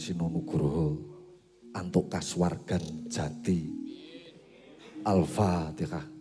Seno Nugroho antuk kaswargan jati. Al-Fatihah.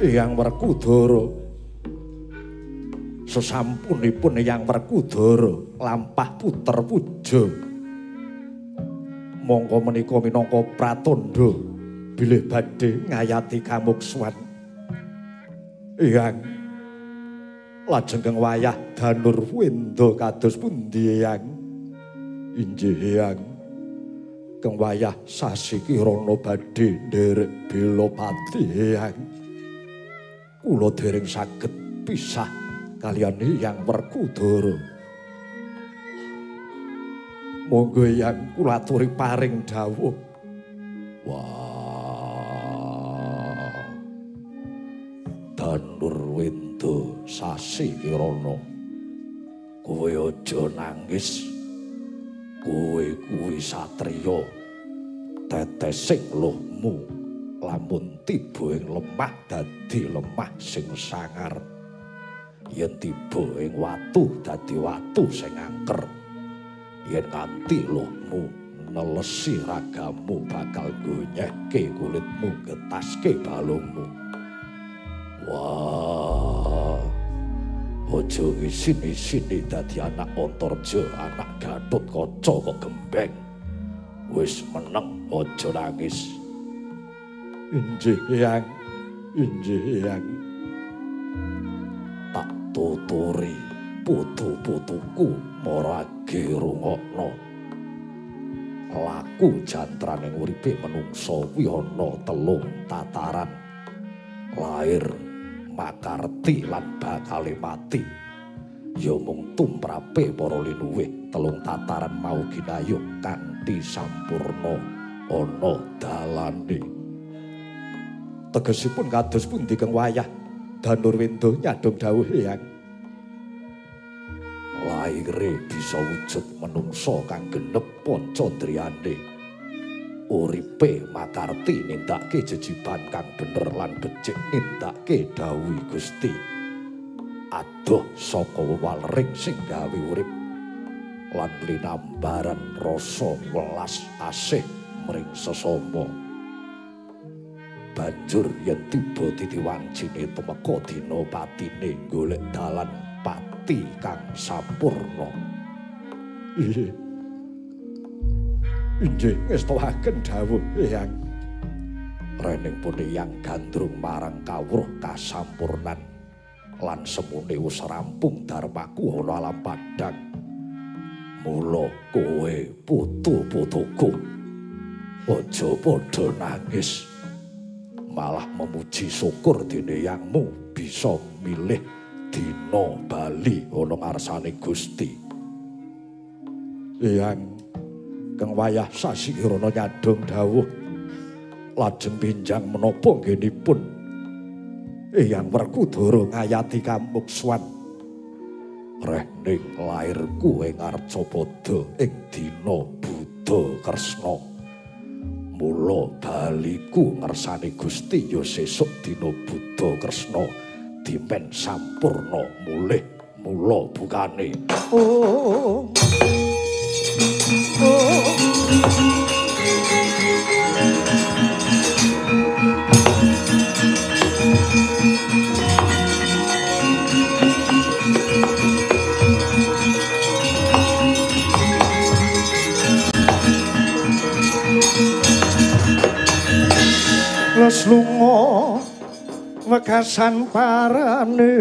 Eyang Werkudara. Sesampunipun Eyang Werkudara lampah puter puja. Mongko menika minangka pratandha bilih badhe ngayati kamuksuwan Eyang lajeng keng wayah danur wenda kados pundi Eyang injih Eyang keng wayah sasi kirana badhe nderek bela pati Eyang kula dereng saged pisah kalian yang werkudara. Monggo yang kula aturi paring dawuh. Wah. Danur wendo sasi kirana. Kowe aja nangis. Kowe kuwi satriya tetesing lohmu lamun tiba ing lemah dadi lemah sing sangar. Yen tiba ing watu dadi watu sing angker. Yen kanthi lohmu nelesi ragamu bakal gonyehke kulitmu getaske balungmu. Wah ojo isini-sini dadi anak ontorjo anak gatut kaca kok gembeng wis meneng ojo nangis Injih yang, injih. Tak tuturi putu-putuku morage rungokno. Laku jantran uripe menungso wiono telung tataran. Lahir makarti lan bakali mati. Ya mung tumrape para linuwe telung tataran mau ginayuh kanthi sampurna ana dalane. Tegesipun kados pundi keng wayah? Danur wendo nyadong dawuh eyang laire bisa wujud menungso kang genep poncondriane uripe makarti nindake jejiban kang bener lan becik nindake dawuh Gusti. Adoh saka walring sing gawe urip lan linambaran rasa welas asih mring sesama banjur yen tiba titiwancine temeka dina patine golek dalan pati kang sampurna. Injih ngestowaken dawuh eyang rening pune yang gandrung marang kawruh kasampurnan lan semune wis rampung darmaku ana alam padang. Mula kowe putu-putuku aja padha nangis malah memuji syukur dene yangmu bisa milih dina bali ana ngarsane Gusti. Yang kang wayah sasi rono nyadong dawuh lajeng pinjang menapa nggenipun Eyang Werkudara ngayati kamukswan rehning lairku ing Arcapada ing dina Buddha Kresna. Mula baliku ngersani Gusti ya sesuk dina Buddha Kresna dimen sampurna mulih mula bukane oh, oh. Wis lunga wekasan parane.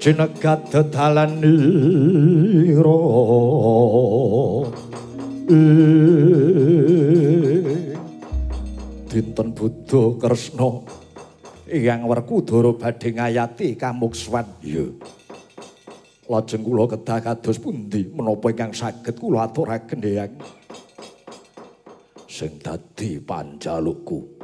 Jinegat dedalan ira dinten buddha kresna. Yang werkudara badhe ngayati kamukswan ya lajeng kula kedah kados pundi menapa ingkang saged kula aturaken dhewek sing dadi panjalukku.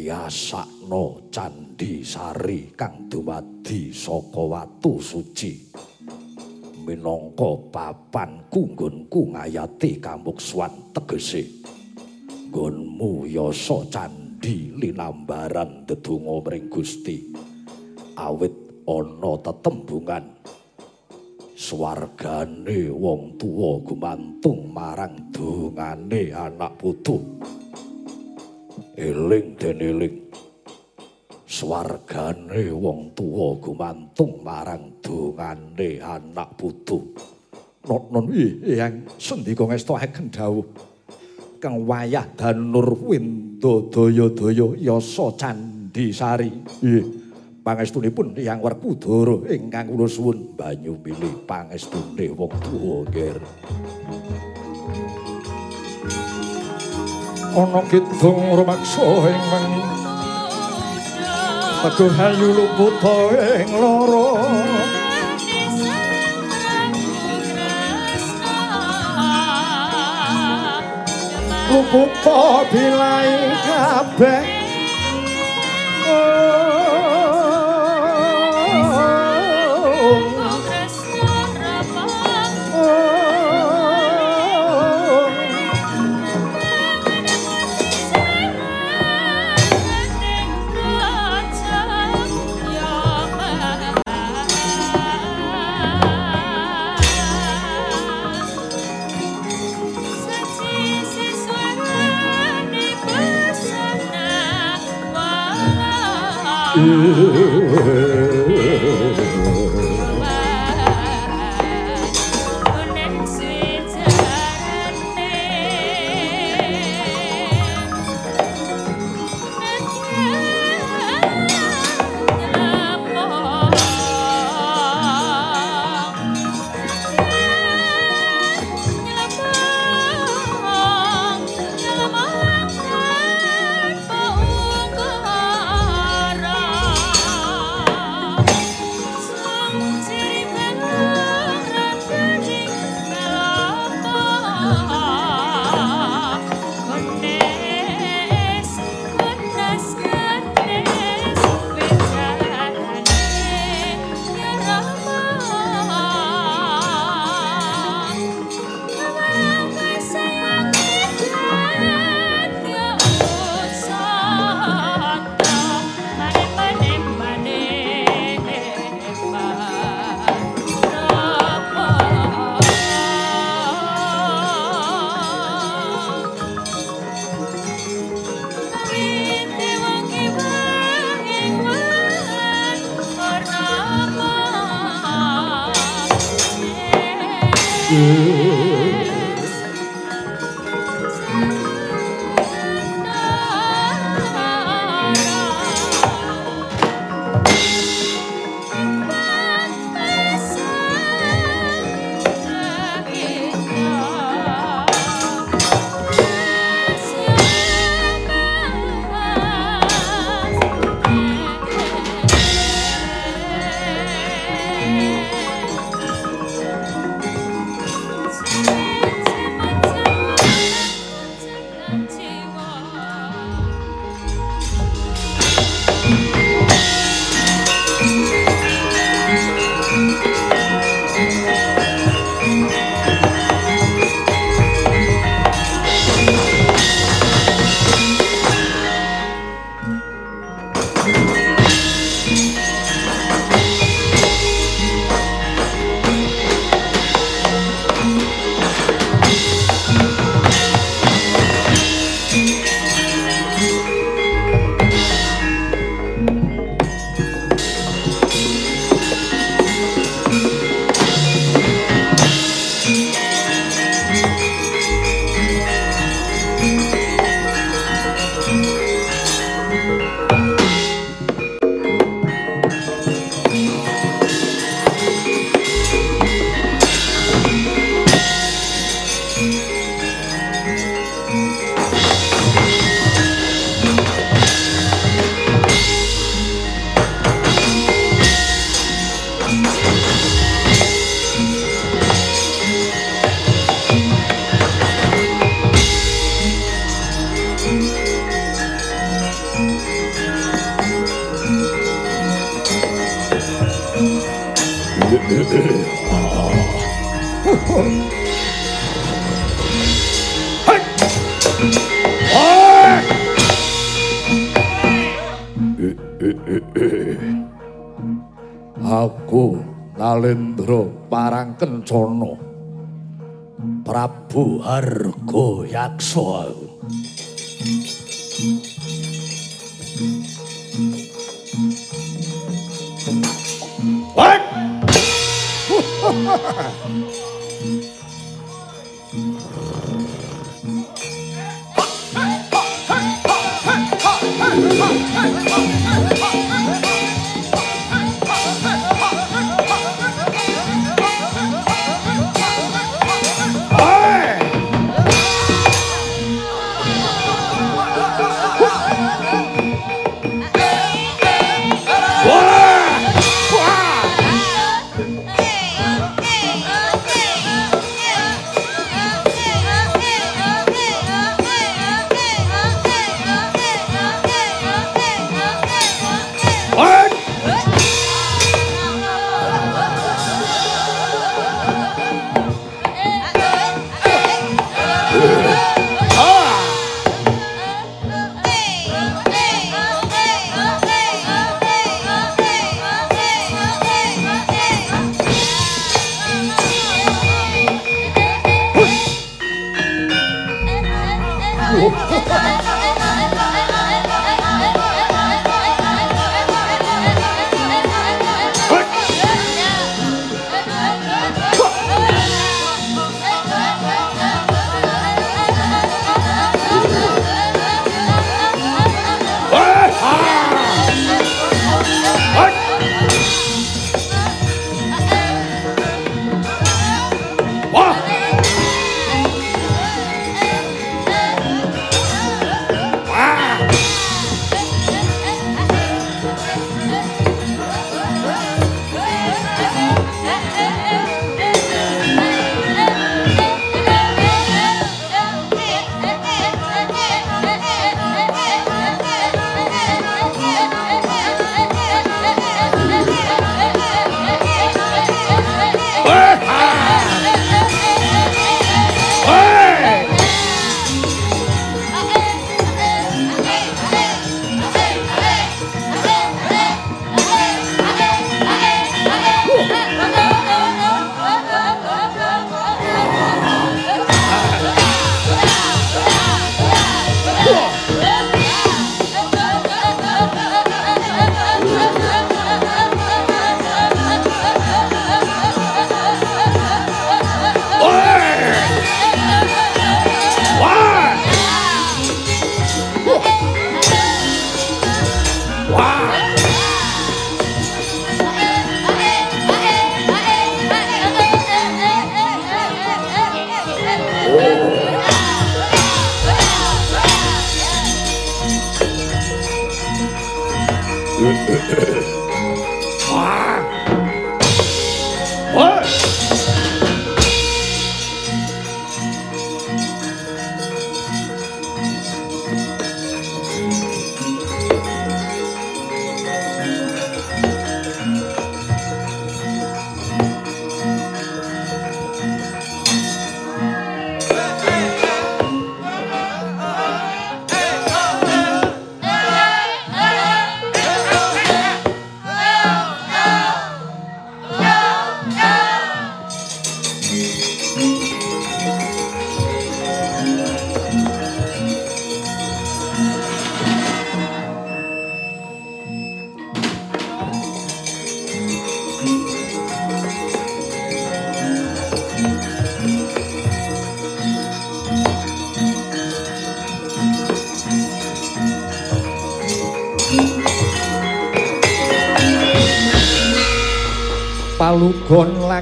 Yasakno candi sari kang dumadi saka watu suci. Minangka papan kunggonku ngayati kamuksuan tegese. Nggonmu yasa candi linambaran dedonga mring Gusti. Awit ana tetembungan swargane wong tuwa gumantung marang dongane anak putu. Eling den eling. Swargane wong tuwa gumantung marang dongane anak putu. Non yang sendika ngestohaken dawuh. Kang wayah danur windo daya-daya yasa candhi sari. Nggih pangestunipun yang werkudara ingkang kula suwun banyu pilih pangestune wong tuwa nggih ana kidung rumaksa ing wengi Aku hayu luput ing lara Luput bilai kabeh Aku Nalendra Parangkencana Prabu Harga Yaksa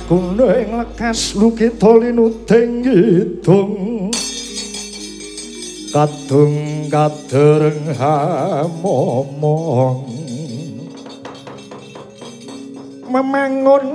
palugon lagune ing lekas lukita linuting kidung kadung kadereng hamomong memangun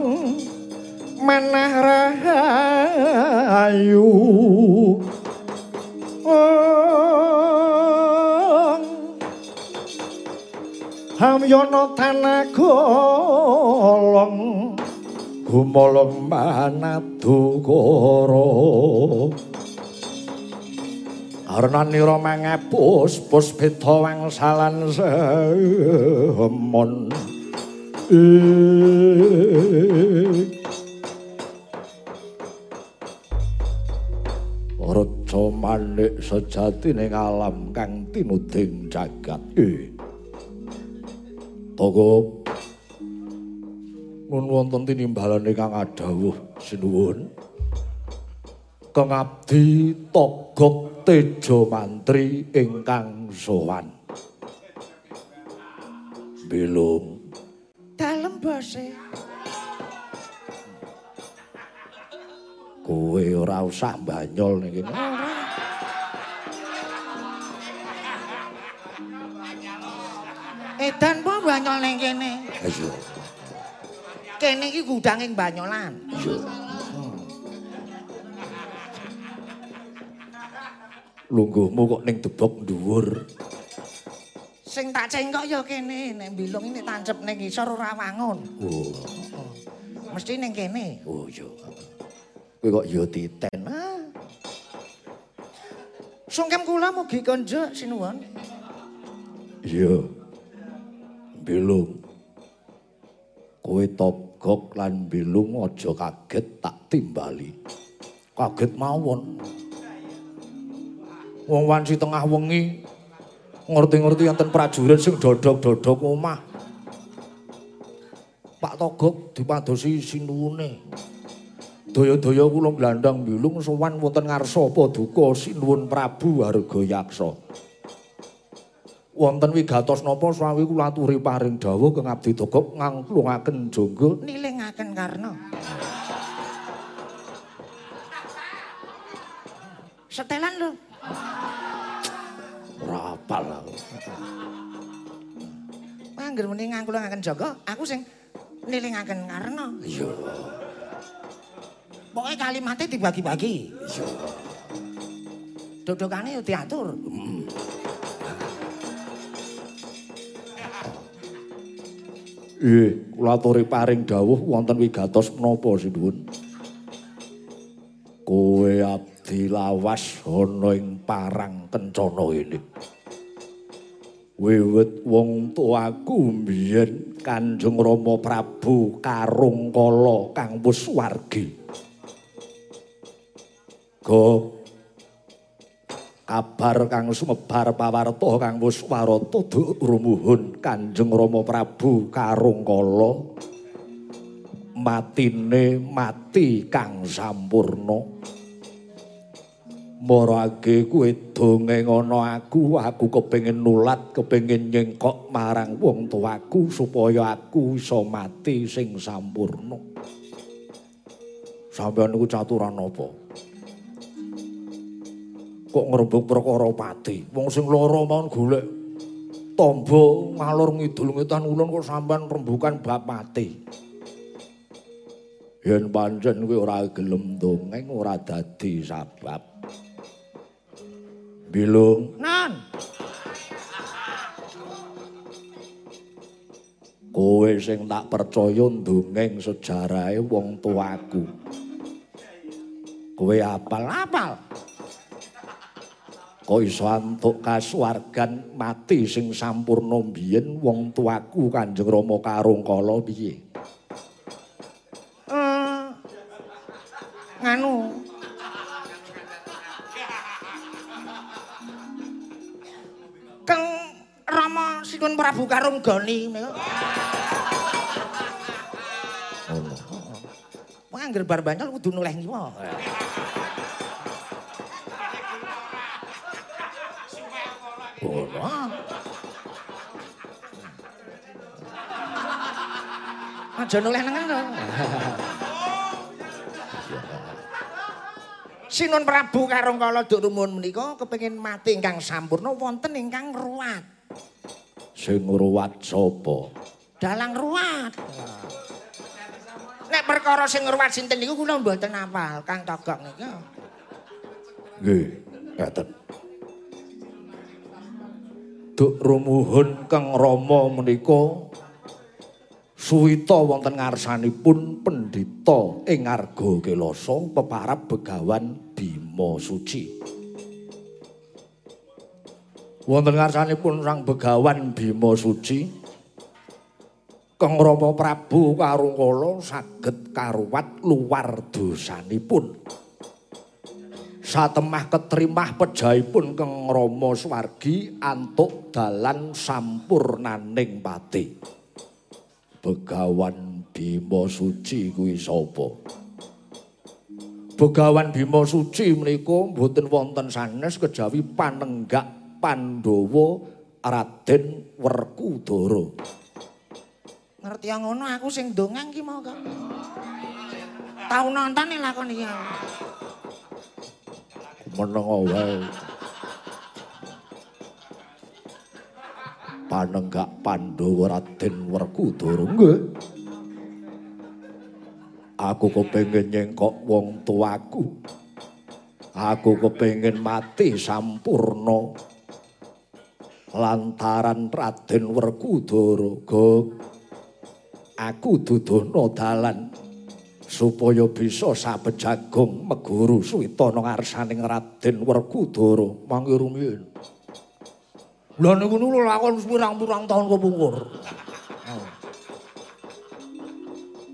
Arnanira mangepus pus wangsalan semon Raja manik sejatine alam kang tinuding jagat. Togo. Nun wonten tinimbalan ingkang adawuh sinuwun. Kang abdi Togok Tejo Mantri ingkang sowan. Bilung. Dalem bose. Kowe ora usah banyol ning kene. Edan po banyol ning kene. Kene iki gudanging banyolan. Iya. Lungguhmu kok ning debok dhuwur. Sing tak cengkok ya kene, nek bilung ini tancep ning isor ora wangun. Oh, Mesti ning kene. oh iya. Kowe kok ya titen. Ah. Sungkem kula mugi konjuk sinuwun. Iya. Bilung. Kowe togok lan bilung aja kaget tak timbali. Kaget mawon. Wong wanci tengah wengi ngerti-ngerti enten prajurit sing dodok-dodok omah. Pak Togok dipadosi sinuwune. Daya-daya kula glandang bilung sowan wonten ngarsa paduka sinuwun Prabu Hargayaksa. wonten wigatos napa swawi kula aturi paring dawuh kang abdi dogok ngangklungaken jangga Nilingaken karna. Setelan lho. Ora apal aku. Angger muni ngangkulaken jaga, aku sing nilingaken karna. Iya, Pokoke kalimatnya dibagi-bagi. iya. Dodokane yo diatur. Eh, kula aturi paring dawuh wonten wigatos menapa sinuwun? Kowe abdi lawas ana ing parang kencana ini. Wiwit wong tuaku mbiyen Kanjeng Rama Prabu Karungkala kang wis wargi. Go kabar kang sumebar pawarta kang wis warata rumuhun Kanjeng Rama Prabu Karungkala matine mati kang sampurna marake kuwe dongeng ana aku aku kepengin nulat kepengin nyengkok marang wong tuaku supaya aku iso mati sing sampurna sampeyan niku caturan apa kok ngrembug perkara pati. Wong sing lara mawon golek tamba ngalor ngidul ngetan ulun kok sampean rembukan bab pati. Yen pancen kowe ora gelem dongeng ora dadi sabab. Bilung, Non, kowe sing tak percaya dongeng sejarahe wong tuaku. Kowe apal-apal. Kok iso antuk kasuwargan mati sing sampurna biyen wong tuaku Kanjeng Rama Karungkala piye? eh, nganu. Sinuwun Prabu Karunggani niku. Ngono. Wong angger bar banyol kudu noleh ngiwa. Ngono. Aja noleh nengen lho. Sinuwun Prabu Karungkala Duk Rumun menika kepengin mati ingkang sampurna wonten ingkang ruwat. Sing ngruwat sapa? Dalang ruwat. Nek perkara sing ruwat sinten niku kula mboten apal, Kang Togok niku. Nggih, ngaten. Duk rumuhun Kang Rama menika suwita wonten ngarsanipun pendhita ing Arga Kelasa peparab begawan Bima Suci. Wonten ngarsanipun Sang Begawan Bima Suci Kang Rama Prabu Karungkala saged karuwat luar dosanipun. satemah ketrimah pejahipun Kang Rama Swargi antuk dalan sampurnaning pati. Begawan Bima Suci kuwi sapa? Begawan Bima Suci menika mboten wonten sanes kejawi panenggak Pandhawa Raden Werkudara. Ngerti ngono aku sing dongang ki mau kok. Tau nonton ning lakon iki. Meneng wae. Panenggak Pandhawa Raden Werkudara nggih. Aku kepengin nyengkok wong tuaku. Aku kepengin mati sampurna. Lantaran Raden Werkudara, Gog. Aku dudono dalan supaya bisa sabejagong meguru suwitana ngarsaning Raden Werkudara mangke rumiyin. Lah niku niku lakon pirang-pirang taun kepungkur.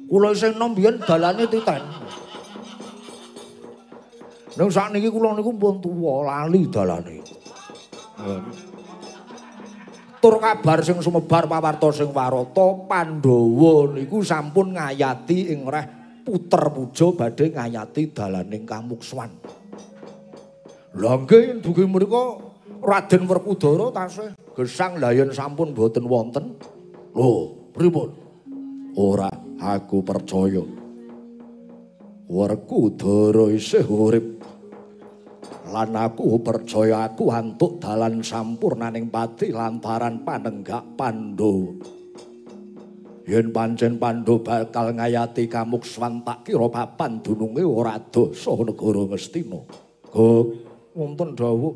Kula isih nom biyen dalane titen. Ning sakniki kula niku pun tuwa lali dalane. Tur kabar sing sumebar pawarta sing warata Pandhawa niku sampun ngayati ing reh puter puja badhe ngayati dalaning Kamukswan. Lah nggih dugi mriku Raden Werkudara tasih gesang layan sampun boten wonten. Lho, pripun? Ora aku percaya. Werkudara isih urip. Lan aku percaya aku antuk dalan sampurnaning pati lantaran panenggak Pandhawa. Yen pancen Pandhawa bakal ngayati kamukswan tak kira papan dununge ora dosa negara Ngastina. Gok, wonten dawuh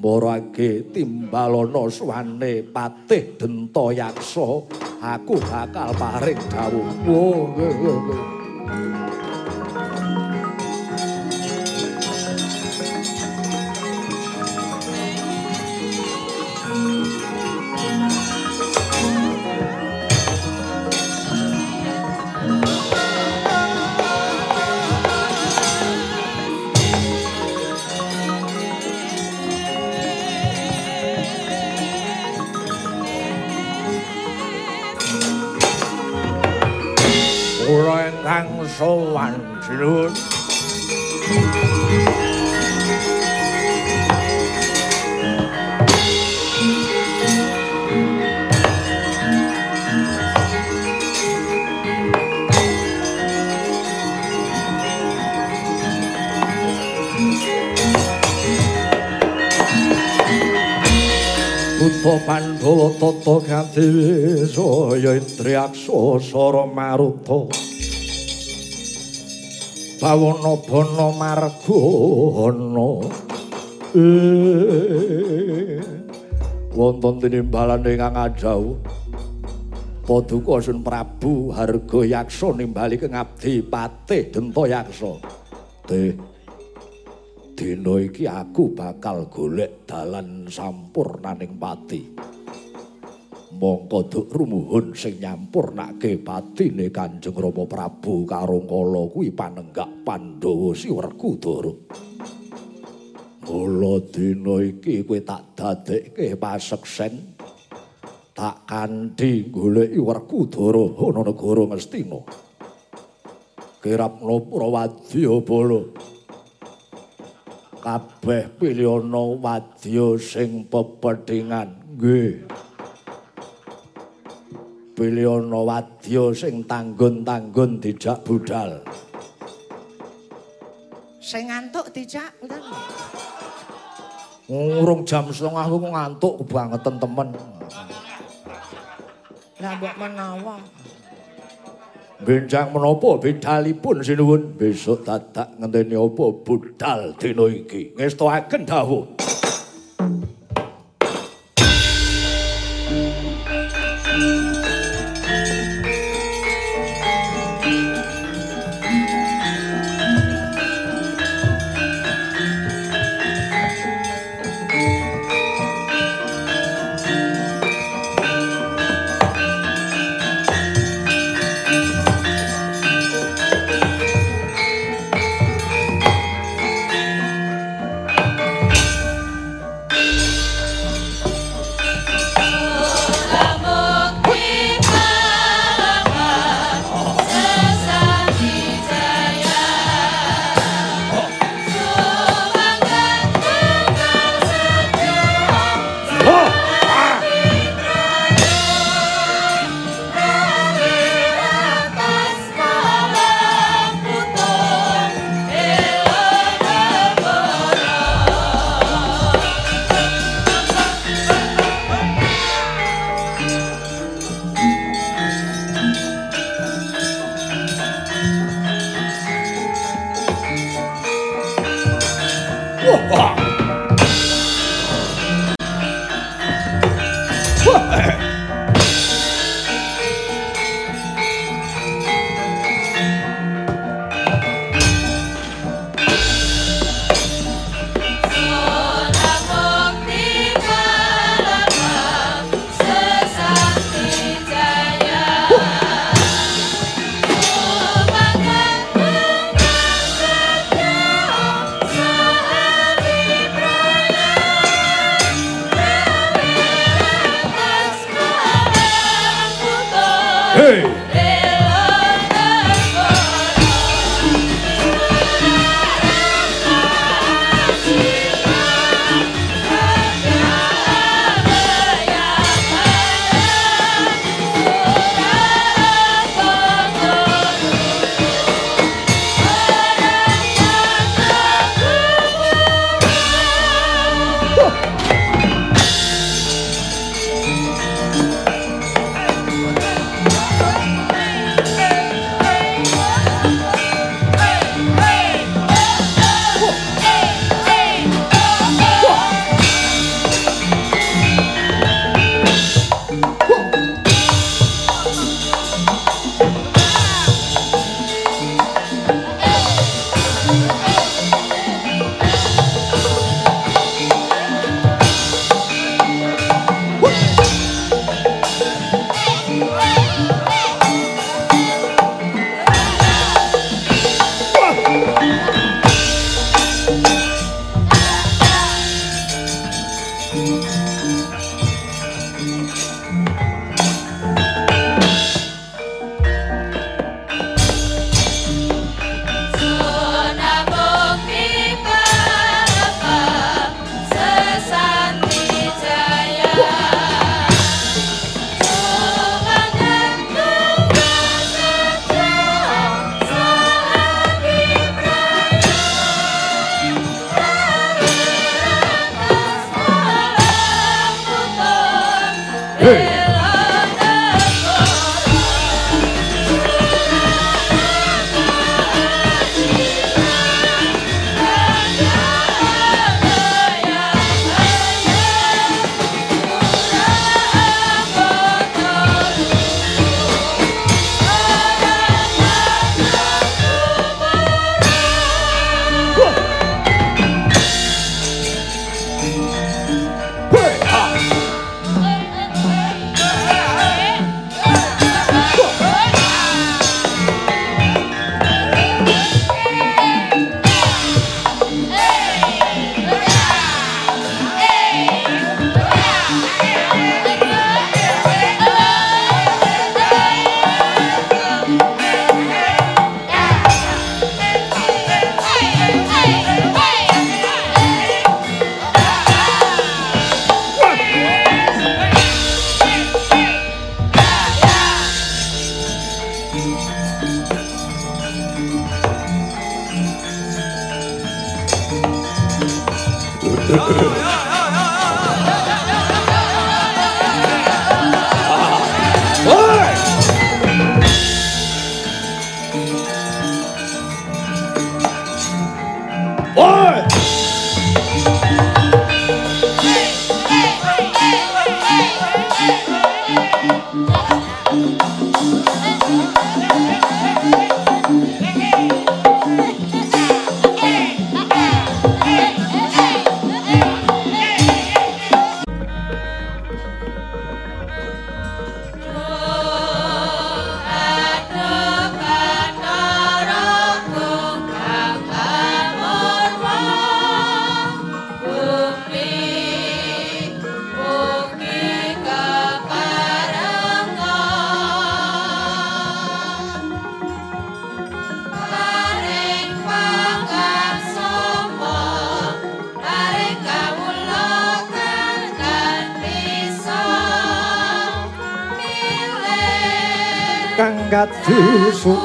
Morake timbalana suwane patih denta yaksa aku bakal paring dawuh. Oh, nggih, nggih, tata kanthi saya Indriaksa Sara Maruta. Bawana Bana Margana Eh, wonten tinimbalan ingkang ajauh Paduka Sun Prabu Harga Yaksa nimbali kengabdi patih Denta Yaksa Teh dina iki aku bakal golek dalan sampurnaning pati. Mongko duk rumuhun sing nyampurnake patine Kanjeng Rama Prabu karo kala kuwi panenggak Pandhawa si Werkudara. Mula dina iki kowe tak dadekke paseksen tak kanthi goleki Werkudara ana negara Ngastina. Kirapna Prawadya Bala. kabeh pilihana wadya sing pepethingan nggih pilihana wadya sing tanggun-tanggun dijak budal Sing ngantuk dijak ngurung jam setengah aku ngantuk kebangetan temen. Lah mbok menawa. benjang menapa bedalipun sinuwun. Besok dadak ngenteni apa budal dina iki. Ngestoaken dawuh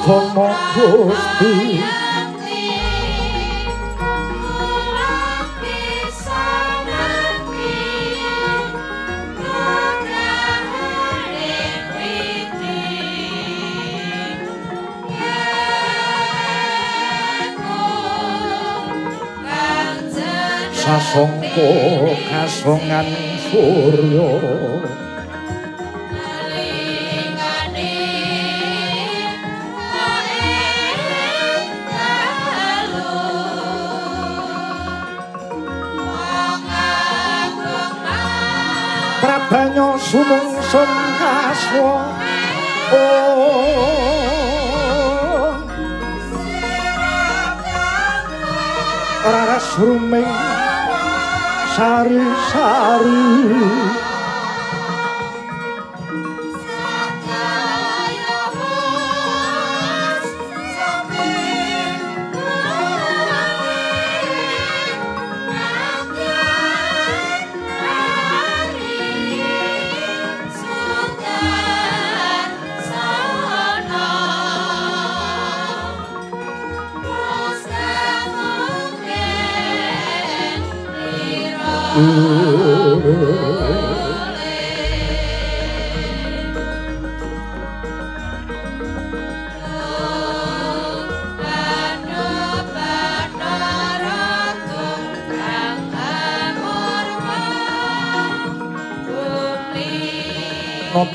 como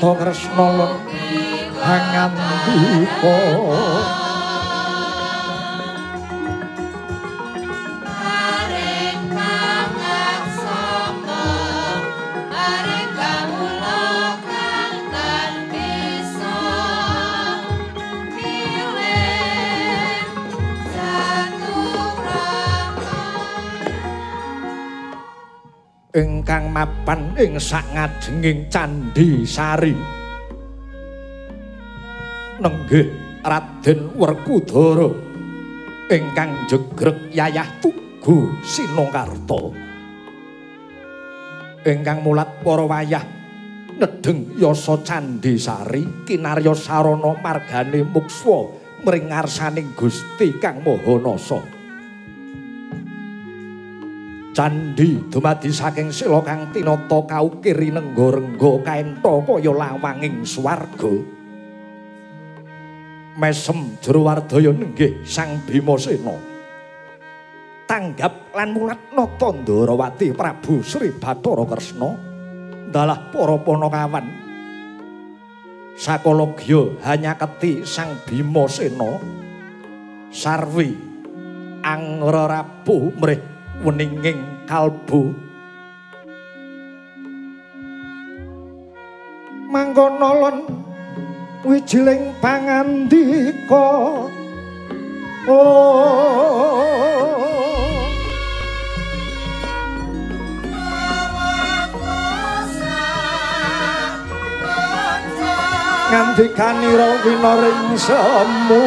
Nata ing sangajenging candhi sari. Nenggih Raden Werkudara ingkang jegrek yayah tugu Sinongkarta ingkang mulat para wayah nedeng yasa candhi sari kinarya sarana margane mukswa mring ngarsaning Gusti Kang Maha Nasa Candhi dumadi saking sila kang tinata kaukir nenggo-renggo kaenta kaya lawanging swarga. Mesem jero wardaya nenggih Sang Bimasena. Tanggap lan mulat nata Ndarawati Prabu Sri Bathara Kresna dalah para panakawan. Sakologya hanya keti Sang Bimasena sarwi angrarapu mrih weninging kalbu. Mangkono lan wijiling pangandika. Oh. Ngandikanira winaring semu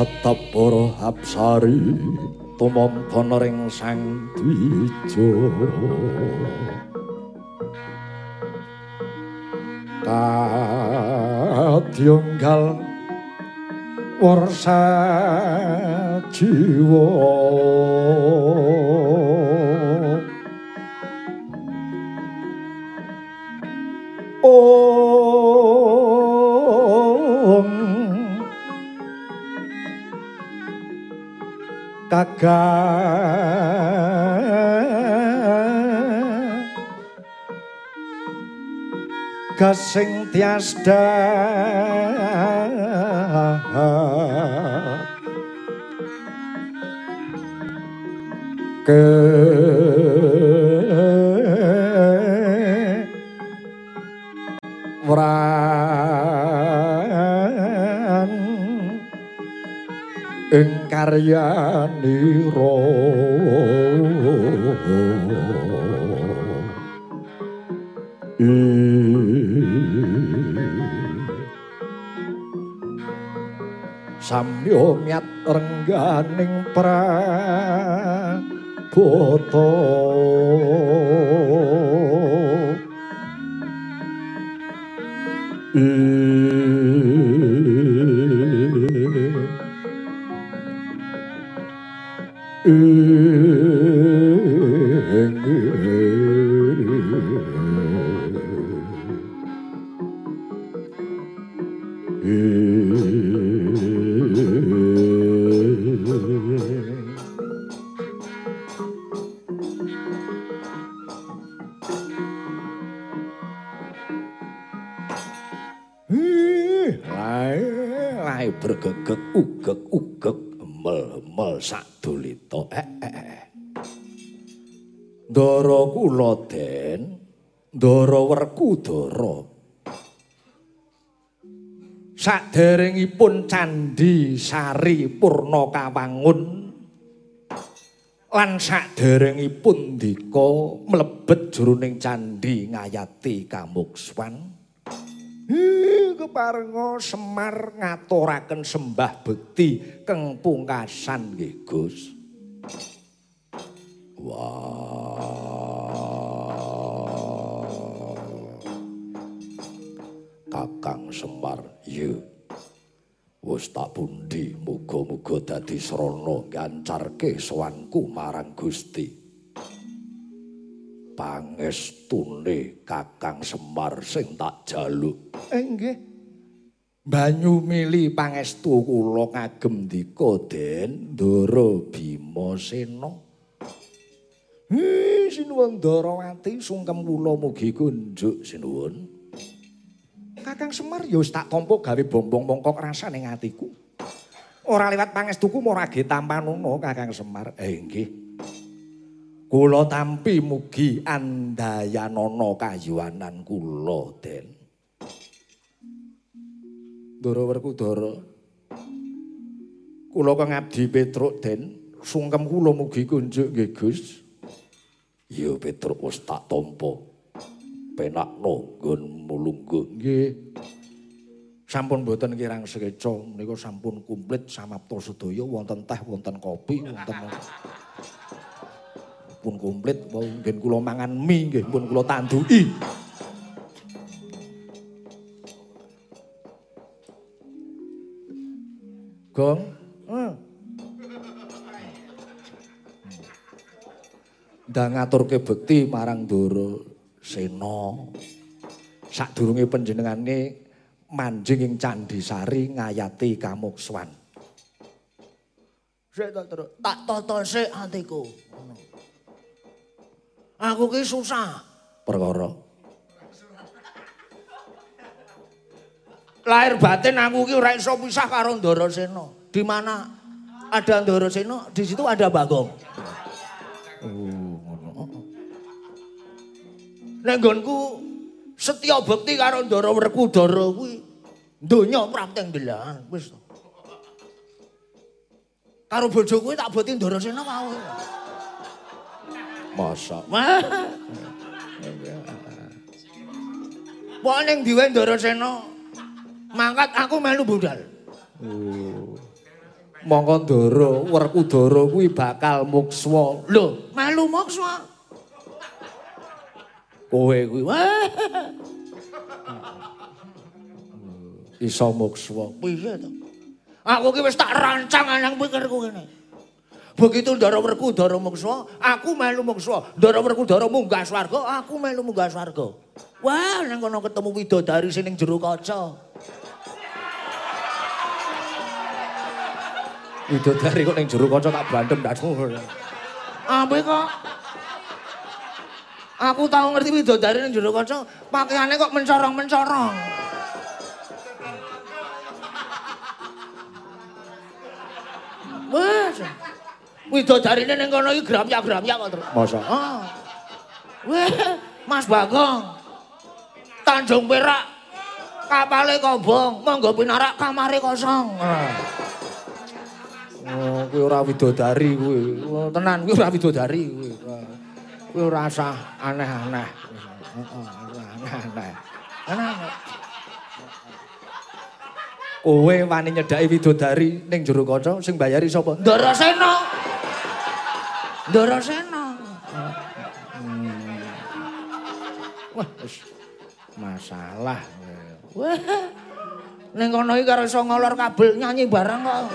atap para apsari tumantana ring sang dwija kadyonggal warsa jiwa Kaga Gasing tiasda Ke karyanira samyo miat rengganing prabota Candhi Sari Purna kawangun lan saderengipun dika mlebet jroning candhi ngayati kamukswan. Keparenga Semar ngaturaken sembah bekti keng pungkasan nggih Gus. Wah. Kakang Semar, yu. Wis tak pundi muga-muga dadi srana gancarke sowanku marang Gusti. Pangestune Kakang Semar sing tak jaluk. Eh nggih. Banyu mili pangestu kula kagem dika Den Ndara Bimasena. Hi sinuwun Ndarawati sungkem kula mugi kunjuk sinuwun. Kakang Semar ya wis tak tampa gawe bombong mongkok rasa ning atiku. Ora liwat pangestuku morage tampanono Kakang Semar. Eh nggih. Kula tampi mugi andayanana kayuwanan kula, Den. Ndara Werkudara. Kula kang ngabdi Petruk, Den. Sungkem kula mugi kunjuk nggih, Gus. Ya Petruk wis tak tampa. Penakno nggon mulungguh nggih. Sampun boten kirang sekeca menika sampun komplit samapta sedaya wonten teh wonten kopi wonten pun komplit wau nggih kula mangan mie nggih pun kula tanduki. Gong. Hmm. ndang ngaturke bekti marang Ndara Sena. Sadurunge panjenengane manjing ing Candhi Sari ngayati kamukswan. Sik tak terus. Tak tata sik atiku. Aku ki susah. Perkara Lahir batin aku ki ora iso pisah karo Ndarasena. Di mana ada Ndarasena, di situ ada Bagong. Nek nggonku setya bekti karo Ndara Werkudara kuwi donya prapteng delan wis to. Karo bojo kuwi tak boti Ndarasena wae. masa Wah. Wong ning diwe Ndarasena mangkat aku melu budal. mongko Ndara Werkudara kuwi bakal mukswa Lho, melu moksa. Kowe kuwi Wah. iso mukswa Piye to? Aku ki wis tak rancang anang pikirku kene. Begitu Ndara Werkudara muksa, aku melu muksa. Ndara Werkudara munggah swarga, aku melu munggah swarga. Wah, nang kono ketemu widodari sing ning jero kaca. widodari kok ning jero kaca tak bandem ndak Ampe kok. Aku tahu ngerti widodari ning jero kaca, pakaiane kok mencorong-mencorong. Wes. Widodarine ning kono iki gramyak-gramyak kok terus. masa Ah. Weh, Mas Bagong. Tanjung Perak. Kapale kobong, monggo pinarak kamare kosong. Ah. kuwi ora widodari kuwi. Oh, Tenan kuwi ora widodari kuwi. Kuwi ora usah aneh-aneh. Heeh, aneh-aneh. Tenan. Kowe wani nyedaki widodari ning jero kaca sing bayari sapa? Ndarasena. Ndarasena. Wah, wis masalah. Wah. Ning kono iki karo iso ngolor kabel nyanyi bareng kok.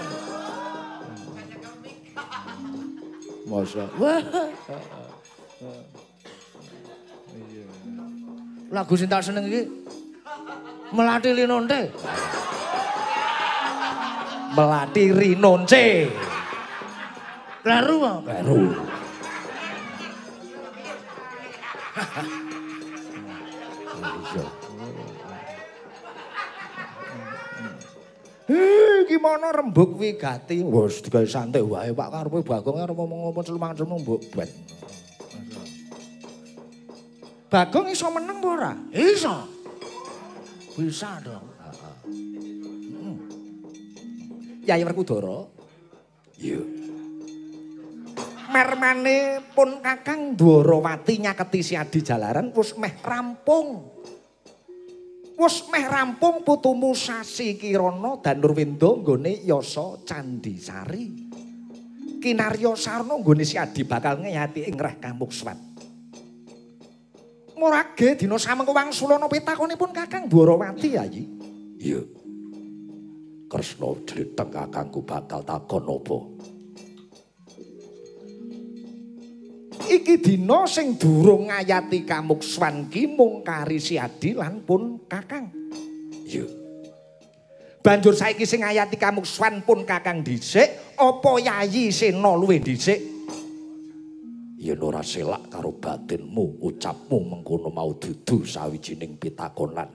Masa Wah. Lagu sing tak seneng iki Melati Linonte. melati rinonce. Kleru. Baru. Heh, gimana rembug wigati? Wes digawe santai wae Pak karepe Bagong arep ngomong-ngomong celumang-celumang mbok ben. Bagong iso meneng apa ora? Iso. Bisa dong. Yai Werkudara. Iya. Mermane pun Kakang Dwarawati nyaketi si Adi Jalaran wis meh rampung. Wis meh rampung putumu Sasi Kirana dan Nurwindo nggone Yasa Candisari. Kinarya Sarna nggone si Adi bakal ngeyati ing reh Kamukswat. Murage dina samengko wangsulana pitakonipun Kakang Dwarawati Yayi. Iya. Kresna jletheng kakangku bakal takon apa? Iki dina sing durung ngayati kamukswan ki mung kari si Adi lan pun Kakang. Iya. Banjur saiki sing ngayati kamukswan pun Kakang dhisik, apa Yayi Sena luwih dhisik? Yen ora selak karo batinmu, ucapmu mengkono mau dudu sawijining pitakonan.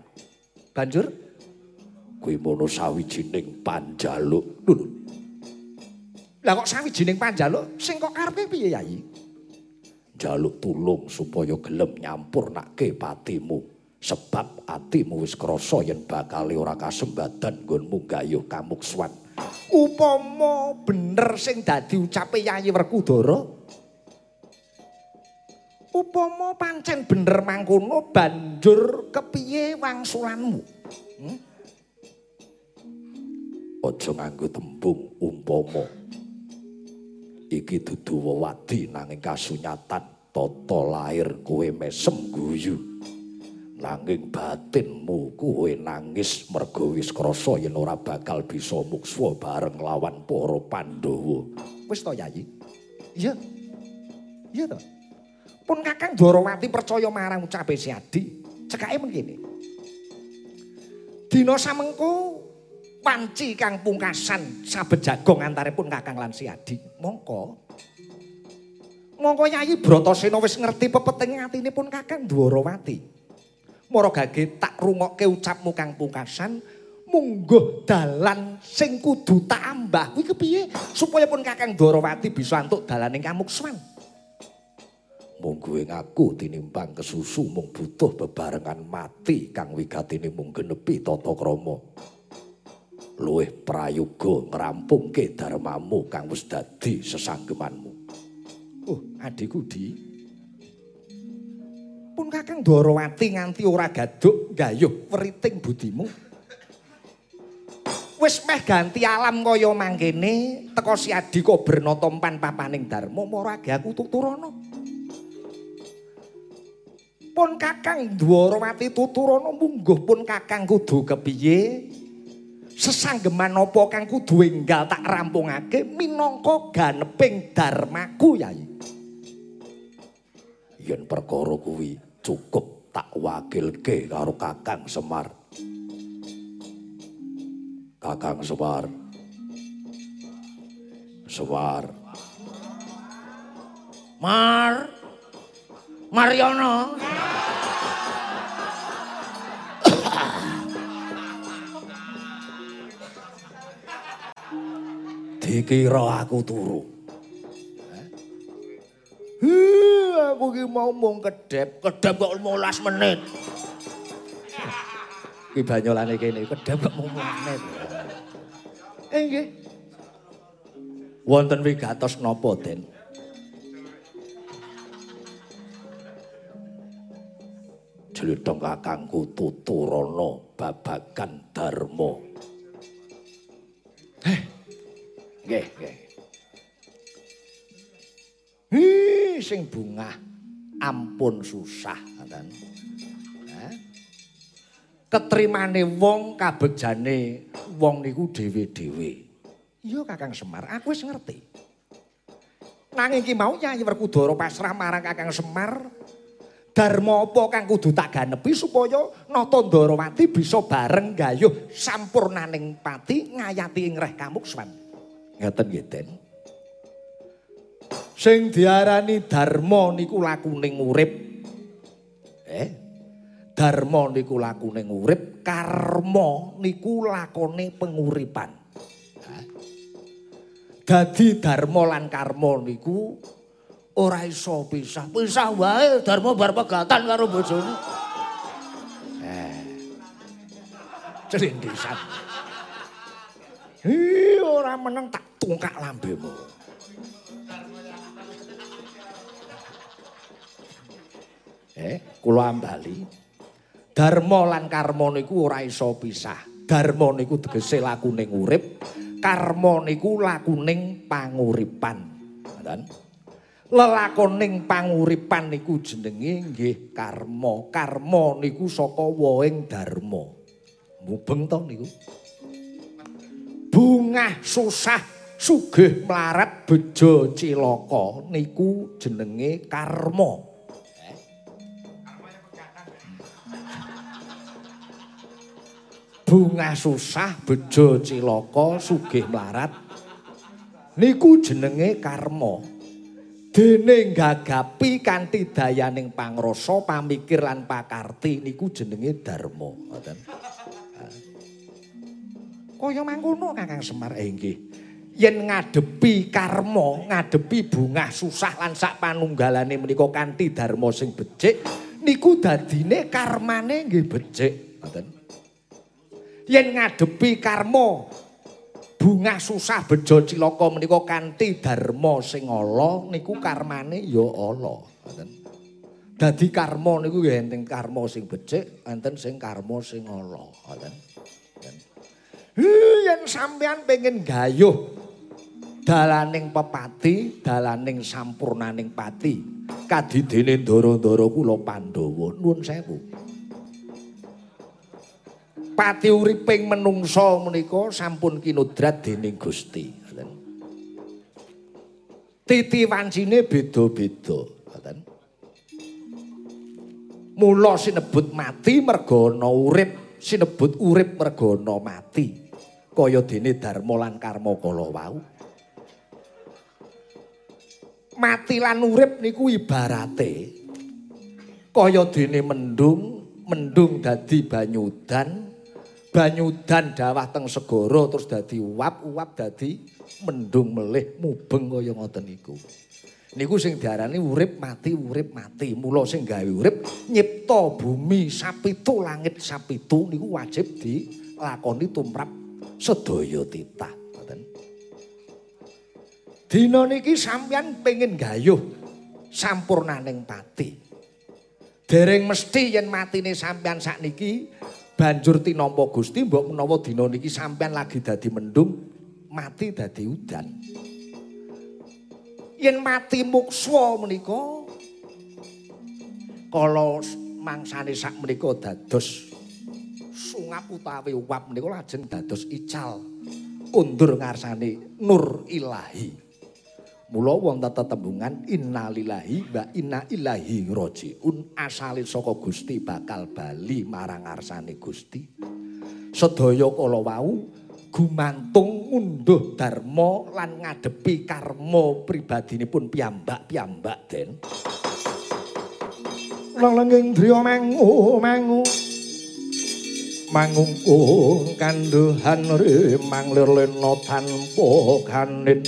Banjur kuwi mono sawijining panjaluk. Lho. Lah kok sawijining panjaluk sing kok karepe piye Yayi? Jaluk tulung supaya gelem nyampurnake patimu sebab atimu wis krasa yen bakal ora kasembadan nggonmu gayuh kamukswan. Upama bener sing dadi ucape Yayi Werkudara, upama pancen bener mangkono banjur kepiye wangsulanmu? Hmm? Aja nganggo tembung umpama. Iki dudu wewadi nanging kasunyatan tata lair kowe mesem guyu. Nanging batinmu kowe nangis mergo wis krasa yen ora bakal bisa muksa bareng lawan para Pandhawa. Wis to Yayi? Iya. Iya to. Pun Kakang Dwarawati percaya marang ucape si Adi. Cekake mengkene. Dina samengko panci kang pungkasan sabejagong antaripun Kakang lan si Adi. Mongko Mongko Yayi Bratasena wis ngerti pepeting atinipun Kakang Dwarawati. Mara gage tak rungokke ucapmu kang pungkasan mungguh dalan sing kudu tak ambah kuwi kepiye supaya pun Kakang Dwarawati bisa antuk dalaning kamukswan. Munggu ing aku tinimbang kesusu mung butuh bebarengan mati kang wigatine mung genepi tata krama. Luwih prayoga ngrampungke dharmamu kang wis dadi sesanggemanmu. Oh, adikku Di. Pun Kakang Dwarawati nganti ora gaduk gayuh weriting budimu. Wis meh ganti alam kaya mangkene teka si Adi kok bernotompan papaning dharma marage aku tuturana. Pun Kakang Dwarawati tuturana mungguh pun Kakang kudu kepiye? Sesanggeman apa kang kudu enggal tak rampungake minangka ganeping dharmaku Yayi. Yen perkara kuwi cukup tak wakilke karo Kakang Semar. Kakang Semar. Semar. Mar. Mariono. Dikira aku turu. Heh, aku ki mau mung kedep, Kedap kok 15 menit. Ki banyolane kene kedep kok mung menit. Eh nggih. Wonten wigatos napa, Den? Jelitong kakangku tuturana babagan dharma. Heh. Nggih, nggih. Hi, sing bungah ampun susah, ngoten. Heh. Ketrimane wong kabegjane wong niku dhewe-dhewe. Iya Kakang Semar, aku wis ngerti. Nanging ki mau Nyai Werkudara pasrah marang Kakang Semar. Dharma apa kang kudu tak ganepi supaya Nata Ndarawati bisa bareng gayuh sampurnaning pati ngayati ing reh kamukswan. Ngoten nggih, Den. Sing diarani dharma niku lakuning urip. Eh? Dharma niku lakuning urip, karma niku lakone penguripan. Dadi dharma lan karma niku ora iso pisah. Pisah wae Darma bar pegatan karo bojone. Eh. Celindisan. Hi, ora meneng tak tungkak lambemu. Eh, kula ambali. Dharma lan karma niku ora iso pisah. Dharma niku tegese lakuning urip, karma niku lakuning panguripan. Ngoten. Lelakoning panguripan niku jenenge nggih karma. Karma niku saka woing dharma. Mubeng to niku. Bungah susah sugih mlarat bejo cilaka niku jenenge karma. Bunga susah bejo cilaka sugih mlarat niku jenenge karma. Dene gagapi kanthi dayaning pangrasa, pamikir lan pakarti niku jenenge dharma, ngoten. Kaya mangkono Kakang Semar eh nggih. Yen ngadepi karma, ngadepi bunga susah lan sak panunggalane menika kanthi dharma sing becik, niku dadine karmane nggih becik, ngoten. Yen ngadepi karma, bunga susah bejo cilaka menika kanthi dharma sing ala niku karmane ya ala ngoten. Dadi karma niku ya enten karma sing becik enten sing karma sing ala ngoten. Yen sampean pengen gayuh dalaning pepati dalaning sampurnaning pati kadidene ndara-ndara kula Pandhawa. Nuwun sewu pati uriping menungsa menika sampun kinudrat dening Gusti. Titi wancine beda-beda, ngoten. Mula sinebut mati merga ana urip, sinebut urip merga ana mati. Kaya dene dharma lan karma kala wau. Mati lan urip niku ibarate kaya dene mendung, mendung dadi banyudan, banyudan dawah teng segara terus dadi uap, uap dadi mendung melih mubeng kaya ngoten niku. Niku sing diarani urip mati urip mati. Mula sing gawe urip nyipta bumi sapitu langit sapitu niku wajib dilakoni tumrap sedaya titah. Ngoten. Dina niki sampeyan pengen gayuh sampurnaning pati. Dereng mesti yen matine sampeyan sakniki banjur tinampa Gusti mbok menawa dina niki sampean lagi dadi mendung mati dadi udan. Yen mati mukswa menika kala mangsane sak menika dados sungap utawi uap menika lajeng dados ical kundur ngarsane nur ilahi Mula wonten tetembungan innalillahi wa inna ilahi rajiun asale saka Gusti bakal bali marang ngarsane Gusti. Sedaya kala wau gumantung ngunduh dharma lan ngadepi karma pribadinipun piyambak-piyambak den. Langlenging driya mangu mangu mangungkung kanduhan rimang lirlena tanpa kanit.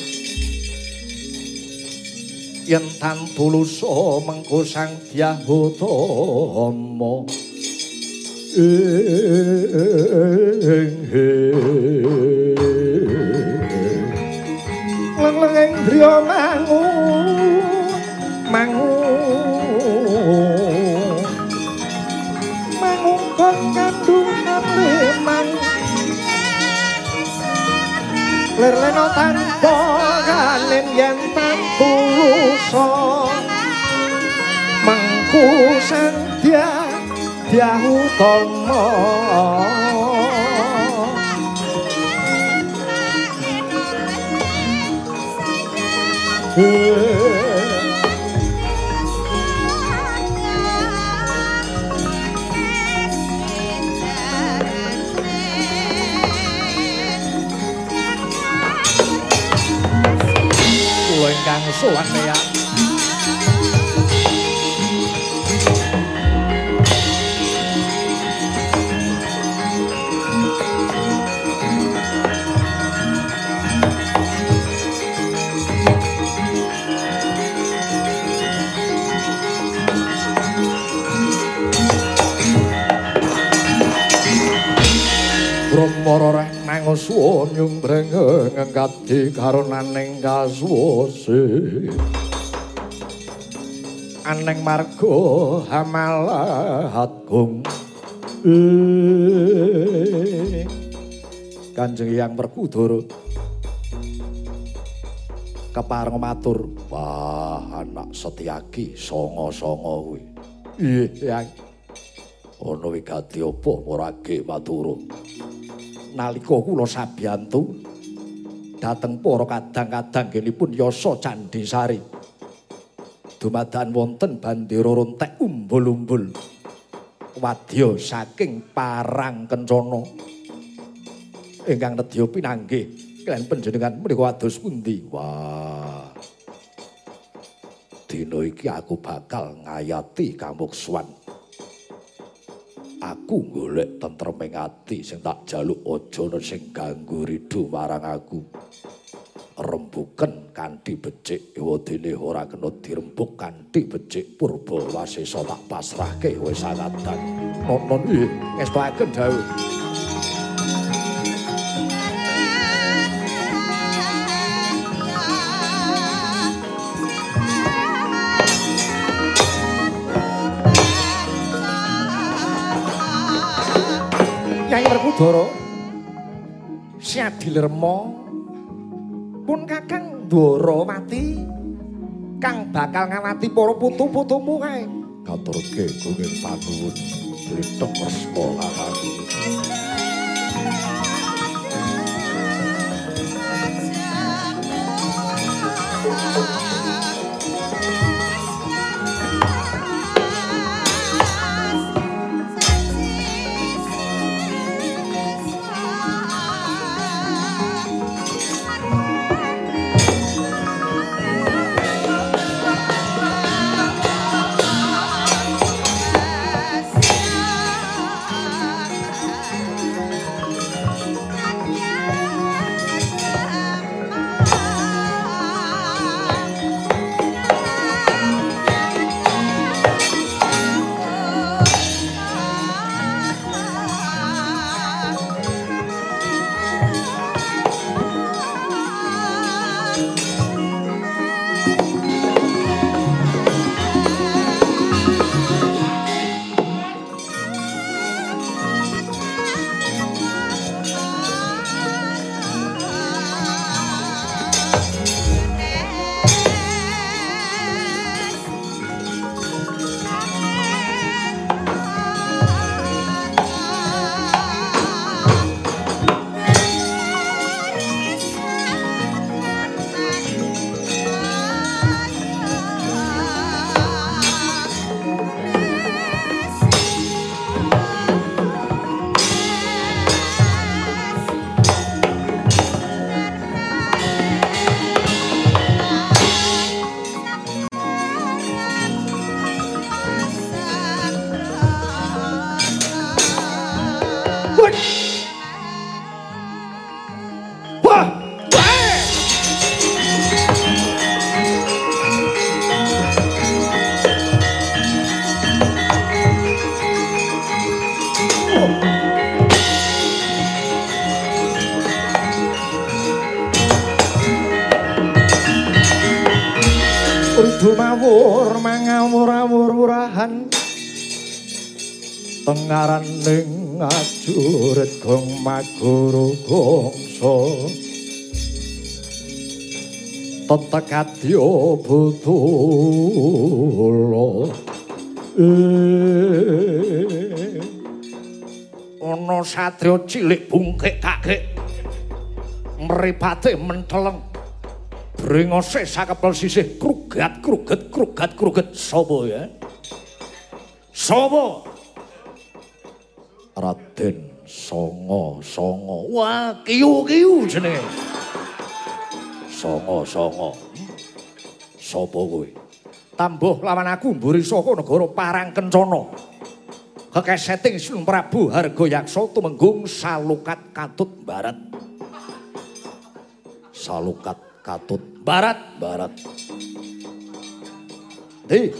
Yen tantulusa mengko sang dyahutama ing lengeng driya mangu. Mangu mangu kok kandungan leman lir leno tanpa kanen yen tantulusa mengku sandya diahutama Kula ingkang sowan ya. Brahmara mangusuwa nyumbreng ngengkati karunaning kasuwase. Aneng marga hamalahatgung. Eh, Kanjeng Hyang Werkudara kepareng matur, "Wah, anak Setyaki songo-songo kuwi." Iya, Hyang. Ana wigati apa murage matur? Nalika kula sabiyantu dhateng para kadang-kadang genipun Yasa Candisari. Dumadakan wonten bandera rontek umbul-umbul. Wadya saking parang kencana. Ingkang nedya pinanggih kalian panjenengan menika wados pundi? Wah. Dina iki aku bakal ngayati kamuksuan. Aku golek tentreming ati sing tak jaluk aja ana sing ganggu ridu marang aku. Rembuken kanthi becik ewadene ora kena dirembuk kanthi becik purba wasesa tak pasrahke wis sangadan. Nonon iki ngestoaken dawuh. saudara Syadilerma pun kakang Dworawati kang bakal ngawati para putu-putumu kae. Katurke kuwin panuwun cethok resmo kakang. Ah Butulo Ana satriya cilik bungkik kakek. Mripate menteleng. Brengose sakepel sisih krugat kruget krugat kruget sapa ya? Sapa? Raden Songo Songo Wah, kiyu-kiyu jenenge. Songo Songo Sopo kowe Tambuh lawan aku mburi saka negara Parang Kencana. Kekeseting Sun Prabu Hargayaksa tumenggung salukat katut barat. Salukat Katut Barat, Barat Di,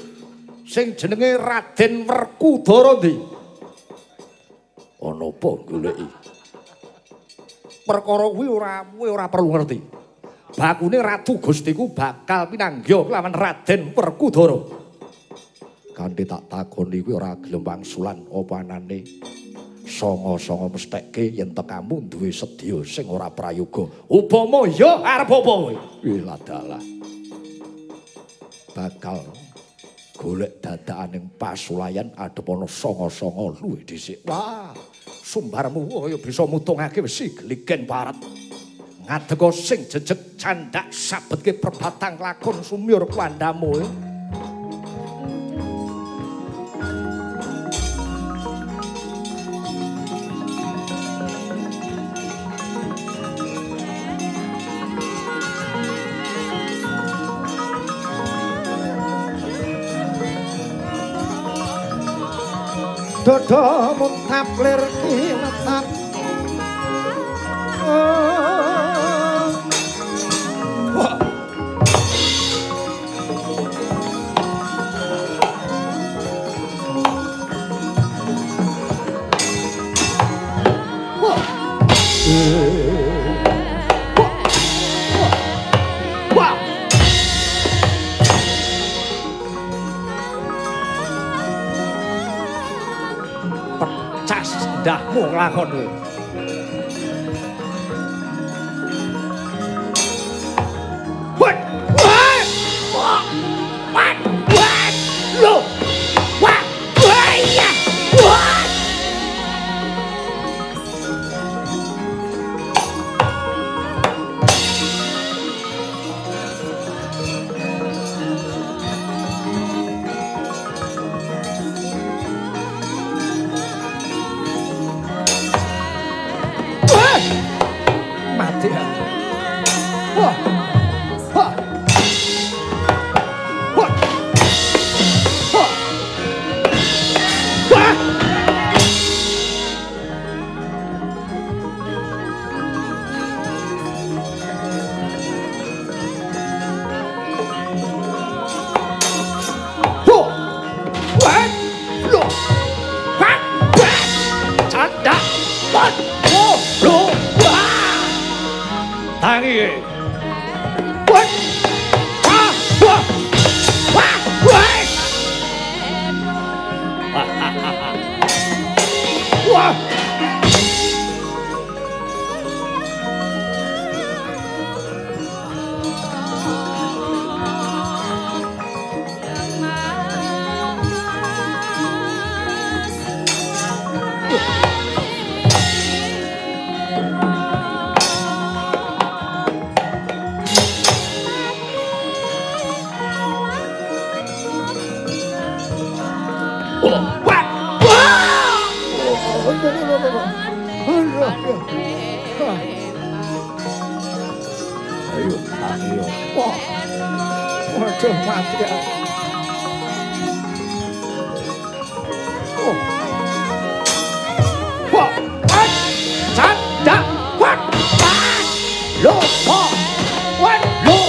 sing jenenge Raden Werkudara ndi? ana apa goleki Perkara kuwi ora kowe ora perlu ngerti. Bakune Ratu Gustiku bakal pinanggya lawan Raden Werkudara. kanthi tak takoni kuwi ora gelem wangsulan apa anane songo-songo mestekke yen tekamu duwe sedya sing ora prayoga Upama ya arep apa kowe? Wila dalah. Bakal golek dadakaning pasulayan adep ana songo-songo luwih dhisik. Wah, sumbarmu kaya bisa mutungake wesi geligen parat. Ngadega sing jejeg candak sabetke perbatang lakon sumyur kuandamu. Dodo muntap lir kinetat. Wah! บุกลาคนอื่น ロ。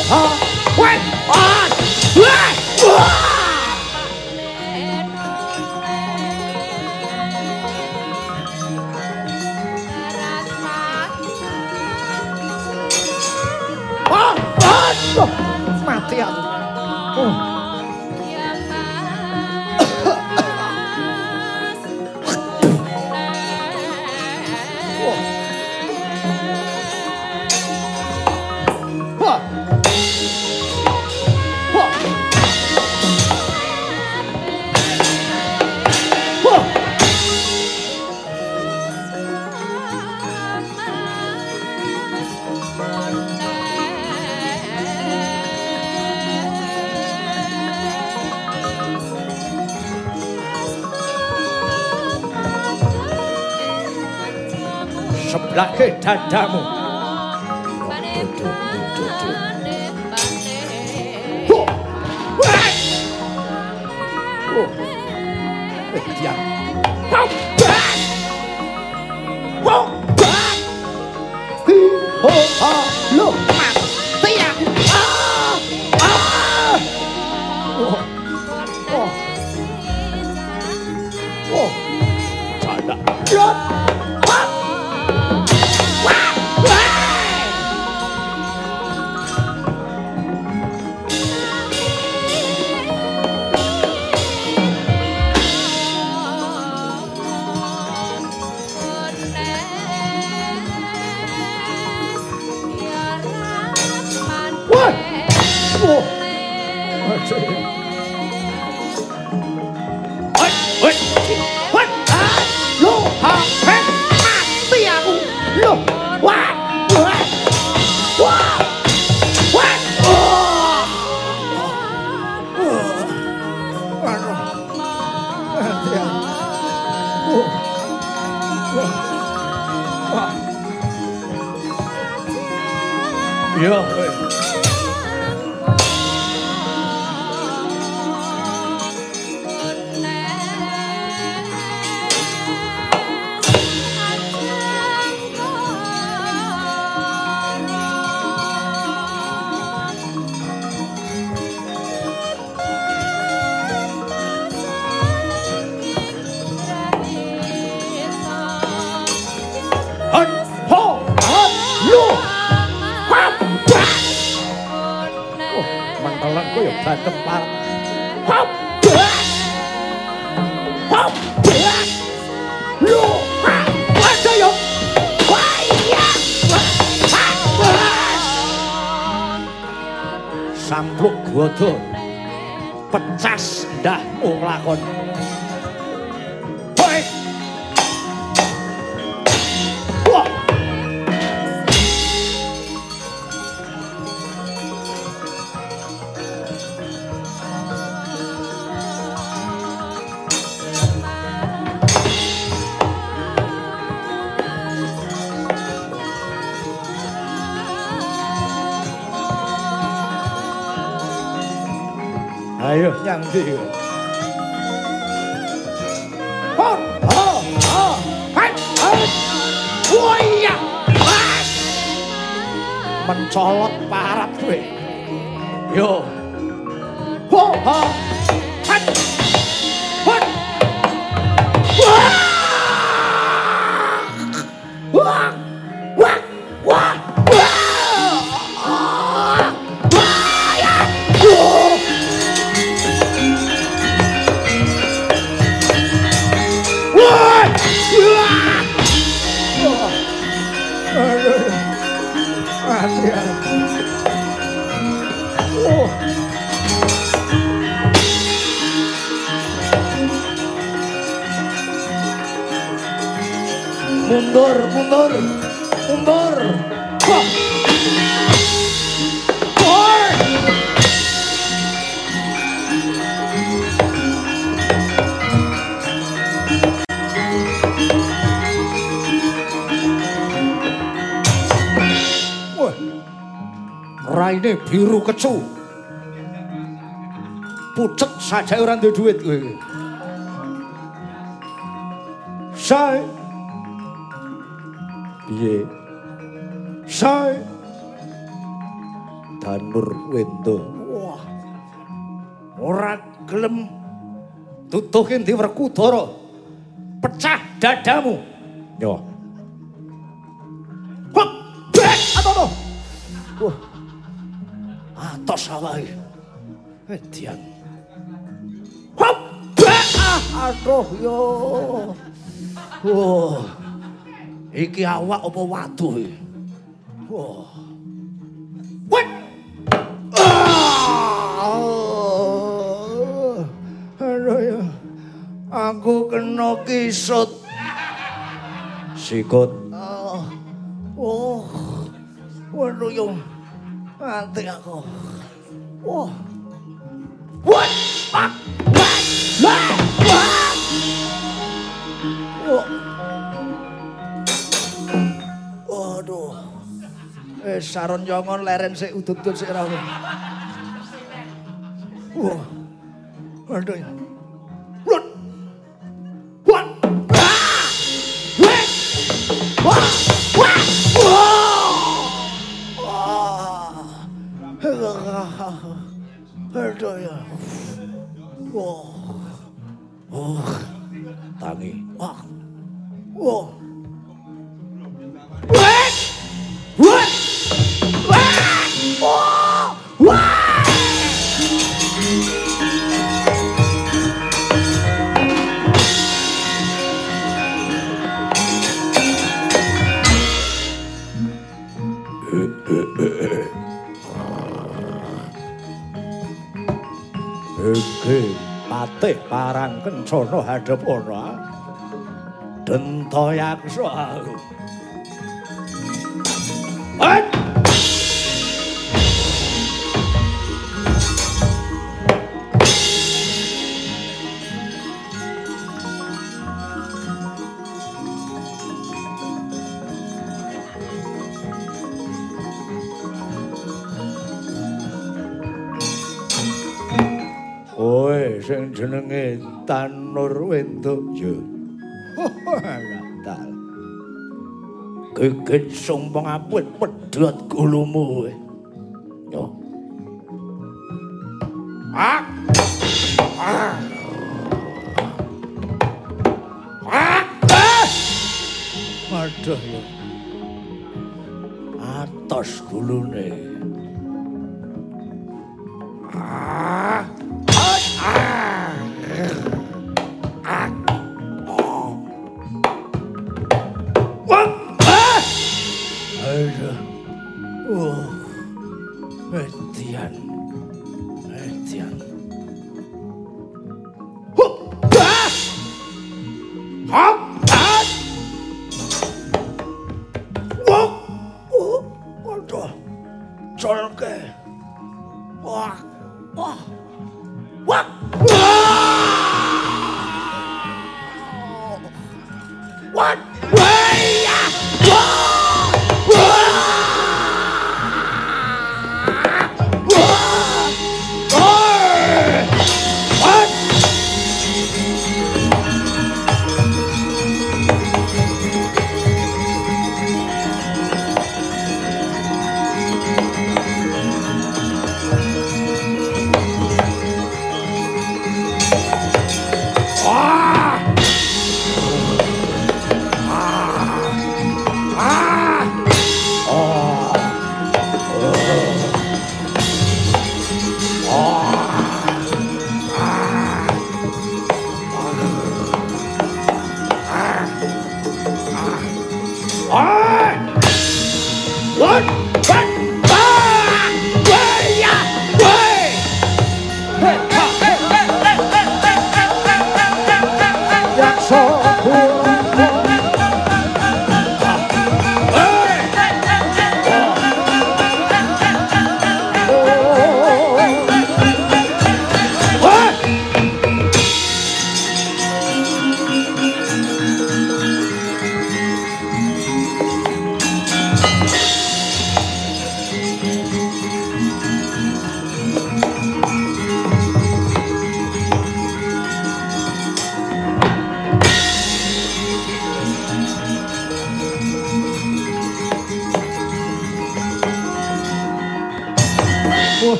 詹姆 pecu. Pucet saja orang di duit. Say. Piye? Say. Danur Wendo. Wah. Ora gelem. Tutuhin di Werkudoro. Pecah dadamu. Yo. Wah. Wah. Wah. atas awake. Edian. Hop! Aduh yo. Oh. Iki awak apa waduh iki? Wah. Wet. Aduh yo. Aku kena kisut. Sikut. Oh. Oh. Waduh yo. Ati aku. Wah. What? What? What? What? What? Wah. Waduh. Eh saron nyongon leren sik udut-udut sik ra. Wah. Waduh. What? What? Ah! What? What? What? Wah. Aduh ya. Wah. Oh. Tangi. Wah. Wah. What? What? Kencana hadap ora. Dentayaksa. Hat! Kowe sing jenenge Tanur Wendoyo. Tal. Gegit sumpeng apit pedhot gulumu. Yo. Ah. Ah. Ah. Aduh ya. Atos gulune.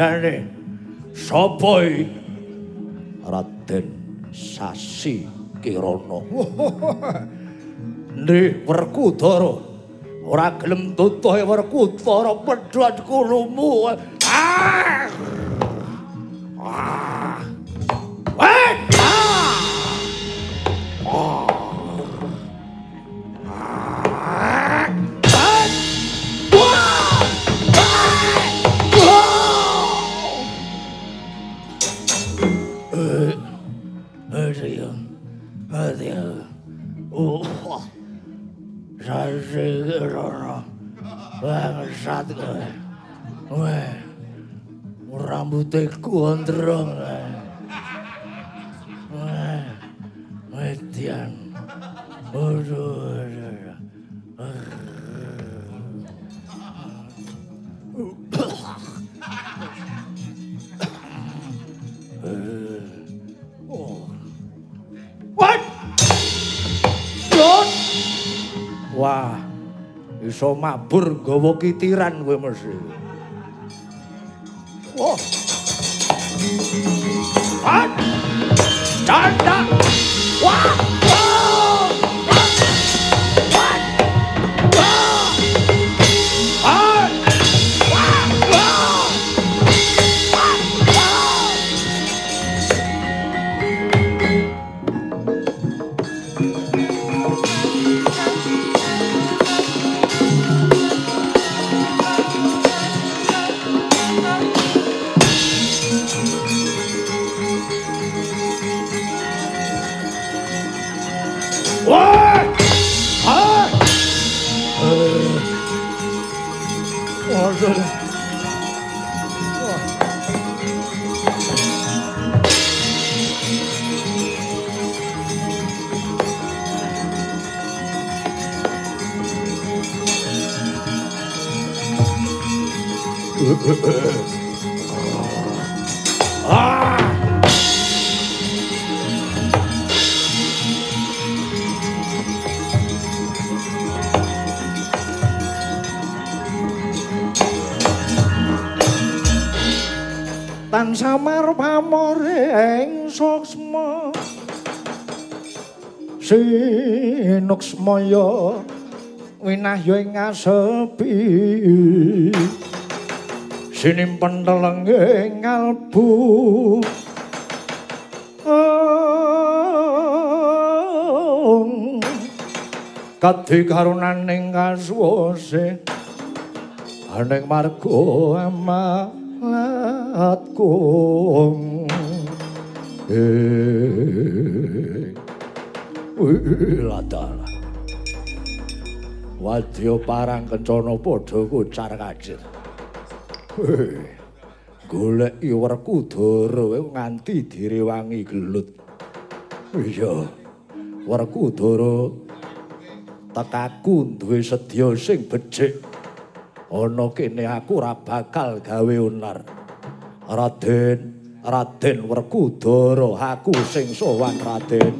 Dadane sapa iki? Raden Sasi Kirana. Ndih Werkudara ora gelem tutuhe Werkudara pedhot kulumu. Ah! Ah! Weh! Ah! Ah! Ah! Saya kira bangsat kowe. Weh, rambutnya gondrong. Weh, median. Aduh, aduh, What? Yon. Wah. Iso mabur gawa kitiran kowe mesti. Wah. Canda. Wah. Wah. Samar pamore ing soksma sinuksmaya winahya ing asepi sinimpen teleng ing kalbu kadhi karunaning kasuwase aning marga amalatku eh ladala wadya parang kencana padha kucar kacir golek Werkudara nganti direwangi gelut. Iya Werkudara tekaku duwe sedya sing becik. Ana kene aku ora bakal gawe onar Raden Raden Werkudara aku sing sowan Raden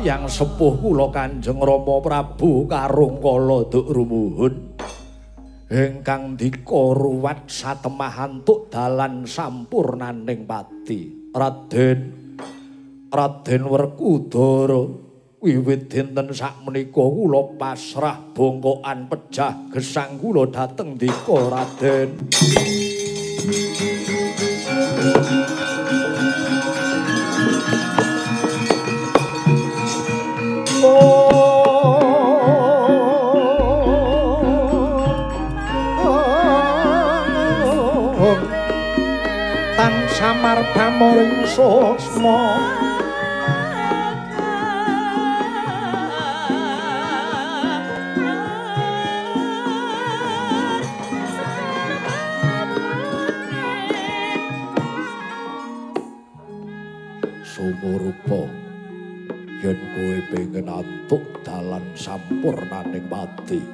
yang sepuh kula Kanjeng Rama Prabu karung kala duk rumuhun. Ingkang dikaruwat satemahan tuk dalan sampurnaning pati. Raden Raden Werkudara wiwit dinten sakmenika kula pasrah bongkokan pejah gesang kula dhateng dika Raden antuk dalan sampurnaning pati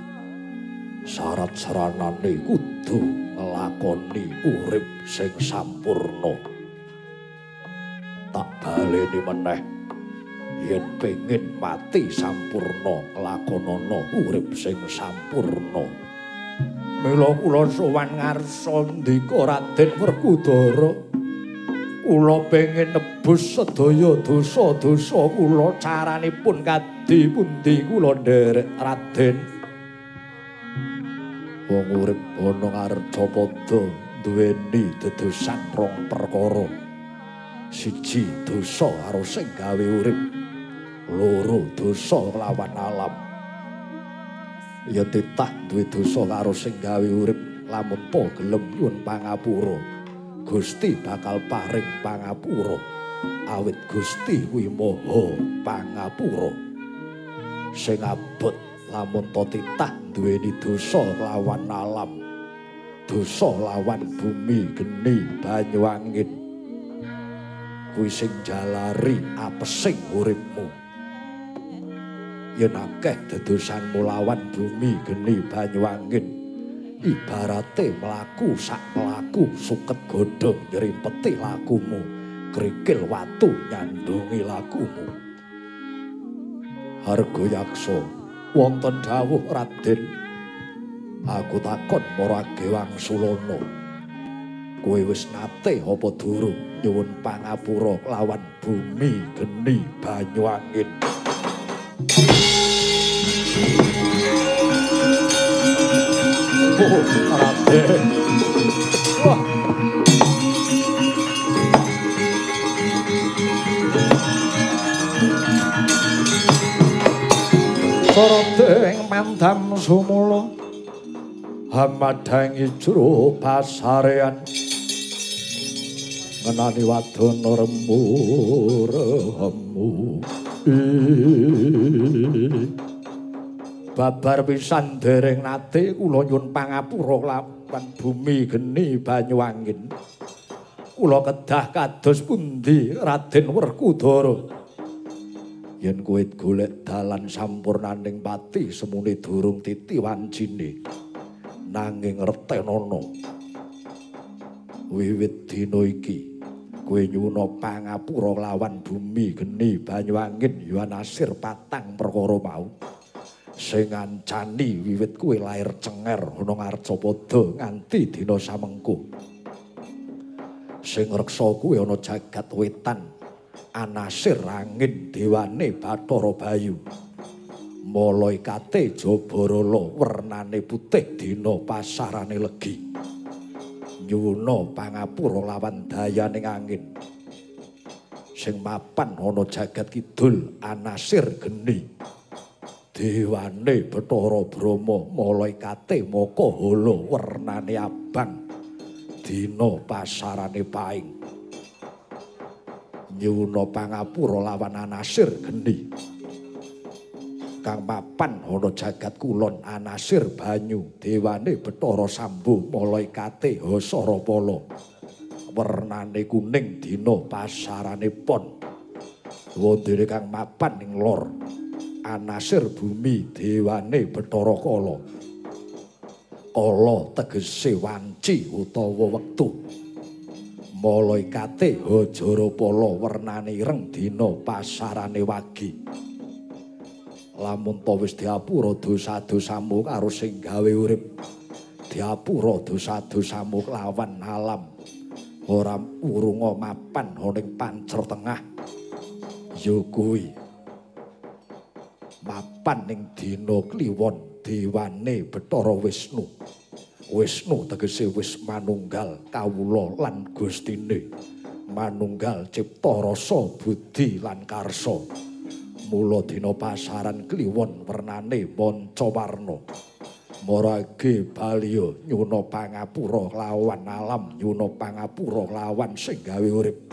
syarat saranane kudu nglakoni urip sing sampurna baleni meneh. Yen pengen mati sampurna nglakonana urip sing sampurna. Mila kula sowan ngarsa ndika Raden Werkudara kula pengen nebus sedaya dosa-dosa kula caranipun kadi pundi kula nderek Raden. Wong urip ana ngarcapada duweni dedosan rong perkara siji dosa karo sing gawe urip loro dosa lawan alam. Ya titah duwe dosa karo sing gawe urip lamun po gelem nyuwun pangapura. Gusti bakal paring pangapura. Awit Gusti kuwi maha pangapura. Sing abot lamun to titah duweni dosa lawan alam. Dosa lawan bumi geni banyu angin kuwi sing jalari apesing uripmu. Yen akeh dedosanmu lawan bumi geni banyu angin ibarate mlaku sak mlaku suket godhong nyerimpeti lakumu. Krikil watu nyandungi lakumu. Harga yaksa wonten dawuh Raden. Aku takon marage wangsulana kowe wis nate apa durung nyuwun pangapura lawan bumi geni banyu angin. Oh, Sorodeng mandam sumulo Hamadangi juru pasarean Sorodeng mandam sumulo ngenani wadon remu. Babar pisan dereng nate kula nyun pangapura lawan bumi geni banyu angin kula kedah kados pundi Raden Werkudara. Yen kowe golek dalan sampurnaning pati semune durung titi wancine. Nanging retenana wiwit dina iki kowe nyuna pangapura lawan bumi geni banyu angin yuanasir patang perkara mau sing ngancani wiwit kowe lair cenger ana ngarcapada nganti dina samengko sing reksa kowe ana jagat wetan anasir angin dewane Bathara Bayu. Malaikate Jabarala wernane putih dina pasarane legi. Nyuna pangapura lawan dayaning angin. Sing mapan ana jagat kidul anasir geni. Dewane Bathara Brahma malaikate Maka Hala wernane abang. Dina pasarane paing. nyuna pangapura lawan anasir geni kang mapan ana jagat kulon anasir banyu dewane Bathara Sambu malaikate Hasarapala. Wernane kuning dina pasarane pon. Wondene kang mapan ing lor. Anasir bumi dewane Bathara Kala. Kala tegese wanci utawa wektu. Malaikate Hajarapala wernane ireng dina pasarane wagi. Lamun ta wis diapura dosa-dosamu karo sing gawe urip, diapura dosa-dosamu lawan alam. Ora urunga mapan ning pancer tengah. Ya kuwi. Mapan ning dina kliwon dewane Bathara Wisnu. Wisnu tegese wis manunggal kawula lan Gustine. Manunggal cipta rasa budi lan karsa. Mula dina pasaran kliwon wernane manca-warna. Marage baliya nyuna pangapura lawan alam, nyuna pangapura lawan sing gawe urip.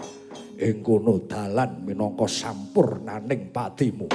Ing kono dalan minangka sampurnaning patimu.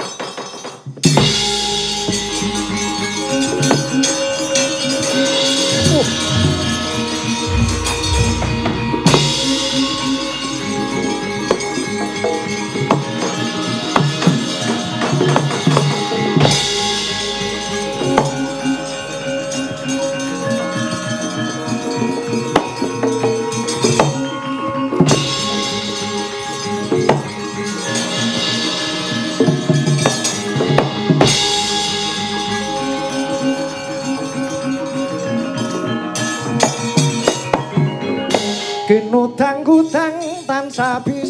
Gudang tansah bisa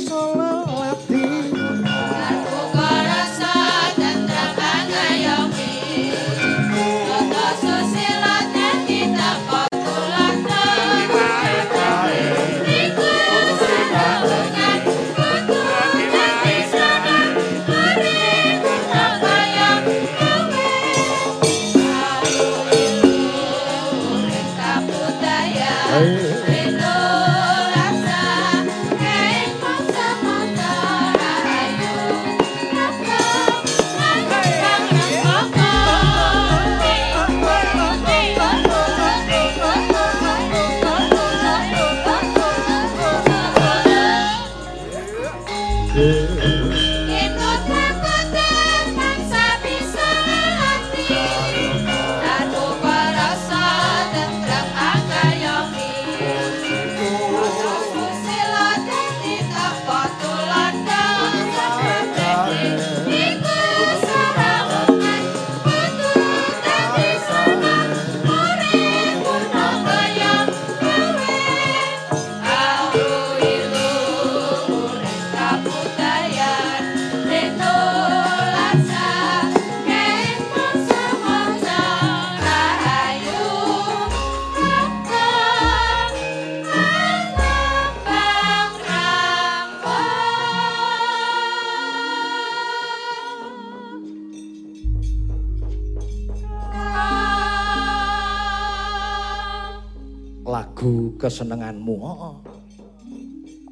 lagu kesenenganmu. Heeh.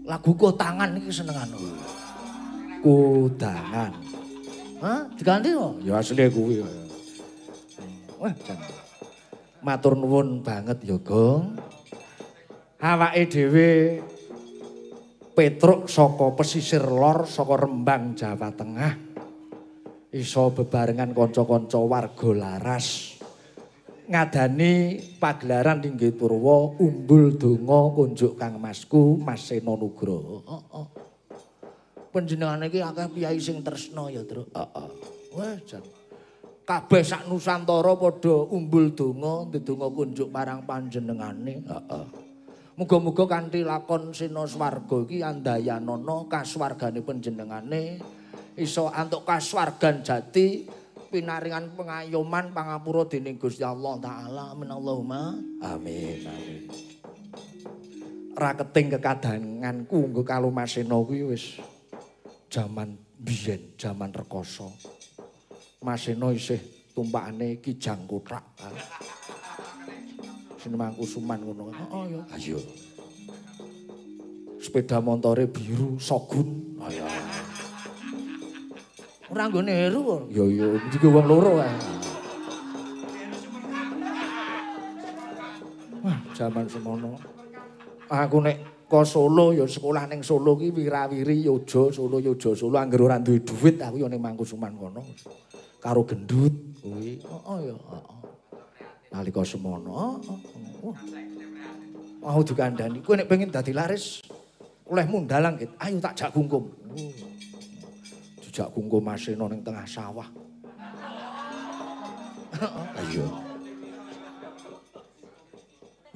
Lagu kotangan iki senenganmu. Kudangan. Hah? Diganti kok? Ya asli kuwi. Wah, jan. Matur nuwun banget ya, Gong. Awake dhewe Petruk saka pesisir lor saka Rembang Jawa Tengah. Iso bebarengan kanca-kanca warga laras. Ngadani pagelaran Inggih Purwa umbul donga kunjuk Kang Masku Mas Sena Nugroho. Heeh. Panjenengane iki akeh piyai sing tresna ya, Truk. Heeh. Wah, jan. Kabeh sak Nusantara padha umbul donga, ndedonga kunjuk marang panjenengane. Heeh. Muga-muga kanthi lakon Sena Swarga iki andayanana kaswargane panjenengane iso antuk kaswargan jati pinaringan pengayoman pangapura dening Gusti Allah taala. Amin Allahumma. Amin, amin. Raketing kekadanganku nggo karo Mas Sena kuwi wis jaman biyen, jaman rekoso. Mas Sena isih tumpakane Kijang Kutrak. Sini mangkusuman ngono. Heeh ya. Ayo. Sepeda montore biru Sogun. Ayo. Ora nggone Heru kok. Yo yo, iki wong loro ae. Wah, jaman semono. Aku nek ke Solo ya sekolah ning Solo ki wirawiri Yojo, Solo Yojo, Solo angger ora duwe dhuwit aku ya ning Mangkusuman kono. Karo gendut kuwi. Heeh ya, heeh. Nalika semono. Mau dikandani, kowe nek pengen dadi laris olehmu ndalang gitu. Ayo tak jak kungkum. Dijak kungkum Maseno ning tengah sawah. Ayo.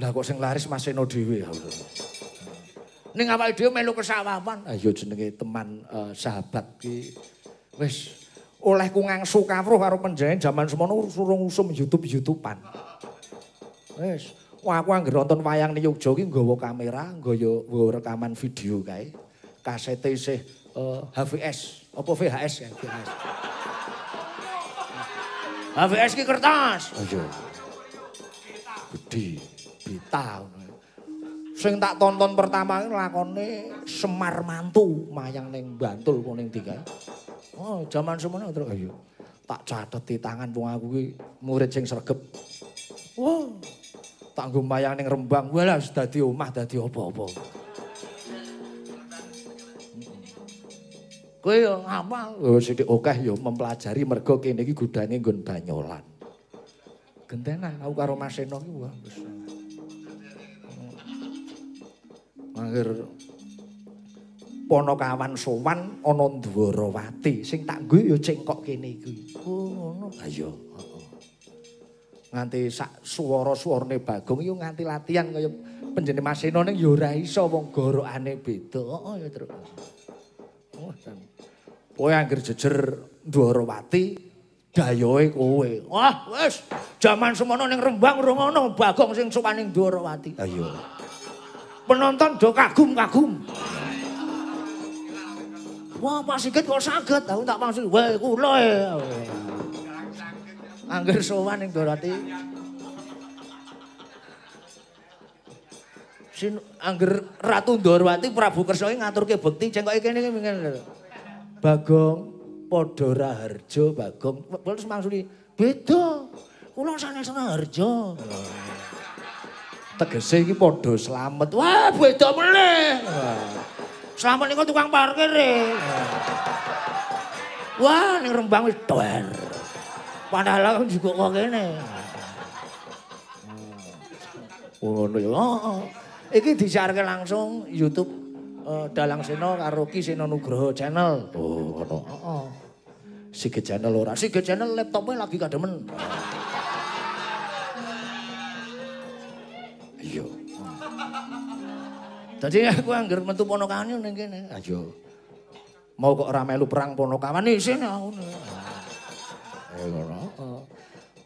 Lah kok sing laris Maseno dhewe. Ning awake dhewe melu kesawapan. Ayo jenenge teman eh, sahabat ki wis oleh ku ngangsu kawruh karo penjahen jaman semono surung usum YouTube-YouTubean. Wis, wah aku anggere nonton wayang ning Yogya ki nggawa kamera, nggawa rekaman video kae. Kasete isih eh, HVS, apa VHS ya, VHS. HVS ki kertas. Ayo. Gede, ngono. Sing tak tonton pertama ki lakone Semar Mantu mayang ning Bantul kuning tiga. Oh, zaman semono terus ayo. Tak catet di tangan wong aku ki murid sing sregep. Wah. Tak nggo mayang ning Rembang, walah dadi omah dadi apa-apa. Kowe yo ngapal. Oh, sithik akeh ya mempelajari mergo kene iki gudane nggon banyolan. Gentenan aku karo Mas Seno ki wah. Akhir ponokawan sowan ana Dwarawati sing tak nggo ya cengkok kene iki. Oh, ngono. Heeh. Nganti sak swara-swarane Bagong iki nganti latihan kaya penjene Mas Seno ning ya ora iso wong gorokane beda. Heeh ya, Truk. Kowe anggere jejer Dwarawati dayoe kowe. Wah, wis. Jaman semono ning Rembang ora ngono Bagong sing sowan ning Dwarawati. Ayo. Penonton do kagum-kagum. Wah, Pak Sigit kok saged. Aku tak maksud, wah kula e. Angger sowan ning Dwarawati. Sin angger Ratu Ndorowati Prabu iki ngaturke bekti cengkoke kene iki mingen. Bagong padha raharja Bagong. Terus maksudi beda. Kula sanes Raharja. Tegese iki padha slamet. Wah, beda meneh. Selamat niku tukang parkir e. Wah, ning Rembang wis doer. Padahal aku juga kok kene. Ngono ya. Heeh. Iki disiarke langsung YouTube eh, Dalang Seno karo Ki Seno Nugroho channel. Oh, ngono. Heeh. Sige channel ora. Sige channel laptopnya lagi kademen. Iya. Dadi aku anggar metu ponokane ning kene. Ayo. Mau kok ora melu perang Ponokawan Isin aku. Eh ngono. Heeh.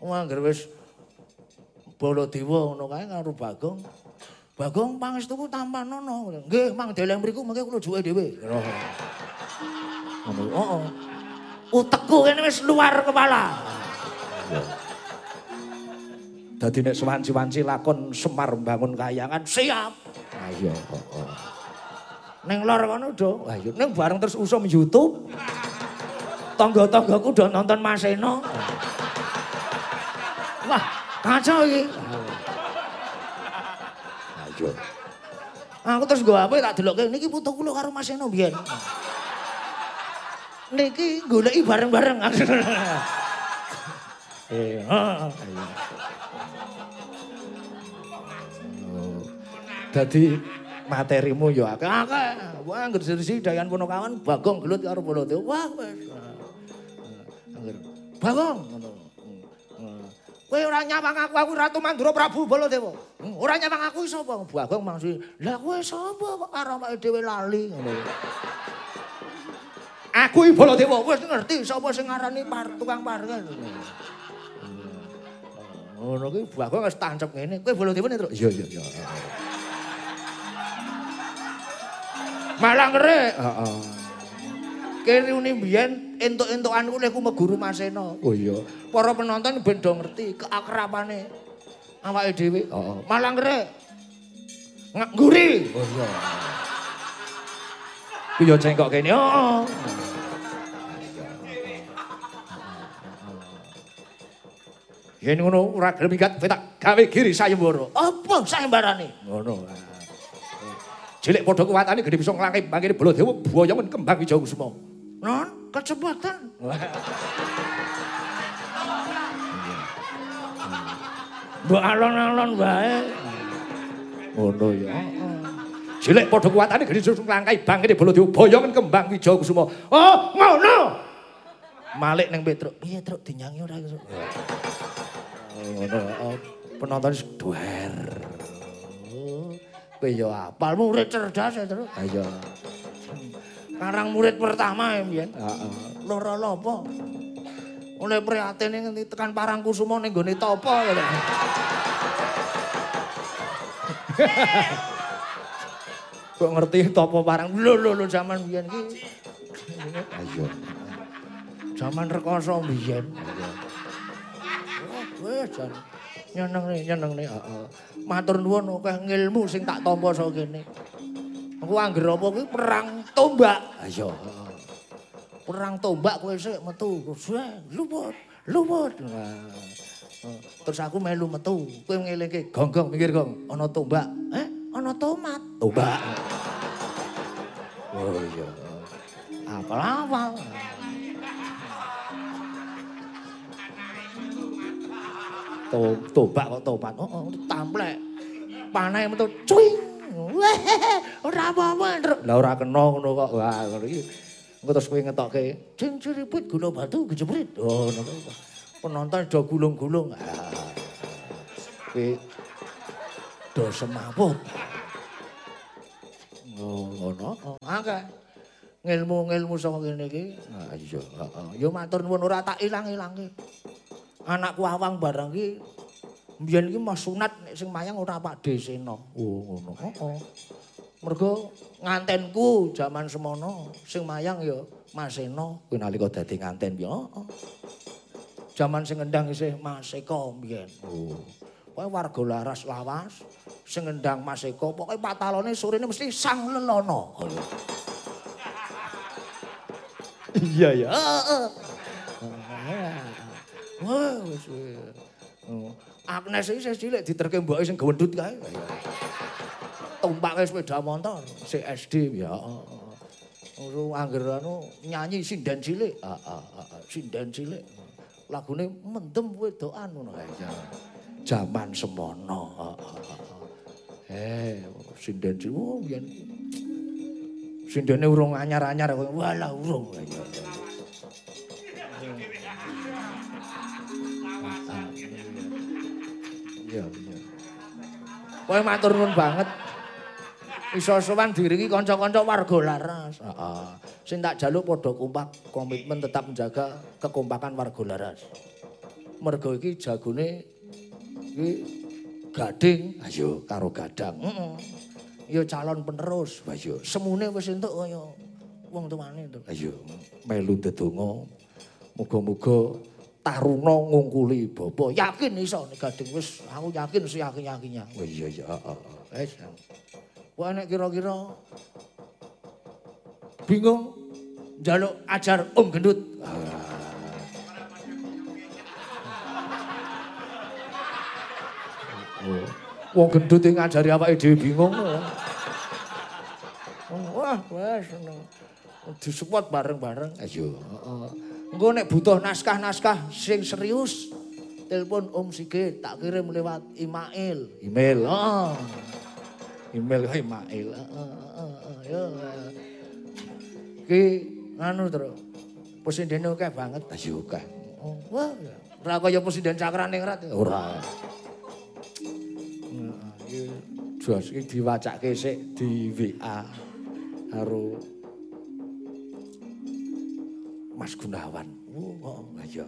Wong anggar wis Baladewa ngono kae karo Bagong. Bagong pangestuku tampan nono. Nggih, Mang Deleng mriku mengke kula juke dhewe. Ngono. Heeh. Utekku kene wis luar kepala. Dadi nek sewanci-wanci lakon Semar bangun kayangan Siap. ayo heeh. Ning lor kono do. Ayo ning bareng terus usum YouTube. Tangga-tanggaku do nonton Mas Eno. Wah, kacau iki. Ayo. Aku terus nggo HP tak delokke niki foto kula karo Mas Eno biyen. Niki goleki bareng-bareng. Eh, dadi materimu ya akeh. Akeh. Wah, anggere sisi dayan Ponokawan Bagong gelut karo Bolotewo. Wah, wis. Anggere Bagong ngono. Kowe ora nyawang aku, aku Ratu Mandura Prabu Baladewa. Ora nyawang aku sapa? Bagong maksud, "Lah kowe sapa kok karo awake dhewe lali?" ngono. Aku iki Baladewa, wis ngerti sapa sing ngarani par, tukang parkir. Ngono kuwi Bagong wis tancep ngene. Kowe Baladewa nek? Iya iya iya. Malah ngerek. Heeh. Kene uni biyen entuk-entukanku lek ku meguru Masena. Oh iya. Para penonton ben do ngerti keakrabane awake dhewe. Heeh. Malah ngrek. Nguri. Oh iya. Ku yo cengkok kene. Heeh. Yen ngono ora gelem minggat petak gawe giri sayembara. Apa sayembarane? Ngono. Cilik padha kuwatane gede bisa nglangke bangkene Baladewa boyongen kembang ijo kusuma. Kecepatan. Mbok alon-alon wae. Ngono ya. Cilik padha kuwatane gede susung langkai bangkene Baladewa boyongen kembang Wijaya Kusuma. Oh, ngono. Malik ning Petruk. Piye Truk dinyanyi ora iso? Ngono. oh, Penonton duer. Kowe ya apal murid cerdas ya terus. Ayo. Karang murid pertama ya mbiyen. Heeh. Lara apa? Oleh prihatin ngendi tekan parang kusuma ning gone topo ya. Kok ngerti topo parang lho lho lho zaman biyen ki. Ayo. Zaman rekoso biyen. Oh, Wes jan nyeneng nih, nyeneng nih. heeh. Matur nuwun akeh ngilmu sing tak tampa saka kene. Aku angger apa kuwi perang tombak. Ayo. heeh. Perang tombak kowe sik metu. Luput, luput. Eh, Terus aku melu metu. Kowe ngelingke, gonggong mikir gong, ana tombak. Eh, ana tomat. Tombak. Oh iya. Apal-apal. To tombak kok tomat. Oh, oh tamplek. Panai metu cuing. Ora apa-apa, Nduk. Lah ora kena ngono kok. Wah, ngono iki. Engko terus kowe ngetokke, "Jeng ciriput gula batu kejeprit." Oh, ngono. Penonton do gulung-gulung. Ah. Kowe do semaput. Oh, ngono. Akeh. Ngilmu-ngilmu saka kene iki. Ah, iya. Heeh. Ya matur nuwun ora tak ilang-ilangke. Anakku awang barang ki mbiyen iki mas sunat nek sing mayang ora Pak Desena. Oh ngono. Heeh. Mergo ngantenku jaman semono sing mayang ya Mas Sena. Kuwi nalika dadi nganten Ya heeh. Jaman sing ngendang isih Mas Eko mbiyen. Oh. Pokoke warga laras lawas sing ngendang Mas Eko pokoke patalone surene mesti sang lelono. Iya ya. Heeh. Wah, wis. Agnes iki isih cilik diterke mboke sing gewendut kae. Tumpake sepeda motor, si SD ya. Ora angger anu nyanyi sinden cilik. Heeh, heeh, sinden cilik. Lagune mendem wedokan ngono kae. Jaman semono. Eh, sinden cilik. Oh. Sindene urung anyar-anyar kowe. Walah urung. Iya, iya. Kowe matur nuwun banget. Iso sowan diringi kanca-kanca warga laras. Heeh. Sing tak jaluk padha kompak, komitmen tetap menjaga kekompakan warga laras. Mergo iki jagone iki gading, Ayo karo gadang. heeh. Ya calon penerus. Ayo. Semune wis entuk kaya wong tuane to. Ayo melu ndedonga. Muga-muga taruna ngungkuli bapa. Yakin iso nek gading wis aku yakin seyakin-yakinnya. Oh iya iya. heeh. Wis. Nek kira-kira bingung njaluk ajar Om Gendut. Wong gendut yang ngajari awake dhewe bingung. Wah, wah seneng. Disupport bareng-bareng. Ayo. Heeh. Engko nek butuh naskah-naskah sing serius, telepon Om Sigit tak kirim lewat email. Email. Oh. Email kok. Heeh, heeh, ya. Ki nganu to. Presiden akeh banget. Ayo kah. Oh, Wah, ora kaya presiden Cakraningrat. ya. Ora. Jos iki diwacake sik di WA karo Mas Gunawan. Oh, iya.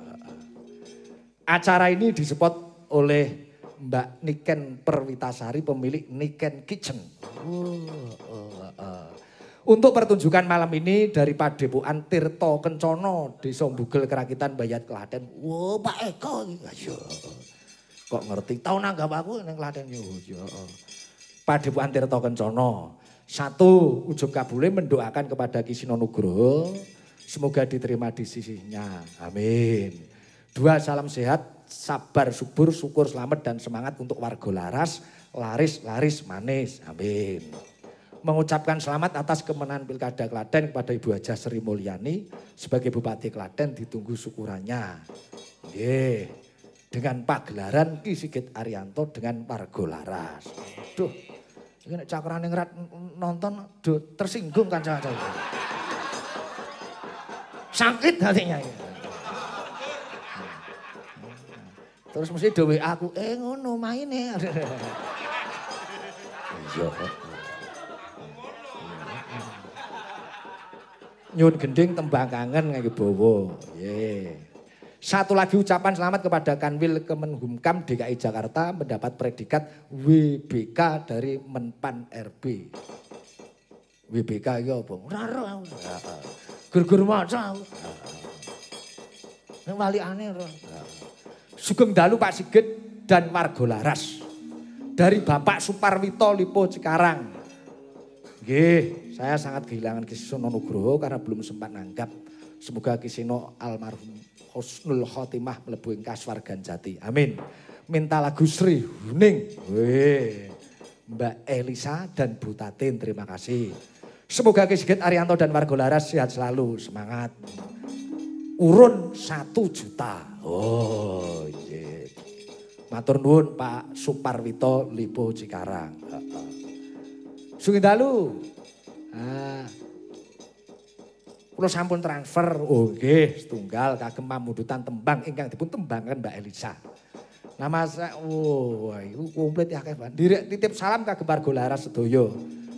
Acara ini disupport oleh Mbak Niken Perwitasari pemilik Niken Kitchen. Oh, oh, oh. Untuk pertunjukan malam ini dari Padepokan Tirto Kencono, Desa Bugel Kerakitan Bayat Klaten. Wah, Pak Eko. Ayo. Kok ngerti? Tau nanggap aku ning Klaten yo. Ya. Padepokan Tirto Kencono. Satu, ujub kabule mendoakan kepada Kisino Nugroho. Semoga diterima di sisinya. Amin. Dua, salam sehat, sabar, subur, syukur, selamat, dan semangat untuk warga laras, laris, laris, manis. Amin. Mengucapkan selamat atas kemenangan Pilkada Klaten kepada Ibu Haja Sri Mulyani sebagai Bupati Klaten ditunggu syukurannya. Nggih. Dengan pagelaran Ki Sigit Arianto dengan warga laras. Duh, Iki nek Cakraningrat nonton duh, tersinggung kanca-kanca. Sakit hatinya ya. Terus mesti dewe aku, eh ngono maine. Iya. Nyun gending tembang kangen ngangge bawa. Ye. Satu lagi ucapan selamat kepada Kanwil Kemenhumkam DKI Jakarta mendapat predikat WBK dari Menpan RB. WBK iki apa? Gur-gur maca aku. Nek wali aneh ora. Sugeng dalu Pak Sigit dan warga Laras. Dari Bapak Suparwito Lipo Cikarang. Nggih, saya sangat kehilangan Kisino Nugroho karena belum sempat nanggap. Semoga Kisino almarhum Husnul Khotimah mlebu ing kaswargan jati. Amin. Minta lagu Sri Huning. Weh. Mbak Elisa dan Bu Tatin, terima kasih. Semoga Ki Arianto dan warga Laras sehat selalu, semangat. Urun satu juta. Oh, iya. Matur nuwun Pak Suparwito Lipo Cikarang. Heeh. Sungi dalu. Ah. Kula sampun transfer. Oh nggih, setunggal kagem pamundutan tembang ingkang dipun tembangkan Mbak Elisa. Nama saya, oh, itu komplit ya kayak Direk titip salam kagem warga Laras sedaya.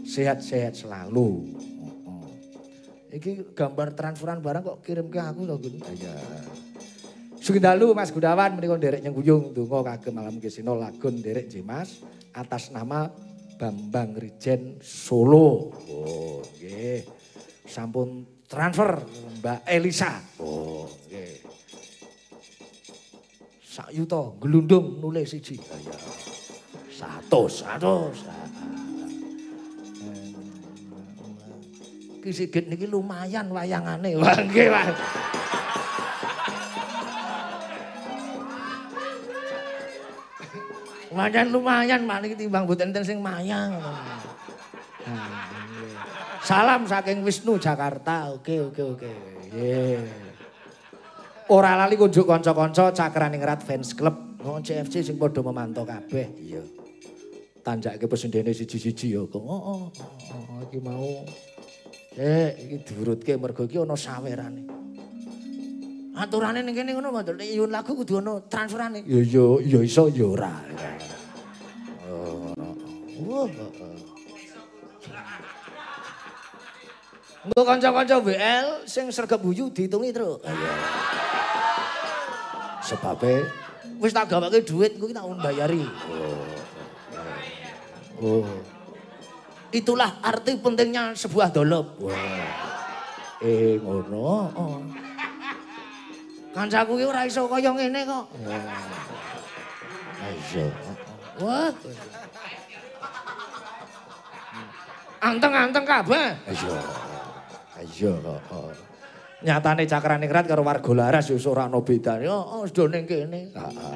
Sehat-sehat selalu. Heeh. Iki gambar transferan barang kok kirim ke aku lho, Gun. Iya. Sugeng dalu Mas Gudawan menika nderek nyengkuyung donga kagem malam kesino lagun nderek nggih Mas atas nama Bambang Rijen Solo. Oh, nggih. Sampun transfer Mbak Elisa. Oh, nggih. Sak yuta glundung nulis siji. Ya. Satus, satus. Ki Sigit niki lumayan wayangane. Wah, nggih, Pak. Lumayan lumayan mak niki timbang mboten enten sing mayang. Salam saking Wisnu Jakarta. Oke, oke, oke. Nggih. Ora lali kunjuk kanca-kanca Cakraningrat Fans Club. Wong CFC sing padha memantau kabeh. Iya. Tanjake pesendene siji-siji ya. Oh, oh, oh, oh, iki mau. Eh, iki diurutke mergo iki ana sawerane. Aturane ning kene ngono, Mas. Nek nyuwun lagu kudu ana transferane. Ya ya ya iso ya ora. Oh, oh, oh. Engko kanca-kanca WL sing sregep buyu diitungi terus. Sebabe Wis tak gawake dhuwit kuwi tak mbayari. oh Itulah arti pentingnya sebuah dolop. wah. Eh ngono. Oh. Kancaku ki ora iso kaya ngene kok. Ayo. Wah. Anteng-anteng kabeh. Ayo. Ayo kok. Nyatane Cakraningrat karo warga Laras ya ora ana bedane. Oh, sedo ning kene. Ah,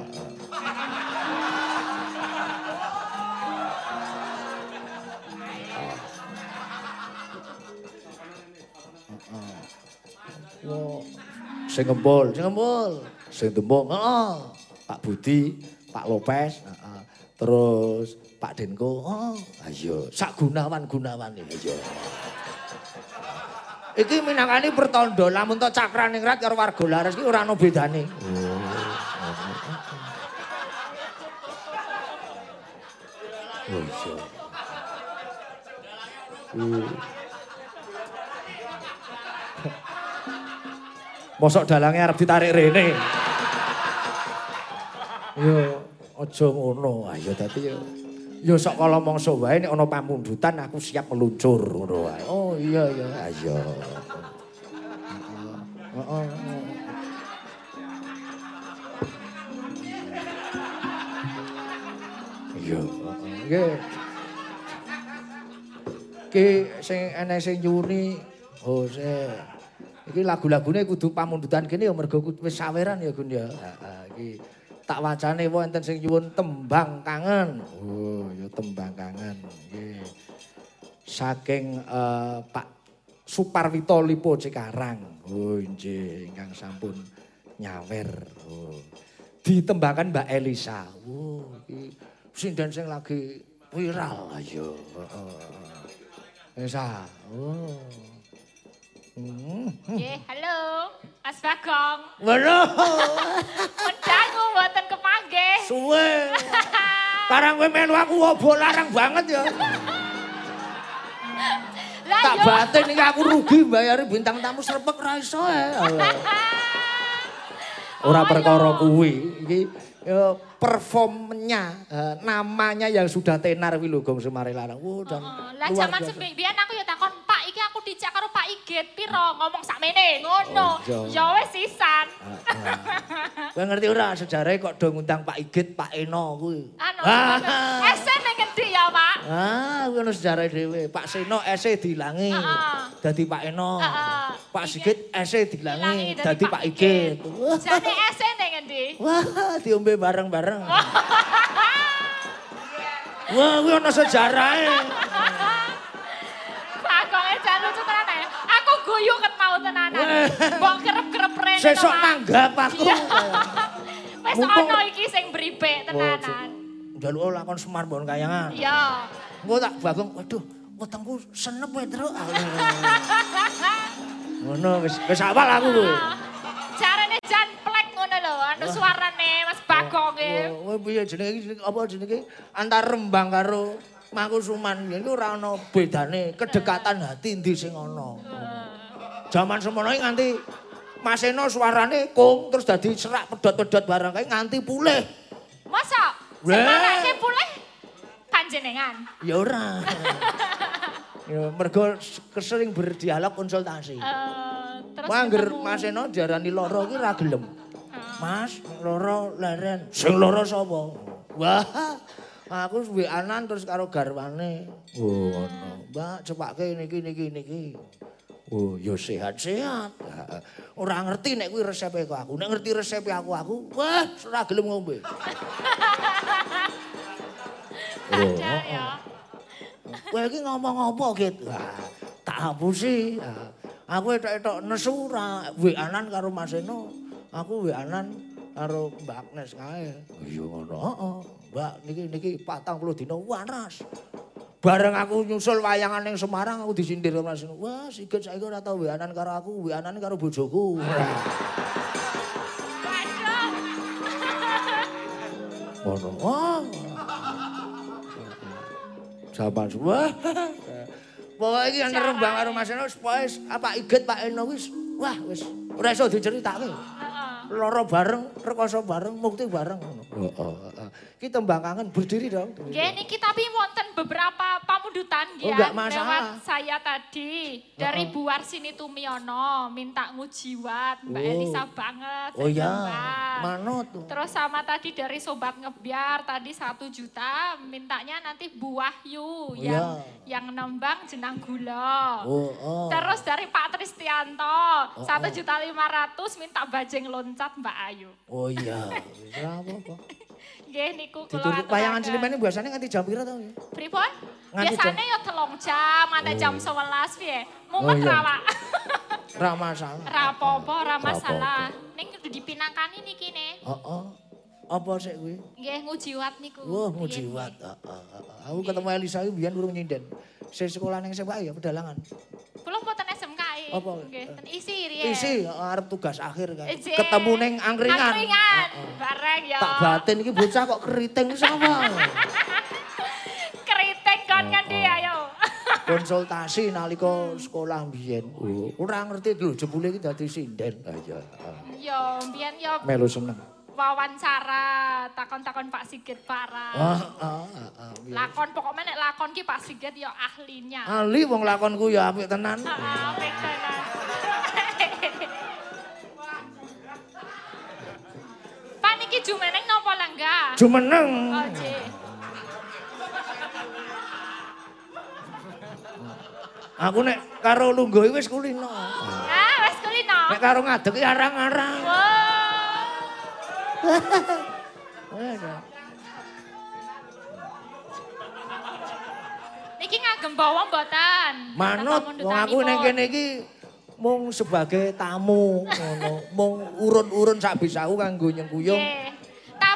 sing ngempul, sing ngempul. Sing tembung, heeh. Pak Budi, Pak Lopez, heeh. Terus Pak Denko, oh, ayo. Sak gunawan-gunawan iki. Ayo. Iki minangkani pertanda lamun to Cakraningrat karo warga Laras iki ora ana bedane. Oh iya. Mosok dalange arep ditarik rene. Yo aja ngono. Ayo dadi yo yo sok kala mangsa wae nek ana pamundutan aku siap meluncur ngono. Oh iya iya. Ayo. Heeh. Iya. Nggih. Ki sing enek sing nyuni oh se. Iki lagu-lagune kudu pamundutan kene ya mergo wis saweran ya Gun ya. Heeh iki tak wacane wonten sing nyuwun tembang kangen. Oh ya tembang kangen. Nggih. Saking eh, Pak Suparwito Lipo Cikarang. Oh nggih ingkang sampun nyawer. Oh. Ditembangkan Mbak Elisa. Oh iki sinden sing lagi viral. Ayo. Elisa. Oh. Hmm. Nggih, halo. Mas Bagong. Waduh, Mendangu mboten kepanggih. suwe. Karang kowe melu aku obo larang banget ya. Lah Tak yo. batin iki aku rugi mbayari bintang tamu srepek ra iso e. Alah. Ora Oh, perkara kuwi. Iki ya performnya, eh, namanya yang sudah tenar lho Gong Semari Larang. Oh, dan Lah luar jaman biasa. sembilan aku ya takon, "Pak, iki aku dijak karo Pak Igit piro ngomong sakmene?" Ngono. Oh. Ya wis sisan. Kowe ngerti ora sejarahnya kok do ngundang Pak Igit, Pak Eno kuwi. Anu, esen ning ngendi ya, Pak? Ah, kuwi ono sejarah dhewe. Pak Seno ese dilangi. Dadi Pak Eno. Pak Igit Sigit ese dilangi dadi Pak Igit. Jane esen ning ngendi? Wah, diombe bareng-bareng. Wah, kuwi ono sejarahnya. Bagonge jan lucu tenan ae. Aku guyu ket mau tenanan. Mbok kerep-kerep rene. Pak. nanggap aku. Wis ono iki sing bribek tenanan. Njaluk lakon Semar Bon Kayangan. Ya. Engko tak bagong, waduh, wetengku senep wae, Tru. Ngono wis wis awal aku Carane jan plek ngono lho, anu suarane Mas Bagong e. Oh, piye jenenge iki jenenge- apa jenenge antar Rembang karo Mangkusuman iki ora ana bedane, kedekatan hati ndi sing ana. Zaman semono nganti Mas Eno suarane kung terus dadi serak pedot-pedot barang kae nganti pulih. Masa semarake pulih panjenengan. Ya ora. ya mergo kesering berdialog konsultasi. Eh, terus Mangger ketemu- Mas Eno diarani loro ki ra gelem. Ah. Mas, loro leren. Sing loro sapa? Wah, aku duwe anan terus karo garwane. Oh, ngono. Mbak, cepake niki niki niki. Oh, ya sehat-sehat. Ha, Ora ngerti nek kuwi resepe kok aku. Nek ngerti resepe aku aku, wah, ora gelem ngombe. Oh, ya. Kowe iki ngomong apa, Git? Wah, tak hapusi. Ah, Aku etok-etok nesu ra WA-an karo Mas Eno. Aku WA-an karo Mbak Agnes kae. Iya ngono. Heeh. Mbak niki niki 40 dina waras. Bareng aku nyusul wayangan ning Semarang aku disindir karo Mas Eno. Wah, sikit saiki ora tau WA-an karo aku, WA-an karo bojoku. Waduh. Ngono. Wah. Jawaban semua. Pokoknya iki yang rembang karo Mas Eno, pokoknya apa iget Pak Eno wis, wah wis, ora iso diceritake. Heeh. Loro bareng, rekoso bareng, mukti bareng. Heeh, heeh. Ki tembang kangen berdiri dong. Nggih niki tapi wonten beberapa pamundutan Oh, ya, lewat saya tadi dari Bu Warsini Tumiono minta ngujiwat Mbak Oh. Elisa banget. Oh ya, nembang. mana tuh? Terus sama tadi dari Sobat Ngebiar tadi satu juta mintanya nanti Bu Wahyu yang yang nembang jenang gula. Oh, oh. Terus dari Pak Tristianto satu juta lima ratus minta bajeng loncat Mbak Ayu. Oh iya, apa-apa. Nggih niku kula aturaken. Sliman ini biasanya nganti jam pira to? Pripun? Biasanya ya telung jam, ada jam 11 piye. Mumet Oh, iya. ra, Pak. Ora masalah. Ra apa-apa, ra Ra masalah. Ning kudu dipinangkani niki ne. Heeh. Apa sih kuwi? Nggih ngujiwat niku. Wah, nggih. Heeh, heeh. Aku ketemu Elisa iki biyen urung nyinden. Saya sekolah ning SMA ya pedalangan. Kula mboten. Apa? Nggih, ten isi riyen. Isi arep tugas akhir kan. Ketemu ning angkringan. Angkringan. Heeh. Bareng ya. Tak batin iki bocah kok keriting sama. Keriting kon ngendi Oh. ayo. Konsultasi nalika sekolah biyen. Ora ngerti lho jebule iki dadi sinden. Ah, iya. ah. Yo, mbiyen yo Melu seneng. Wawancara takon-takon Pak Sigit parah. Ah, ah, ah, ah. Lakon pokoknya nek lakon ki Pak Sigit yo ahlinya. Ali wong lakonku ya apik tenan. Ah, apik tenan. Pak niki jumeneng napa langga? Jumeneng. Oh, jih. Aku nek karo lungguh wis kulino. Ah, wis kulino. Nek karo ngadeg arang-arang. Wah. Niki ngagem bawa mboten? Manut wong aku ning kene iki mung sebagai tamu ngono. Mung urun-urun sak bisaku kanggo nyengkuyung. Nggih.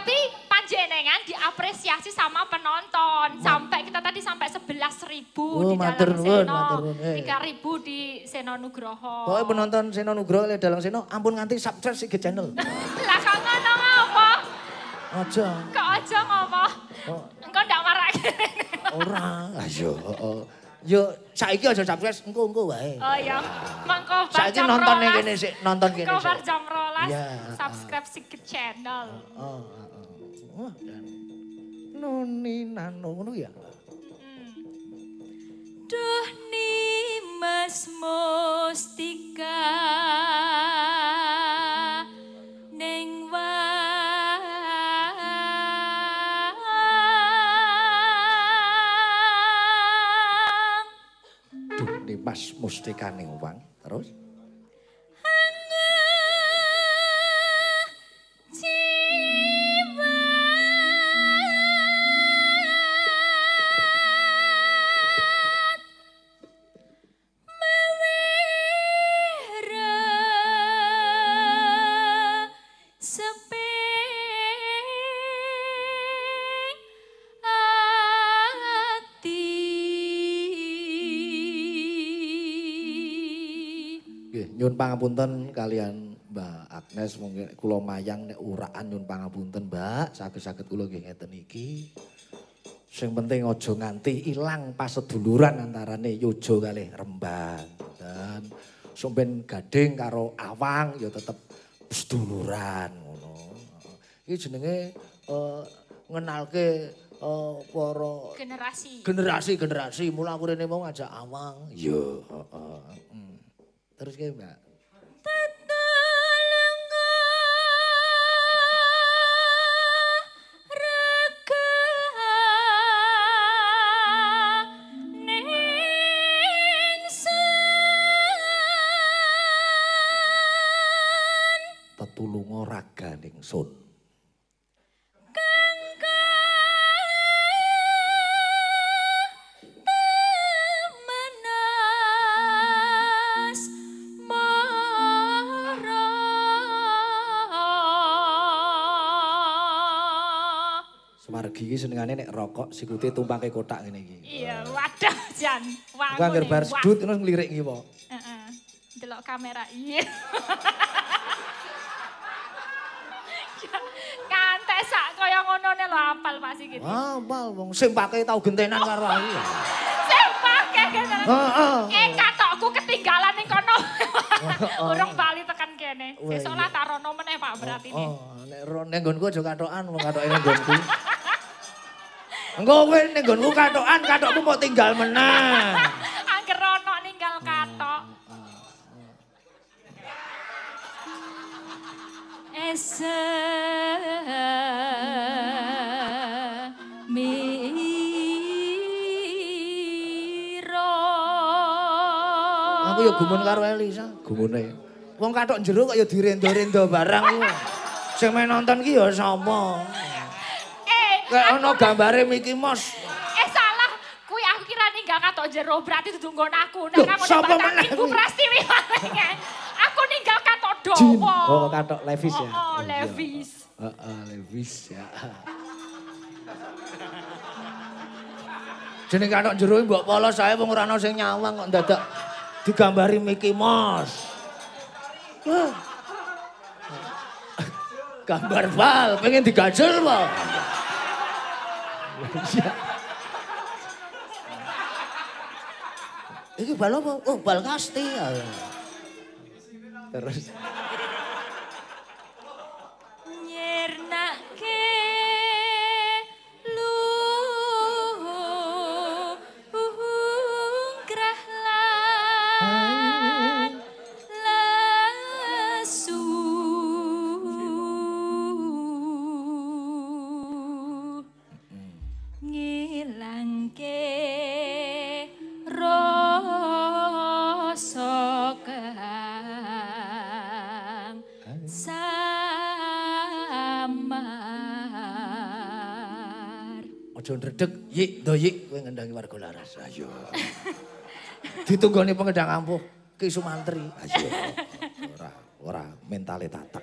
Tapi panjenengan diapresiasi sama penonton. Sampai kita tadi sampai 11 ribu Oh, di dalam nuwun, Seno. eh. 3 ribu di Seno Nugroho. Pokoke penonton Seno Nugroho le dalang Seno ampun nganti subscribe sik channel. Lah kok ngono ngapa? Aja. Kok aja ngapa? Oh. Engkau ndak marah Ora. Ayo, Heeh. Yo saiki aja subscribe engko-engko wae. Oh iya, mangko bar Saiki nonton ning kene sik, nonton kene sik. jam rolas, Iya. subscribe sikit channel. Oh, heeh. Dan Noni nano ngono ya. Hmm. Duh Nimas Mustika Neng wang duh nih mas mustika ning wang. Terus? Nyun pangapunten kalian Mbak Agnes mungkin kula mayang nek uraan nyun pangapunten Mbak, saged-saged kula nggih ngeten iki. Sing penting aja nganti ilang paseduluran antarane Yojo kalih Rembang. Dan sumpen gading karo Awang ya tetep seduluran ngono. Iki jenenge eh, ngenalke eh, para generasi generasi-generasi mula aku rene mau ngajak awang. Iya, heeh. Hmm. Terus ki Mbak. Tetulunga raga ning sun. Iki senengane nek rokok sikute tumpake kotak ngene iki. Iya, wadah Jan. Aku anggar bar sedut terus nglirik iki po. Heeh. Delok kamera. Iya. Kantek sak kaya ngonone lho apal Pak Sigit. Apal wong sing pake tau gentenan karo aku. Sing pake kene. Heeh. Eh katokku ketinggalan ning kono. Urung bali tekan kene. Wah, Sesuk lah tarono meneh Pak berarti ini. Oh, nek ro ning nggonku aja katokan wong katoke nggonku. Engko kowe ning nggonku katokan, katokmu kok tinggal meneh. Angger ono ninggal katok. Esa miro. Aku ya gumun karo Elisa. Gumune. Wong katok jero kok ya direndo-rendo barang. Sing main nonton ki ya sapa? Eh, Kayak ono gambare Mickey Mouse. eh salah. Kuwi aku kira ninggal katok jero berarti dudu nggon aku. Nek aku sapa nembak meneh Iku kuwi? Prastiwi malinge. Aku ninggal katok dawa. Oh, katok Levis ya. Oh, oh, Levis. Heeh, Levis ya. Jeneng katok jero mbok polos saya wong ora ana sing nyawang kok dadak digambari Mickey Mouse. Gambar bal, pengen digajel apa? Iki bal apa? Oh, bal kasti. Terus yik, do yik, kowe ngendangi warga laras. Ayo. Ditunggoni pengedang ampuh Ki Sumantri. ayo. Ora, ora mentale tatak.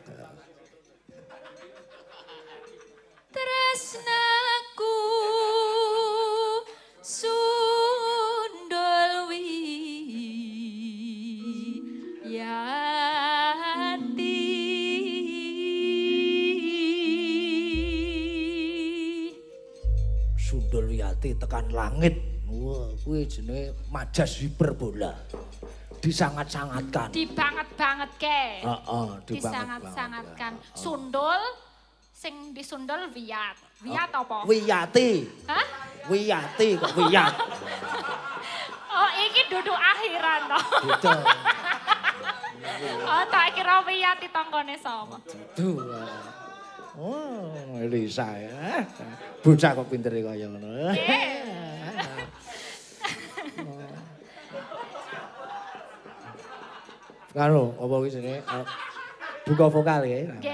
Jenenge majas hiperbola. Disangat-sangatkan. dibanget-banget ke Heeh, disangat-sangatkan sundul sing disundul wiat wiat Oh. apa Wiyati. Hah? Wiyati kok wiyat. oh iki duduk akhiran to Gitu. oh tak kira wiat tanggane sama Duh. Oh, Elisa ya. Bocah kok pintere kaya ngono. Karo apa kuwi jenenge? Buka vokal ya. Nggih.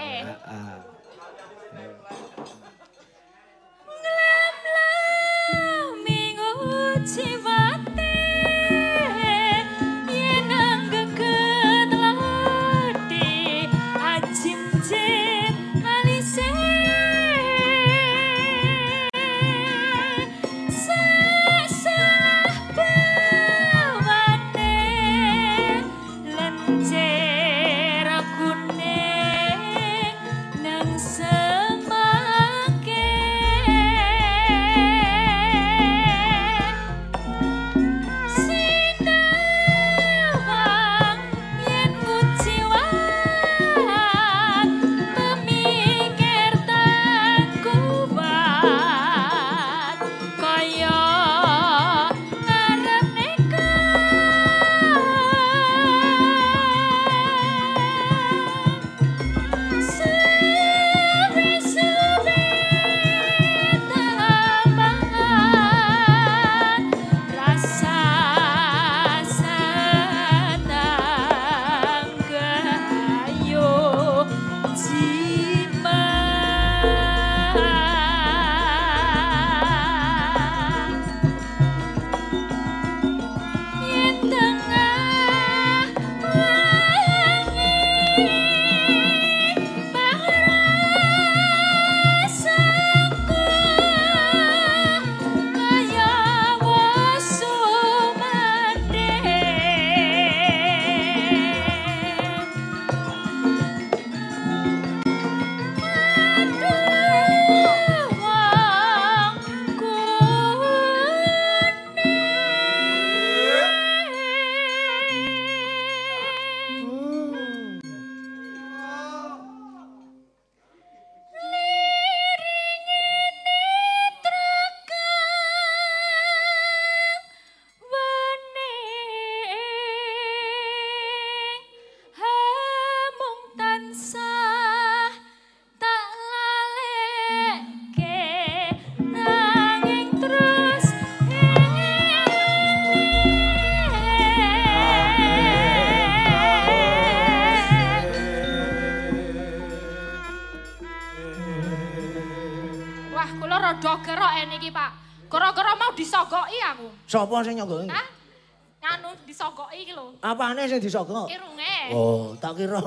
Sing disogok? Irunge. Oh, tak kira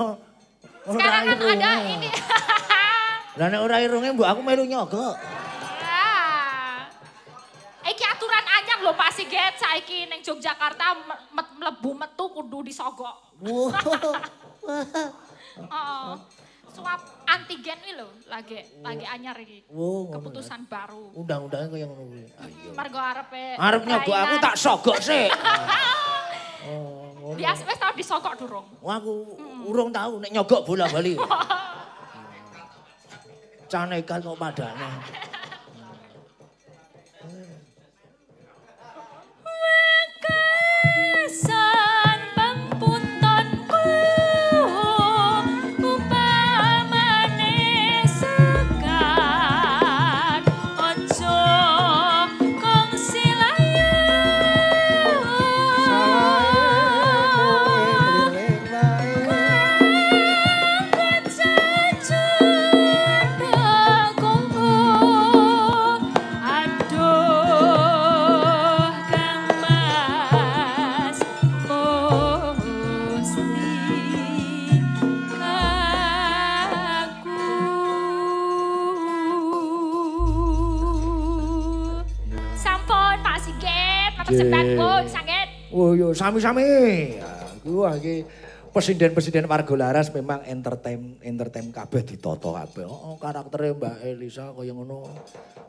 Sekarang kan ada ini. Lah nek ora irunge mbok aku melu nyogok. Iki aturan anyar lho Pak Siget saiki ning Yogyakarta mlebu metu kudu disogok. Wah. Heeh. Swab antigen iki lho lagi lagi anyar iki. Oh. Keputusan baru. Undang-undangnya kaya ngono kuwi. Ayo. Mergo arepe Arep nyogok aku tak sogok sik. Biasa wis tau disogok durung. Wah, aku urung tahu nek nyogok bola-bali. Canekan kok padane. Kesan sami-sami. Aku iki presiden-presiden warga laras memang entertain entertain kabeh ditata kabeh. Oh, karaktere Mbak Elisa kaya ngono.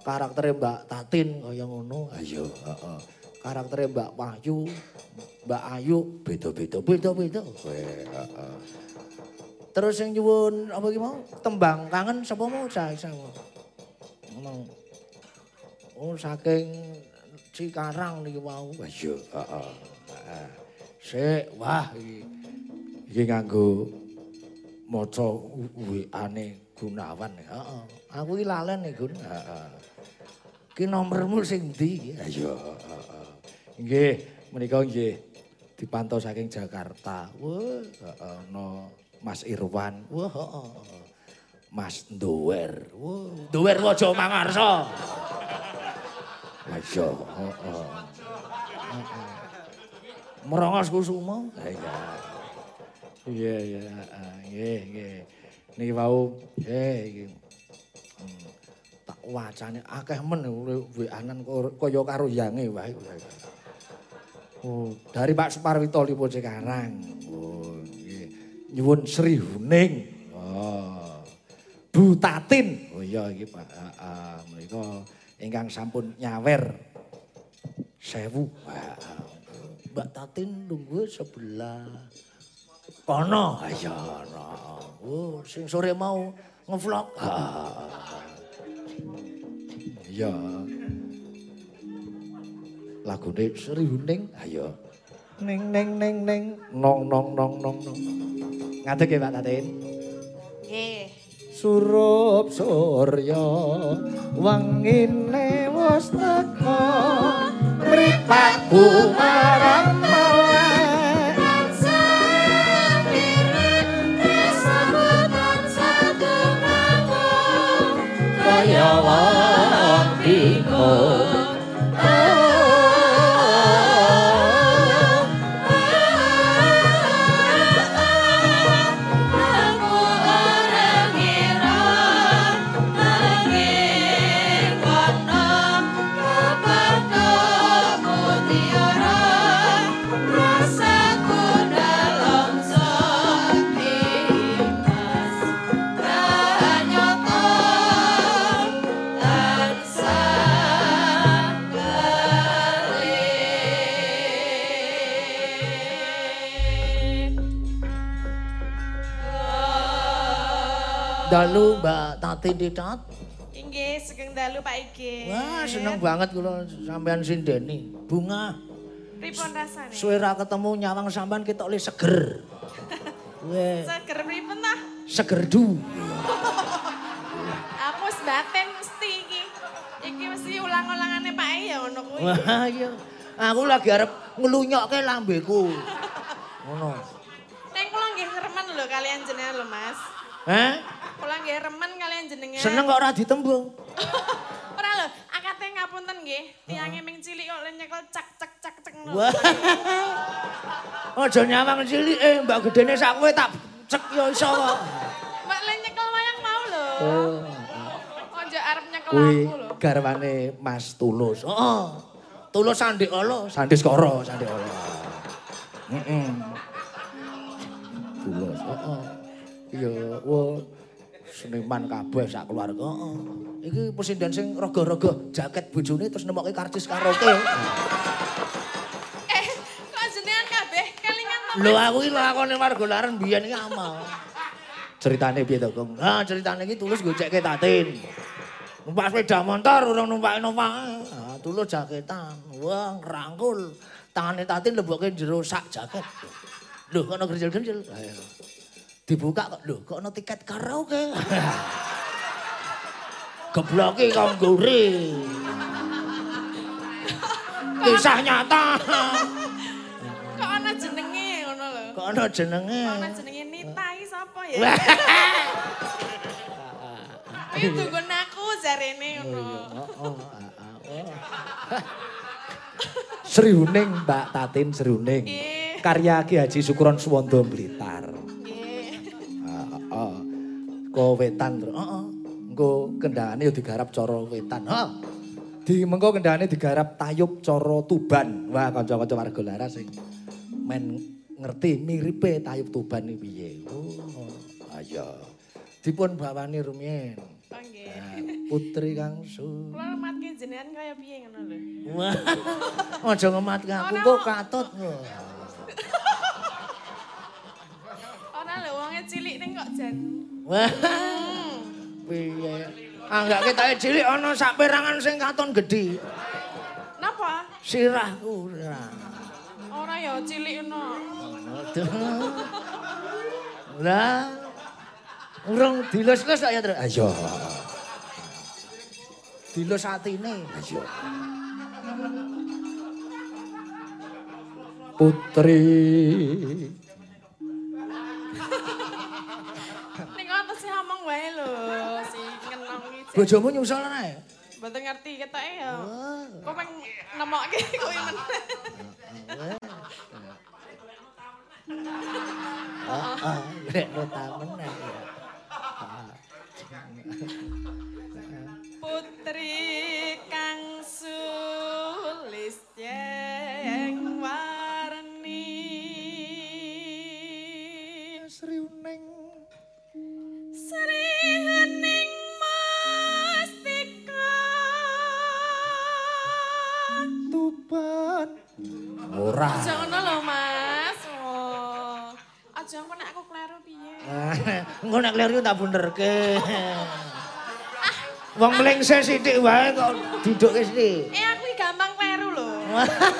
Karaktere Mbak Tatin kaya ngono. Ayo, heeh. Karaktere Mbak Wahyu, Mbak Ayu beda-beda, beda-beda. Heeh. Terus yang nyuwun apa iki mau? Tembang kangen sapa mau saya. Ngono. Oh saking Cikarang niki mau. Ayo, heeh. Sik, wah iki iki nganggo maca WA-ne Gunawan. Heeh. Aku iki lalen nih Gun. Heeh. Ki nomormu sing ndi? Ayo, heeh. Nggih, menika nggih dipantau saking Jakarta. Wah, heeh, no Mas Irwan. Wah, heeh. Mas Ndower. Wah, Ndower Waja Mangarsa. Ayo, heeh. Heeh. Merongos kusuma. Ha iya. Iya, iya, heeh. Nggih, nggih. Niki wau iki. Hmm, Tak wacane akeh men WA-an kaya karo yange wae. Oh, dari Pak Suparwito Lipo Cikarang. Oh, nggih. Nyuwun Sri Huning. Oh. Bu Tatin. Oh iya iki Pak. Heeh, menika ingkang sampun nyawer sewu. Heeh. Mbak Tatin nunggu sebelah kono. Ayo. Oh, sing sore mau ngevlog. Iya. Lagune Sri Huning. Ayo. Ning ning ning ning nong nong nong nong nong. Ngadeg ya Pak Tatin. Nggih. Surup surya wengine wis teka mripatku marang Dalu Mbak Tatin Titot. Inggih, sugeng dalu Pak Ige. Wah, seneng banget kula sampean sindeni. Bunga, Pripun rasane? suwe ra ketemu nyawang sampean ketok le seger. Weh, Seger pripun tah? segerdu. Aku wis batin mesti iki. Iki mesti ulang-ulangane Pak E ya ngono kuwi. Wah, iya. Aku lagi arep ngelunyokke lambeku. Ngono. Neng kula nggih remen lho kalian jenengan lho, Mas. Heh? Kula nggih remen kalian jenengan. Seneng kok ora ditembung. Ora lho, akate ngapunten nggih, tiange ming cilik kok nyekel cak cak cak cek. Wah. Aja nyawang cilik eh mbak gedene sak kowe tak cek yo iso kok. Mbak le nyekel wayang mau lho. Oh. Ojo arep nyekel aku lho. garwane Mas Tulus. Heeh. Tulus Sandi Olo, Sandi Skoro, Sandi Olo. Heeh. Tulus, heeh. Iya, wah seniman kabeh sak keluarga. Heeh. Iki presiden sing rogo-rogo jaket bojone terus nemokke karcis karaoke. Eh, kok jenengan kabeh kelingan to? Lho aku iki lakone warga laren biyen iki amal. Ceritane piye to, Gong? Nah, ceritane iki tulus gocekke tatin. Numpak sepeda motor urung numpak numpak. Ah, tulus jaketan. Wah, ngrangkul. Tangane tatin lebokke jero sak jaket. Lho, kok ono gerjel-gerjel. Ayo. Dibuka kok, lho, kok ono tiket karaoke. Gebloki konggure. Kisah nyata. Kok ana jenenge ngono lho. Kok ono jenenge. Ana jenenge Nita iki sapa ya? Ayo tunggu aku jarene ngono. Sriuning Mbak Tatin Sriuning. Nggih. Karya Ki Haji Sukron Suwondo Blitar. Nggih. Heeh. Ko wetan, Tru. Heeh. Engko kendhane ya digarap cara wetan. Heeh. Di mengko kendhane digarap tayub cara Tuban. Wah, kanca-kanca warga laras sing men ngerti miripe tayub Tuban iki piye. Oh, ayo. Dipun bawani rumiyin. Nah, Putri Kang Su. Kula matke jenengan kaya piye ngono lho. Wah, aja ngematke aku kok katut. Ora lho wonge cilik ning kok jan. Wah, piye? Anggak ketake cilik ana sak perangan sing katon gedhi. Napa? Sirahku sirah. Ora ya cilik ngono. Aduh. Lah, urung dilus-lus kok ya, Tru. Ayo. Dilus atine. Ayo. Putri. Wae lho si ngenom iki. Bojomu nyusul ae. Mboten ngerti ketoke ya. Kok peng nemokke kuwi men. Heeh, lek tamen ae. Putri kang sulis jeng warni Sriuning. Ora. Aja ngono lho Mas. Oh. Aja engko nek aku kleru piye. Engko nek kleru tak bunderke. Wong mlengse sithik wae kok didukke sithik. Eh aku iki gampang kleru lho.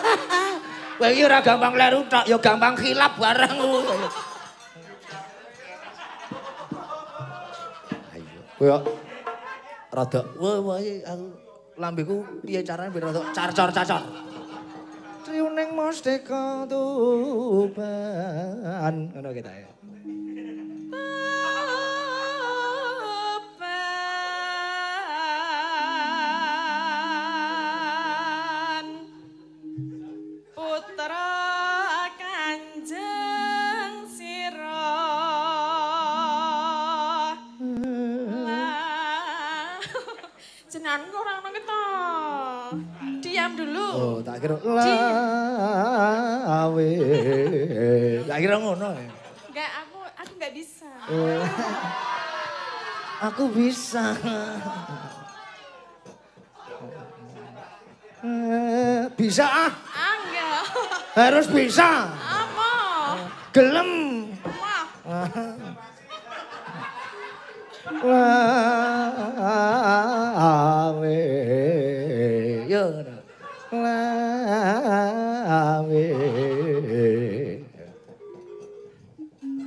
Kowe iki ora gampang kleru tok, ya gampang khilaf bareng. Koyo rada Wah, wah, aku lambeku piye carane biar rada car-car cacor. Triuning Mustika Tuban. Ngono kita ya. Aku bisa. Eh, bisa ah, Ah, enggak. harus bisa. Apa? Gelem. Wah, Lawe. Yo. Lawe.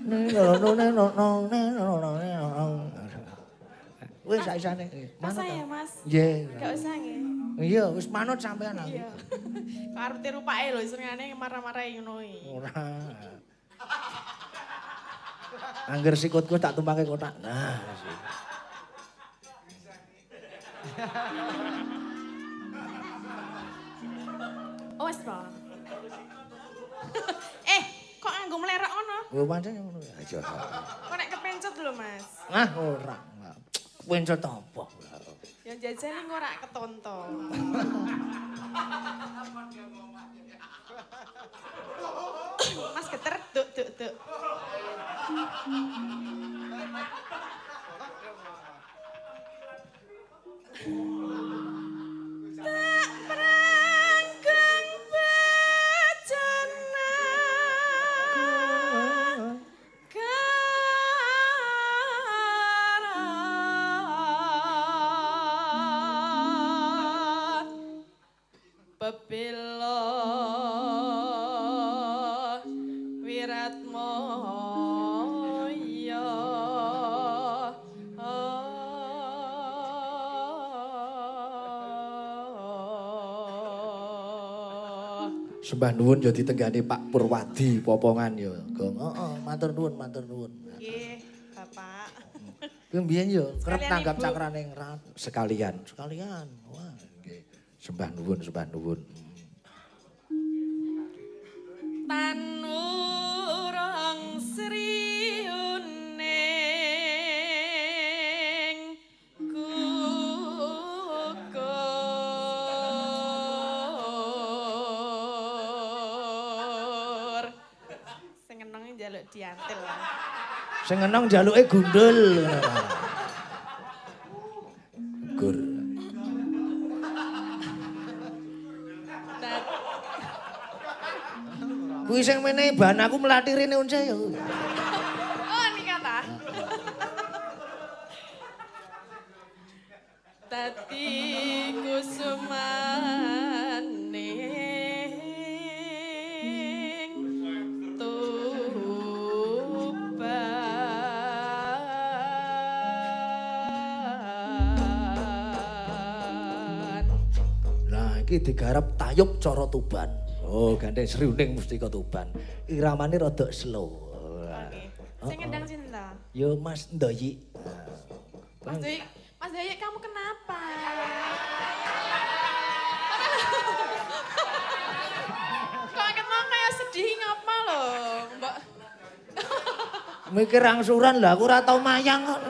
No no no no no no Wis sak isane. Eh, ya, Mas Saya, Mas. Iya, Enggak usah nih. Iya, wis manut sampean aku. Iya. Kok arep tiru pake lho senengane marah-marahin ngono iki. Ora. Angger sikutku tak tumpake kotak. Nah. Oh, wis, Eh, kok nganggo mlerok ngono? Oh, pancen ngono. Ya. Aja. Kok nek kepencet dulu, Mas. Nah, orang. Kuen cok topo. Yang jajan ini ngorak ketonton. Mas keter, duk, duk, duk. Oh. sembah nuwun yo ditenggani Pak Purwadi popongan yo. Gong, oh, oh, matur nuwun, matur nuwun. Nggih, Bapak. Kuwi mbiyen yo kerep tanggap cakrane ngrat sekalian. Sekalian. Wah, nggih. Sembah nuwun, sembah nuwun. Tan Sing enong jaluke gundul. Gur. Kuwi sing menehi ban aku mlathirine unce yo. iki digarap tayub coro Tuban. Oh, gandeng mesti kau Tuban. Iramane rada slow. Oke. Sing ngendang cinta. Yo Mas Ndoyi. Mas Ndoyi, Mas Ndoyi kamu kenapa? Kok kenapa kayak sedih ngapa loh, Mbak? Mikir angsuran lah, aku ora tau mayang kok.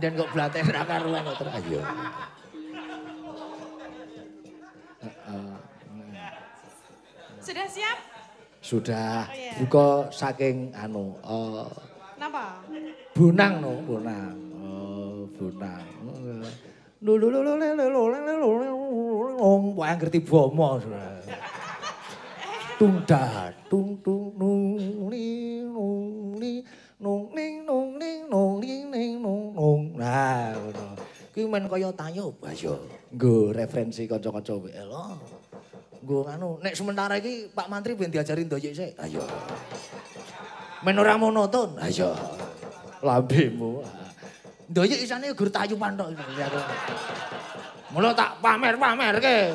sinden kok blate ra karuan kok terus. Sudah siap? Sudah. Buka saking anu Napa? Bunang no, bunang. Oh, bunang. Lulu ngerti bomo sudah. Tung tung nung ni nung ni nung ning nung Nah, ngono. Ki men kaya tayub. Lah yo, nggo referensi kanca-kanca WL. Nggo anu, nek sementara iki Pak Mantri ben diajari ndoyek sik. Ayo, Men ora monoton. ayo. Lambemu. Ndoyek isane gur tayuban tok. Mula tak pamer-pamerke.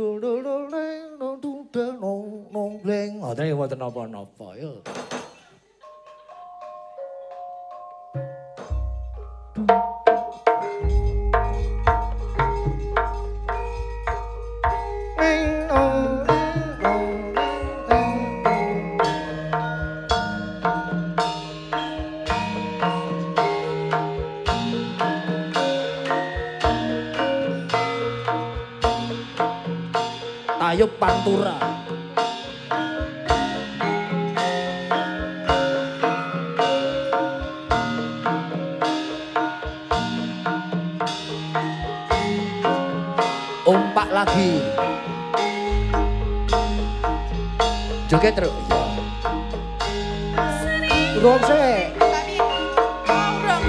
Oh dul dul ding dul dul dul nong nong bleng. Ngoten iki mboten napa-napa ya. Tayub Pantura. Lagi. Joget terus. Sik. Tapi, oh, urung.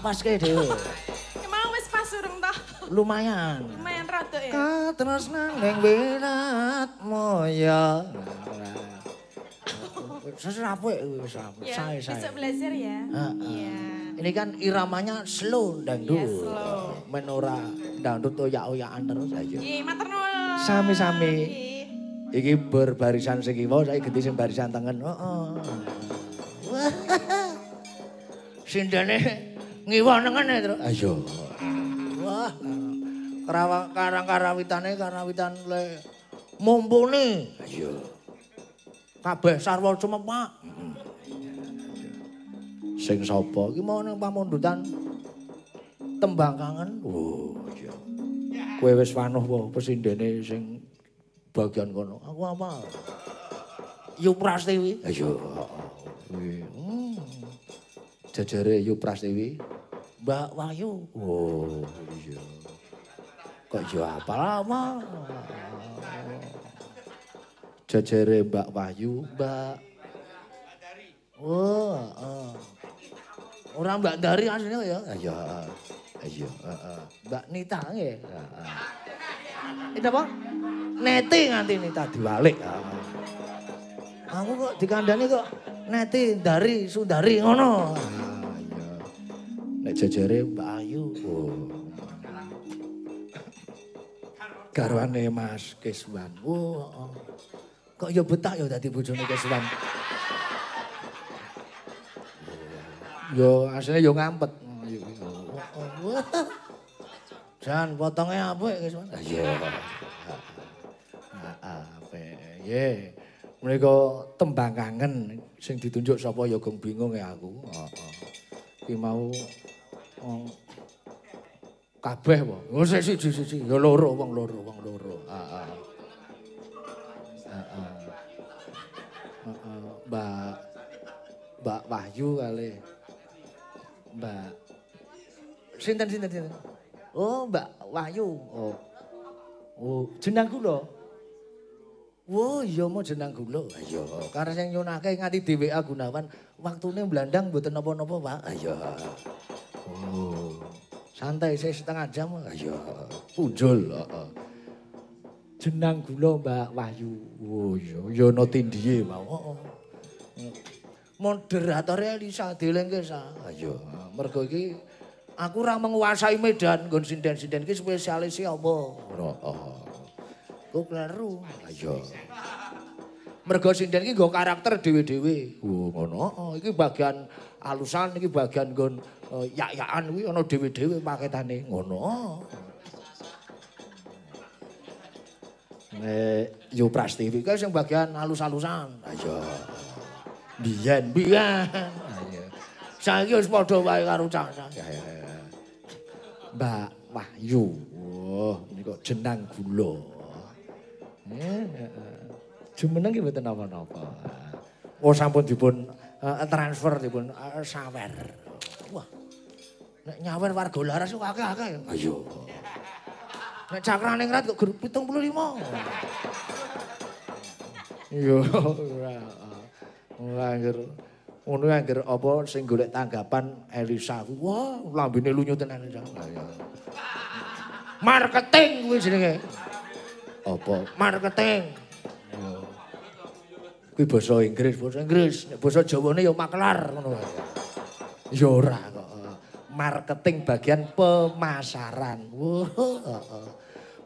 Tak paske dhewe. Ya Mau wis pas urung ta? Lumayan. Lumayan rada ya. Katresnan ning wirat moya. Wis apik wis apik. Ya, Sae besok sae. belajar ya. Iya. Ini kan iramanya slow dangdut. Iya, slow. Menora dangdut oyak-oyakan terus ayo. Iya, matur nuwun. Sami-sami. Iki berbarisan sing kiwa saiki ganti sing barisan tengen. Heeh. Sindene ngiwa nengene terus. Ayo. Wah. Karawa karang-karawitane karawitan le mumpuni. Ayo. Kabeh sarwa sumepak. Sing sapa? Iki mau nang pamundutan tembang kangen. Oh, iya. Kowe wis wanuh apa pesindene sing bagian kono? Aku apa? Yu Prastiwi. Ayo. Kuwi. Hmm. Jajare Yu Prastiwi. Mbak Wahyu. Oh, iya. Kok yo apal lama. Jajare Mbak Wahyu, Mbak Oh, heeh. Ora Mbak Dari aslinya ya. ayo. Ayo, heeh. Mbak Nita nggih. Itu apa? Neti nganti Nita diwalik. Aku kok dikandani kok Neti dari Sundari ngono. Ah, iya. Nek jejere Mbak Ayu. Oh. Garwane Mas Keswan. Oh, oh. Kok ya betah ya dadi bojone Keswan. Yo asline yo ngampet. Oh. Oh, oh. Jan potongnya apa ya Keswan? Ah, Iya. Ah, Apik. Ye. Mereka tembang kangen sing ditunjuk sapa ya gong bingung ya aku. Heeh. Ki mau oh, kabeh apa? Oh sik siji siji ya loro wong loro wong loro. Heeh. Heeh. Heeh. Mbak Mbak Wahyu kali. Mbak Sinten sinten sinten? Oh, Mbak Wahyu. Oh. Oh, jeneng kula. Wo, iya mau jeneng kula. Iya, karena sing nyunake nganti DWA Gunawan, waktune blandang mboten napa-napa, Pak. Iya. Oh. Santai saya setengah jam. Iya. Punjul, heeh. Jeneng kula Mbak Wahyu. Oh iya, ya ana tindhiye mau. Heeh. Moderatornya Elisa Delengke sa. Ayo, mergo iki aku ora menguasai medan nggon sinden-sinden iki spesialise apa? Ora. Kok kleru. Ayo. Mergo sinden iki nggo karakter dhewe-dhewe. Oh, ngono. Oh, iki bagian alusan iki bagian nggon eh, yak-yakan kuwi ana dhewe-dhewe paketane. Ngono. Nek Yu Prastiwi kuwi sing bagian alus-alusan. Ayo. Biyen, biyen. Ayo. Saiki wis padha wae karo cah-cah. Ya, ya, ya. Mbak Wahyu. Wah, ini kok jenang gula. Eh, eh, eh. Jumeneng ki mboten napa-napa. Oh sampun dipun eh, transfer dipun eh, sawer. Wah. Nek nyawer warga laras kok akeh-akeh. Ayo. Nek cakrane ngrat kok grup 75. Iya, ora. Ora anggere ngono anggere apa sing golek tanggapan Elisa. Wah, lambene lunyu tenan. Marketing kuwi jenenge. Apa? Marketing. Kuwi basa Inggris, basa Inggris. Nek basa Jawane ya maklar ngono. Ya ora kok. Marketing bagian pemasaran. Wah, heeh.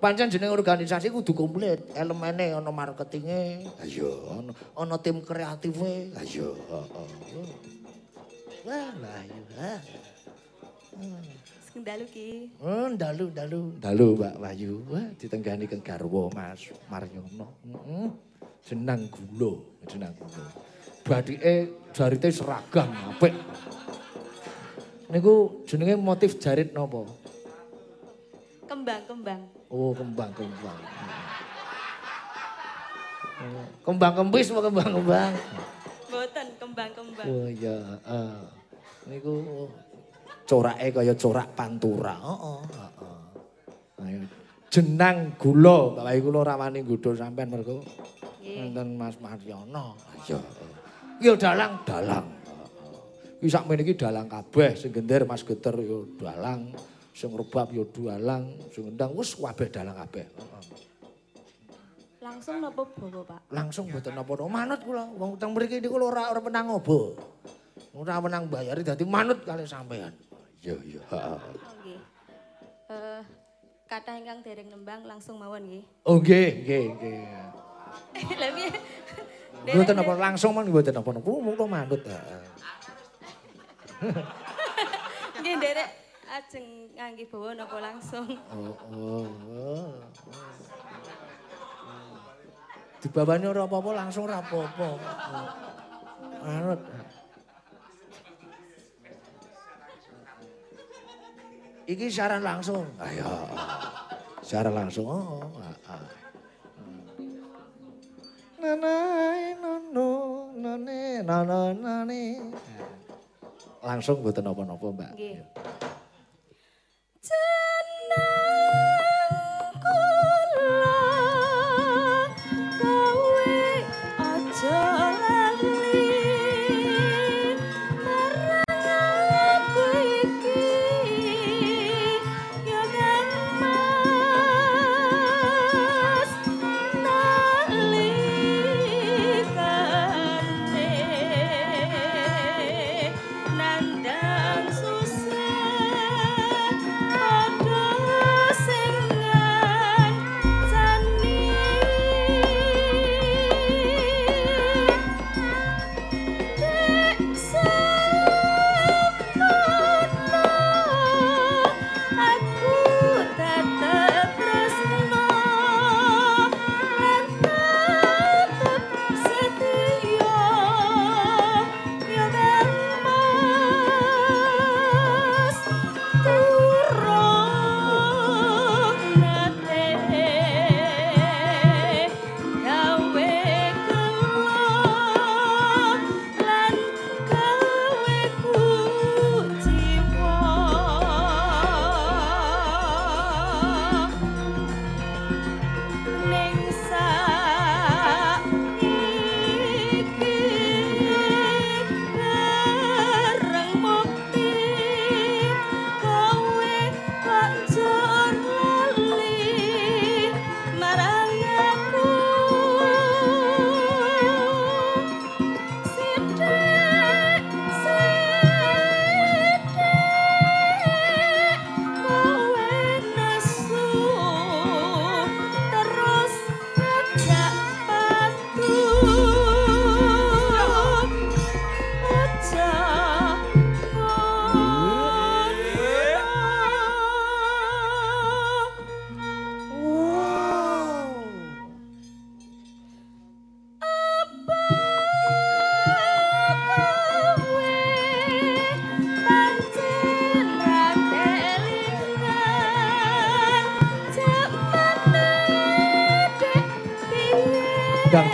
Pancen jeneng organisasi kudu komplit. Elemene ana marketinge, ayo ana ana tim kreatife, ayo heeh. Wah, lah ayo. ha. Sing dalu ki. Oh, dalu, dalu, dalu Mbak Wahyu. Wah, ditenggani ke garwa Mas Maryono. Heeh. Jenang gula, jenang gula. Badike jarite seragam apik. Niku jenenge motif jarit napa? Kembang-kembang. Oh, kembang-kembang. Oh, Kembang kempis apa kembang-kembang? Mboten kembang-kembang. Oh iya, heeh. Niku corake kaya corak pantura. Heeh, heeh. Ayo jenang gula, Pak Wai kula ora wani nggodha sampean mergo Nggih. wonten Mas Maryono. Iya. Iki ya dalang, dalang. Iki sakmene iki dalang kabeh, sing gender Mas Geter ya dalang, sing rebab ya dalang, sing endang wis kabeh dalang kabeh. Heeh. Langsung napa bawa, Pak? langsung mboten napa-napa manut kula wong teng mriki niku ora ora menang obo ora menang bayari dadi manut kali sampean iya Oh, nggih. Eh, kata ingkang dereng nembang langsung mawon nggih. oh nggih nggih nggih Lah piye? mboten napa langsung man mboten napa-napa mung manut heeh Nggih, Derek. Ajeng ngangge bawa napa langsung? oh oh oh dibawani ora apa-apa langsung ora apa-apa manut Iki siaran langsung. Ayo. Siaran langsung. Oh, ah, ah. Nanai nono nane. Langsung mboten napa-napa, Mbak. Nggih.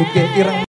Dangdutke ireng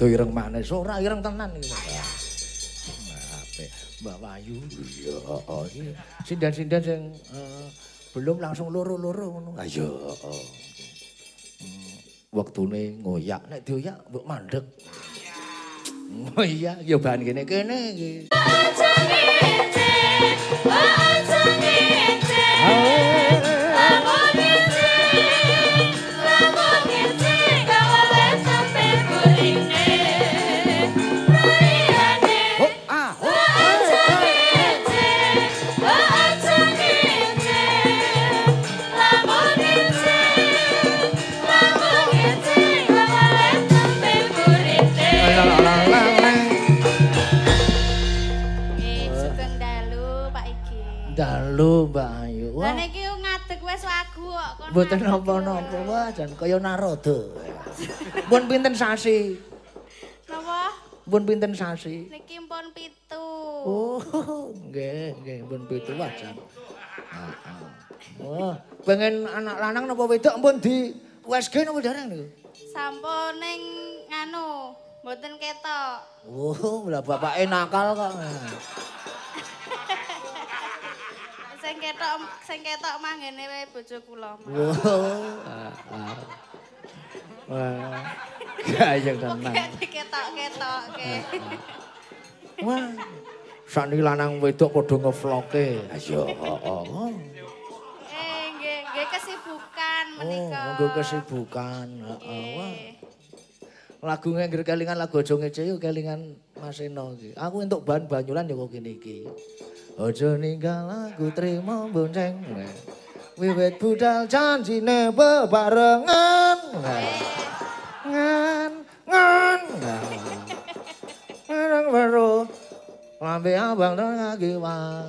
Sida ireng manis, ora ireng tenan iki. Apik. Mbak Wayu. Iya, iki sinden-sinden sing eh, belum langsung loro-loro ngono. Ayo. Hmm, Wektune ngoyak, nek dioyak mbok mandek. Oh iya, ya bahan kene kene iki. Mboten napa-napa wah jan kaya Narada. Pun pinten sasi? Napa? Pun pinten sasi? Niki pun pitu. Oh, nggih, nggih, pun pitu wah jan. Heeh. Wah, pengen anak lanang napa wedok pun di USG napa jarang niku? Sampun ning nganu, mboten ketok. Oh, lah bapake nakal kok. Sing ketok sing ketok manggene wae bojo kula. Ah. Wah. Gayeng tenan. Pokoke diketok-ketok ke. Wah. Sakniki lanang wedok padha ngevloge. Ayo, heeh. Eh, nggih, nggih kesibukan Oh, menika. nggo kesibukan. Heeh. Wah. Lagu ngger kelingan lagu aja ngece yo kelingan Mas Eno iki. Aku entuk bahan banyulan ya kok kene iki. Aja ninggal aku trimo bonceng. Wiwit budal janjine bebarengan. Ngan ngan. Nang baru lambe abang nang ngagiwa.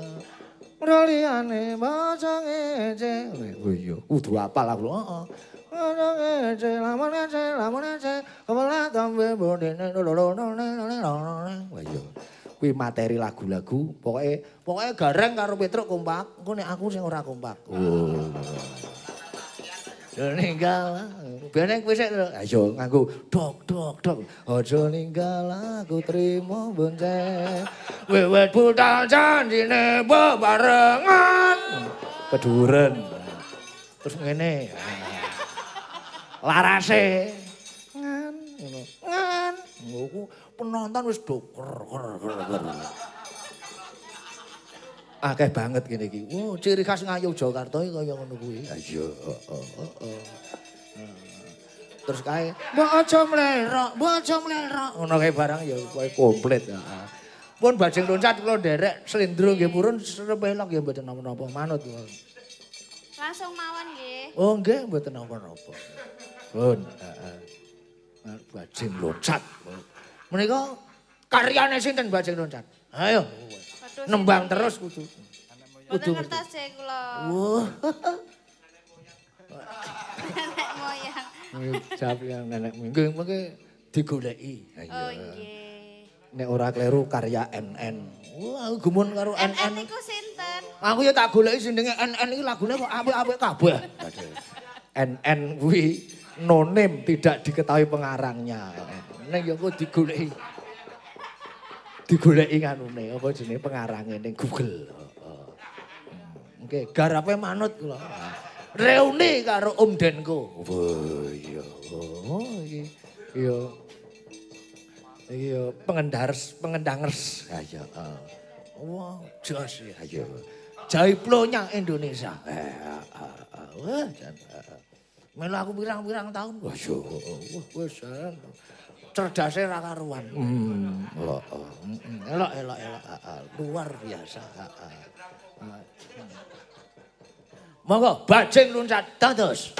Roliane bocah ngece. Oh iya, kudu apal aku. Heeh. Wah iya. Kuwi materi lagu-lagu, pokoke pokoke gareng karo Petruk kompak. Engko nek aku sing ora kompak. Oh. Aja ninggal. Biyen kowe sik ayo nganggo dok dok dok. Aja ninggal aku trimo bonceng. Wiwit budal janjine bebarengan. Keduren. Terus ngene. Larase. Ngan ngono. Ngan. Ngoku penonton wis do ker ker ker. ker. akeh banget kene iki. Oh, ciri khas Ngayu Jakarta iki kaya ngono kuwi. Heeh, heeh. Terus kae, mbok aja mlerok, mbok aja mlerok. Ngono kae barang ya kowe komplit. heeh. Pun bajing loncat kula nderek slendro nggih purun serepelok ya mboten napa-napa manut. Langsung mawon nggih. Oh nggih mboten napa-napa. Pun, heeh. Bajing loncat. Menika karyane sinten bajing loncat? Ayo. Nembang terus kudu. Kudu. Ngertos sih kula. Wah. Nenek moyang. Jawab yang nenek mungkin mungkin digoleki. Oh nggih. Nek ora kleru karya NN. Wah, aku gumun karo NN NN. niku sinten? Aku ya tak goleki jenenge NN iki lagune kok apik-apik kabeh. NN kuwi no name tidak diketahui pengarangnya. Ning ya kok digoleki. Digoleki nganune apa jenenge pengarange ning Google. Oke, garape manut kula. Reuni karo Om Denko. Wah, iya. Oh, iki. Iya. Iya, pengendars, pengendangers. Ha iya. heeh. Wah, jos ya. Iya. Jaiplonya Indonesia. Eh, ah, ah, ah. Wah, jan. Melu aku pirang-pirang tahun. Wah, yo. Wah, wis jan. Cerdasnya ra karuan. Hmm, elok. mm, Elok, elok, elok. Luar biasa. Monggo, bajing loncat dados.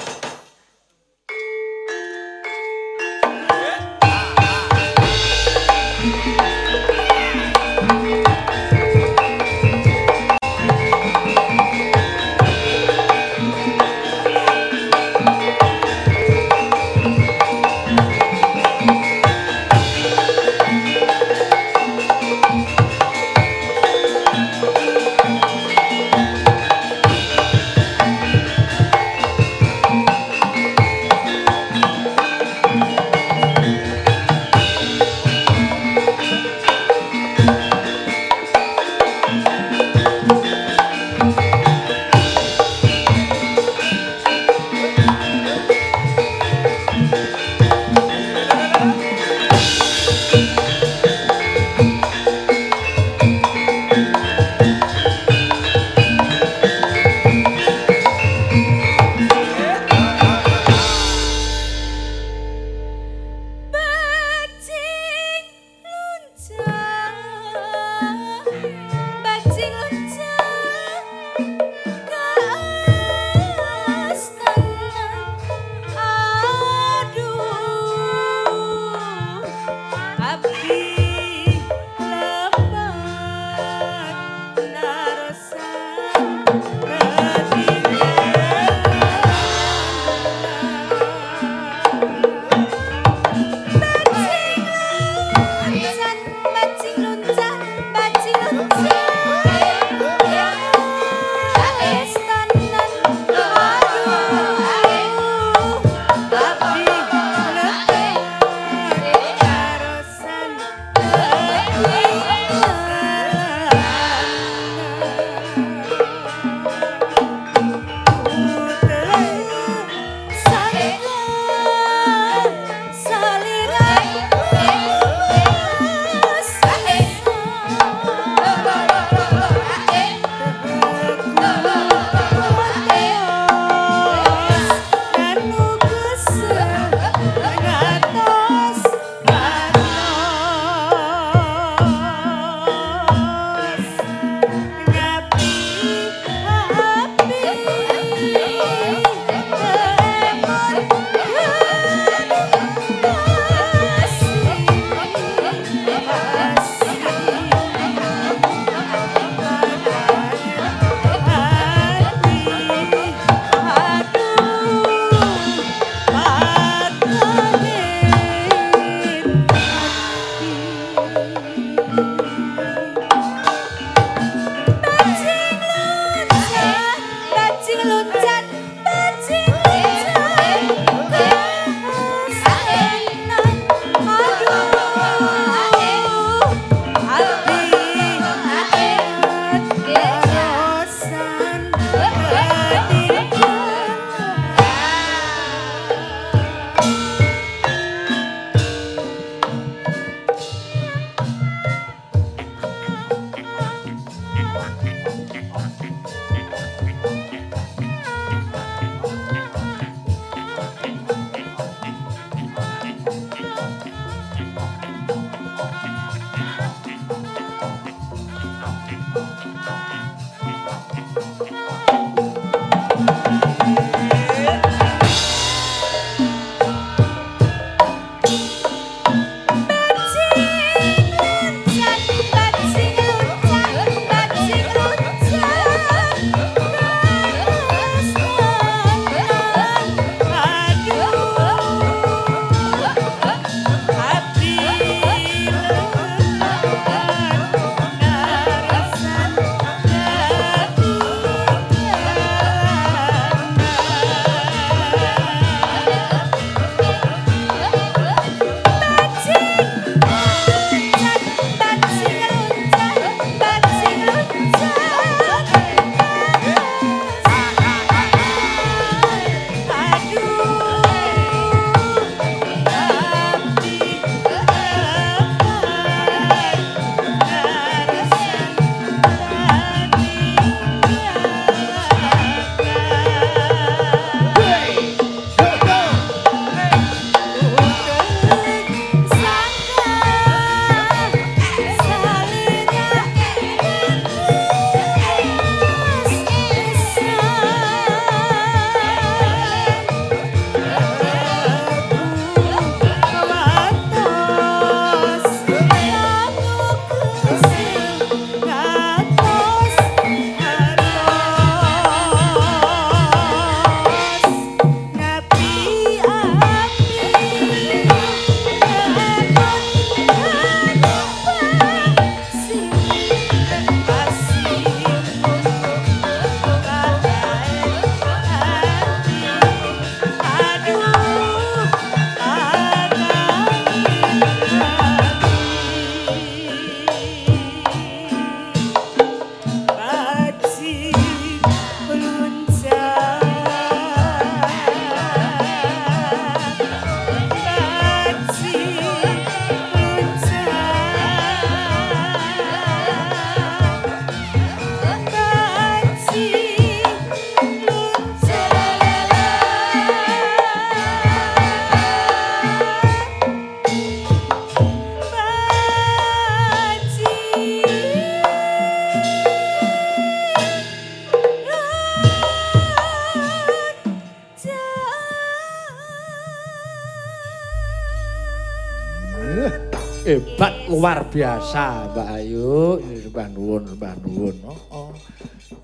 Biasa Mbak Ayu. Mbah nuwun, mbah nuwun. Oh, oh.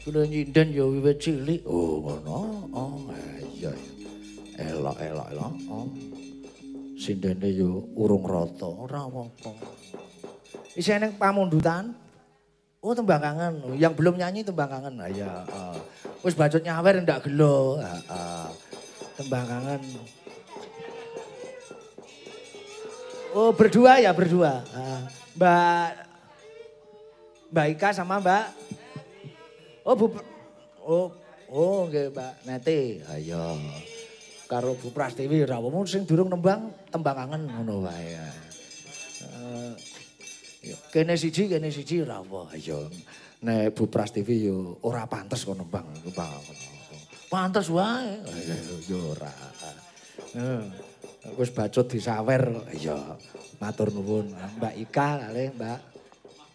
Kula nyinden ya wiwit cilik. Oh, ngono. Oh, iya. Elok, elok, elok. Oh. Sindene yo urung rata, ora apa-apa. Isih ning pamundutan. Oh, tembang kangen. Yang belum nyanyi tembang kangen. Ah, ya. Uh. Wis bacot nyawer ndak gelo. Uh, uh. Tembang kangen. Oh, berdua ya, berdua. Uh. Mbak Mbak Ika sama Mbak Oh, Bu Oh, oh nggih, Mbak Neti. Ayo. Karo Bu Prastiwi ra wong sing durung nembang tembang kangen ngono wae. Uh, kene siji kene siji ora apa ayo nek Bu Prastiwi yo ora pantes kok nembang pantes wae yo ora heeh wis bacot disawer iya matur nuwun. Mbak Ika kali Mbak.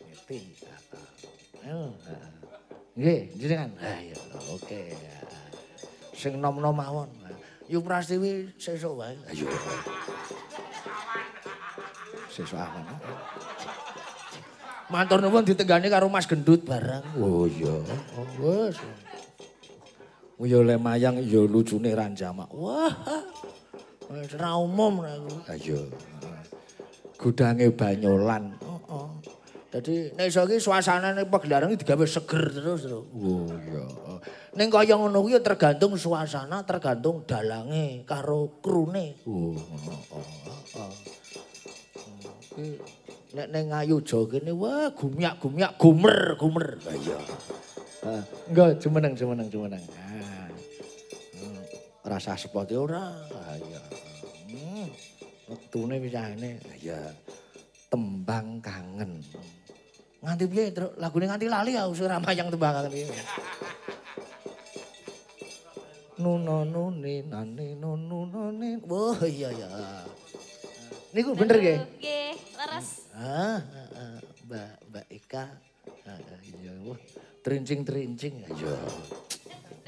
Ngerti nggih jenengan? Ha iya oke. Sing nom-nom mawon. Yu Prastiwi sesuk wae. Ayo sesuk awan Matur nuwun ditenggani karo Mas Gendut barang. Oh iya. Oh, wes. Oh ya le mayang ya lucune ranjama. Wah. Wis ra umum aku. Ayo. Gudange banyolan. Heeh. Dadi nek iso iki suasanane pagelaran iki digawe seger terus terus. Oh iya. Ning kaya ngono kuwi tergantung suasana, tergantung dalange karo krune. Oh, heeh. Heeh. nek ning Ngayuja kene wah gumyak-gumyak gumer gumer. Ha iya. Ha, enggak jumeneng jumeneng jumeneng. Ha. Hmm, Rasa sepote ora. Ha iya. Wektune wisane. Iya. Tembang kangen. Nganti piye Truk? lagune nganti lali aku ora mayang tembang kangen iki. Nuno nuni nani nunu nuni. Wah iya ya. Niku bener nggih? Nggih, leres. Ah, ah, ah, Mbak Mbak Eka. Ah, ah, iya, wah. Trincing-trincing ayo.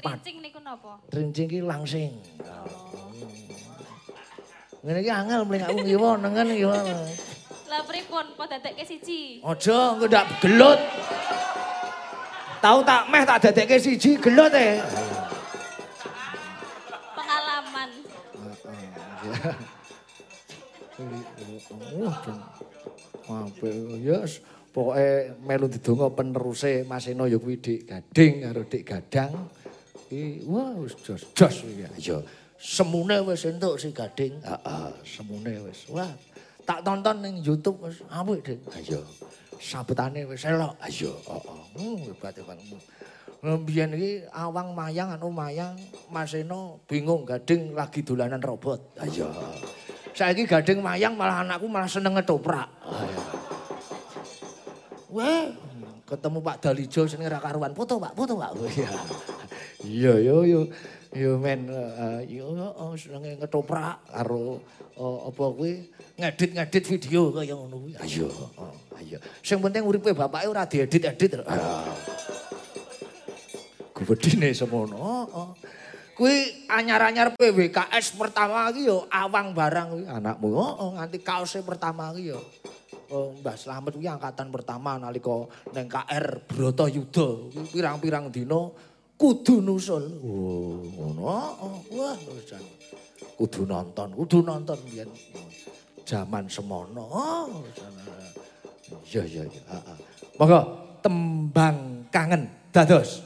Rincing niku napa? Trincing ki langsing. Ngene iki angel mling aku ngiwa nengen iki. Lah pripun padha dadekke siji? Aja engko ndak gelut. Tahu tak meh tak dadekke siji gelut e. Pengalaman. Oh, jen. Apik yes. Pokoke melu didonga peneruse Mas Eno ya kuwi Dik Gading karo Dik Gadang. Wah wis jos-jos iki. Ya semune wis entuk si Gading. Heeh, semune wis. Wah, tak tonton ning YouTube wis apik, Dik. Ayo. Sabetane wis elok. Ayo, heeh. Hmm, hebat hebat. Mbiyen iki awang mayang anu mayang Mas Eno bingung Gading lagi dolanan robot. Ayo. Saiki Gading mayang malah anakku malah seneng ngetoprak. Ayo. Weh, ketemu Pak Dalijo sini ra karuan. Foto, Pak, foto, Pak. Iya. Iya, yo yo. Yo men uh, yo oh, senenge ngetoprak karo apa kuwi ngedit-ngedit video kaya ngono kuwi. Ayo, ayo. Sing penting uripe bapake ora diedit-edit. Ah. Gubedine semono. Oh, oh. Kuwi anyar-anyar PWKS pertama iki yo awang barang kuwi anakmu. Oh nganti kaose pertama iki yo. Oh, Mbah Slamet kuwi angkatan pertama nalika ning KR Bratayuda. Kuwi pirang-pirang dina kudu nusul. Oh, ngono. Wah, jan. Kudu nonton, kudu nonton biyen. Zaman semono. Iya, iya, iya. Monggo tembang kangen dados.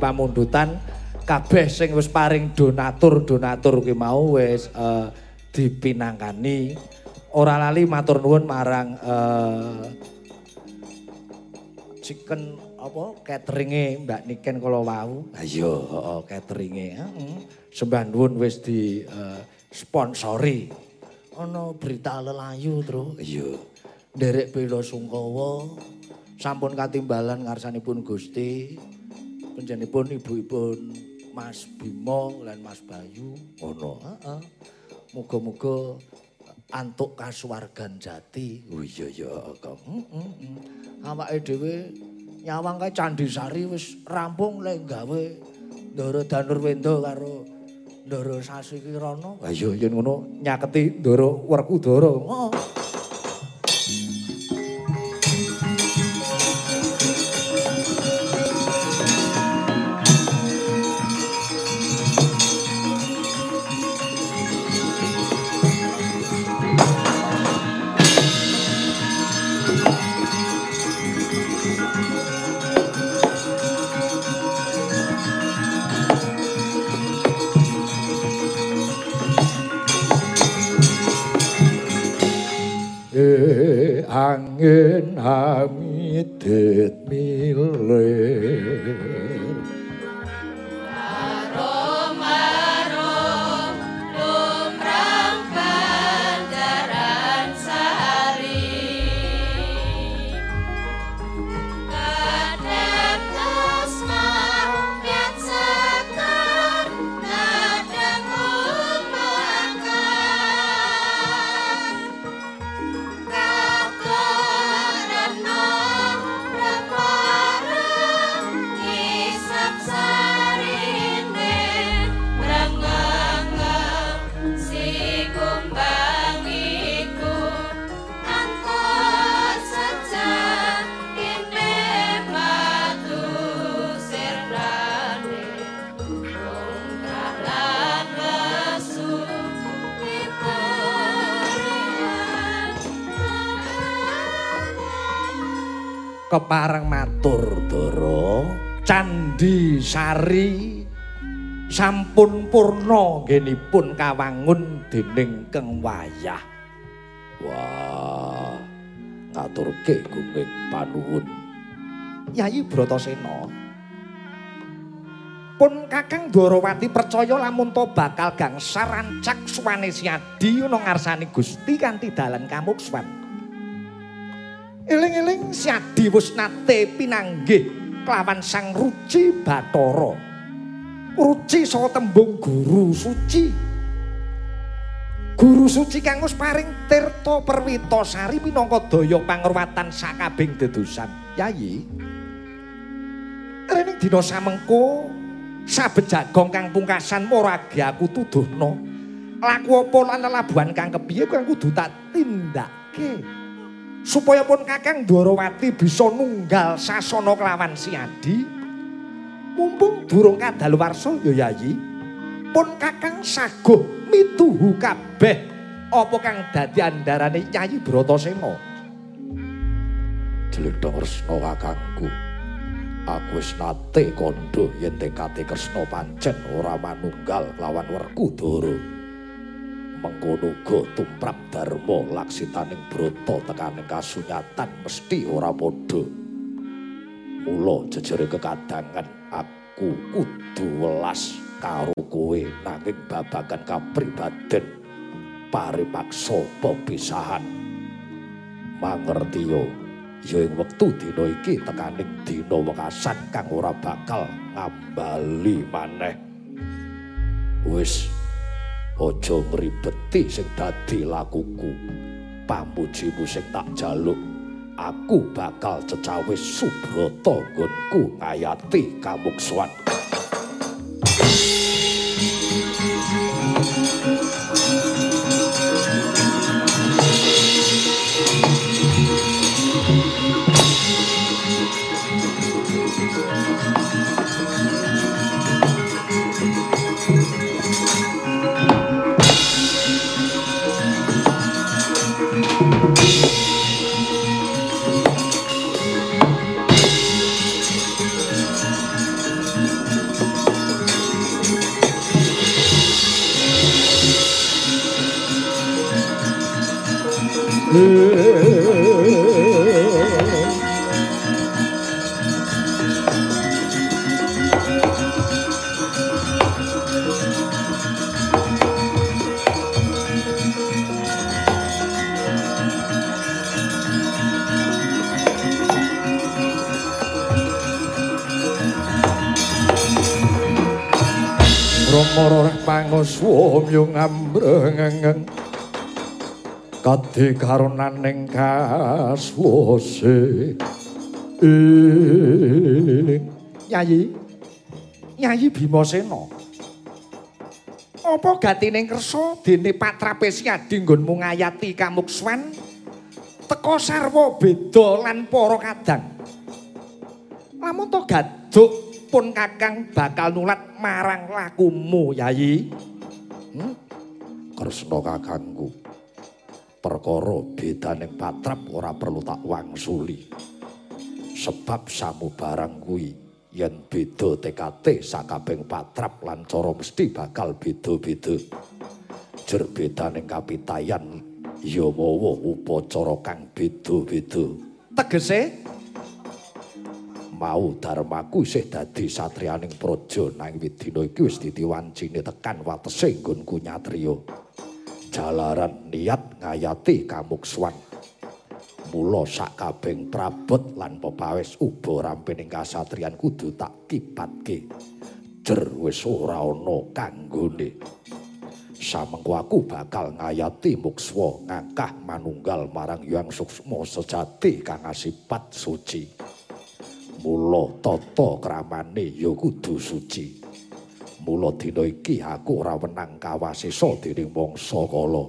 Pamundutan kabeh sing wis paring donatur-donatur ki mau wis eh, dipinangkani ora lali matur nuwun marang eh, chicken apa cateringe Mbak Niken kala wau. Ha iya, heeh cateringe. Heeh. Sembah nuwun wis di eh, sponsori. Ana berita lelayu, Tru. Iya. Nderek bela sungkawa sampun katimbalan ngarsanipun Gusti. Panjenenganipun ibu-ibun Mas Bimo lan Mas Bayu. Ngono. Heeh. Muga-muga antuk kasuwargan jati. Oh iya ya, Kang. Heeh. Awake dhewe nyawang kae Candi Sari wis rampung lek gawe Ndara Danurwenda karo Ndara Sasi Kirana. Ha iya yen ngono nyaketi Ndara Werkudara. Oh. Sampun purna nggenipun kawangun dening Keng Wayah. Wah, ngaturke gunging panuwun. Yayi Bratasena. Pun Kakang Dwarawati percaya lamun to bakal gangsar rancak suwane siadi ana ngarsane Gusti kanthi dalan kamuksuwan. Eling-eling siadi wis nate pinanggih kelawan Sang Ruci Bathara. Ruci saka tembung guru suci. Guru suci kang wis paring tirta perwitasari minangka daya pangruwatan sakabing dedosan. Yayi. Rening dina samengko saben jagong kang pungkasan morage aku tuduhna. Laku apa lan labuhan kang kepiye kang kudu tak tindake. supaya pun Kakang Dwarawati bisa nunggal sasana kelawan Siadi. Mumpung durung kadaluwarsa ya Yayi, pun Kakang saguh mituhu kabeh apa kang dadi andarane Yayi Bratasena. Jledhong Resna kakangku. Aku wis nate kandha yen tekate Kresna pancen ora manunggal lawan Werkudara. mengkono uga tumrap dharma laksitaning brata tekaning kasunyatan mesti ora padha. Mula jejere kekadangan aku kudu welas karo kowe nanging babagan kapribaden paripaksa pepisahan. Mangertiya ya ing wektu dina iki tekaning dina wekasan kang ora bakal ngambali maneh. Wis Aja ngribeti sing dadi lakuku. Pamujimu sing tak jaluk. Aku bakal cecawe Subrata nggonku ngayati kamuksuan. Romoro panguswa ngambrengeng kadhe karonaning kaswase ing Yayi Yayi Bimasena. Apa gatining kersa dene patrape siadi nggonmu ngayati kamukswan? Teka sarwa beda lan para kadang. Lamun to gaduk pun kakang bakal nulat marang lakumu Yayi Hmm? Kresna kakangku. Perkara bedaning patrap ora perlu tak wangsuli. Sebab samu barang kuwi yen beda TKT sakabeng patrap lan cara mesti bakal beda-beda. Jer bedaning kapitayan ya mawa upacara kang beda-beda. tegese mau darmaku isih dadi satriyaning praja nang dina iki wis ditiwancine tekan watese nggonku nyatriya jalaran niat ngayati kamukswan mula sakabeng prabot lan pepawis uba rampening kasatriyan kudu tak kipatke. Jer wis ora ana kanggone. Samengko aku bakal ngayati mukswa ngangkah manunggal marang Hyang Suksma sejati kang asipat suci. Mula tata kramane ya kudu suci mula dina iki aku ora wenang kawasesa dening mangsa kala.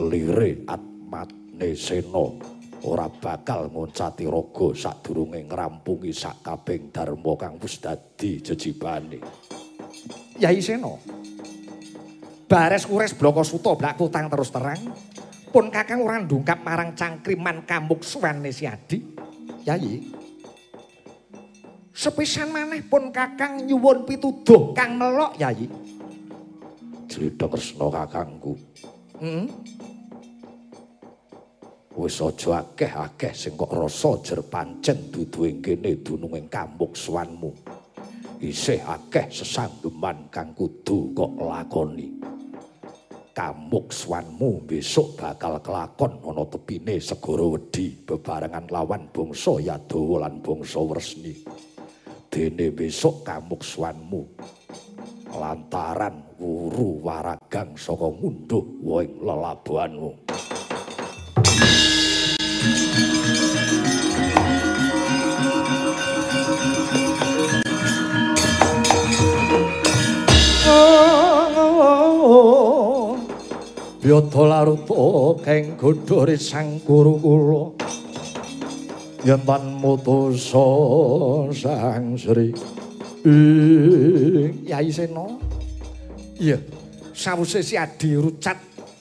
Lire atmane sena ora bakal ngoncati raga sadurunge ngrampungi sakabeng dharma kang wis dadi jejibane. Yai Sena Bares kures bloko suto blak kutang terus terang pun kakang ora ndungkap marang cangkriman kamukswane siadi Yai Sepisan maneh pun kakang nyuwun pituduh kang melok Yai Jlidha Kresna kakangku. Hmm? Wis aja akeh-akeh sing kok rasa jer pancen dudu kene dununging kamukswanmu isih akeh sesanggeman kang kudu kok lakoni. Kamukswanmu besok bakal kelakon ana tepine segara wedi bebarengan lawan bangsa Yadawa lan bangsa Wresni dene besok kamukswanmu lantaran wuru waragang saka ngunduh woing lelabuhanmu. Byata laruta keng godhore sang guru kula yen tan mutusa sang Sri ing. Yai Sena iya. Sawise si Adi rucat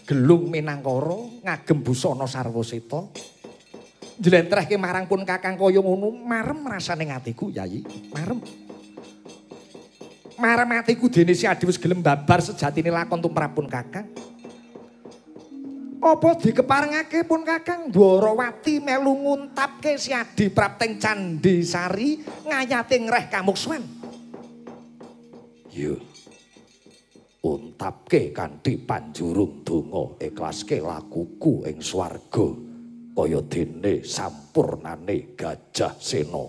gelung minangkara ngagem busana sarwa seta. Njlentrehke marang pun kakang kaya ngono marem rasane atiku Yai. Marem. Marem atiku dene si Adi wis gelem babar sejatine lakon tumrapun kakang Apa dikeparengake pun Kakang Dwarawati melu nguntapke si Adi Prapteng Candi Sari ngayate ngreh kamukswan. Yo. Untapke kanthi panjurung donga ikhlaske lakuku ing swarga kaya dene sampurnane Gajah Sena.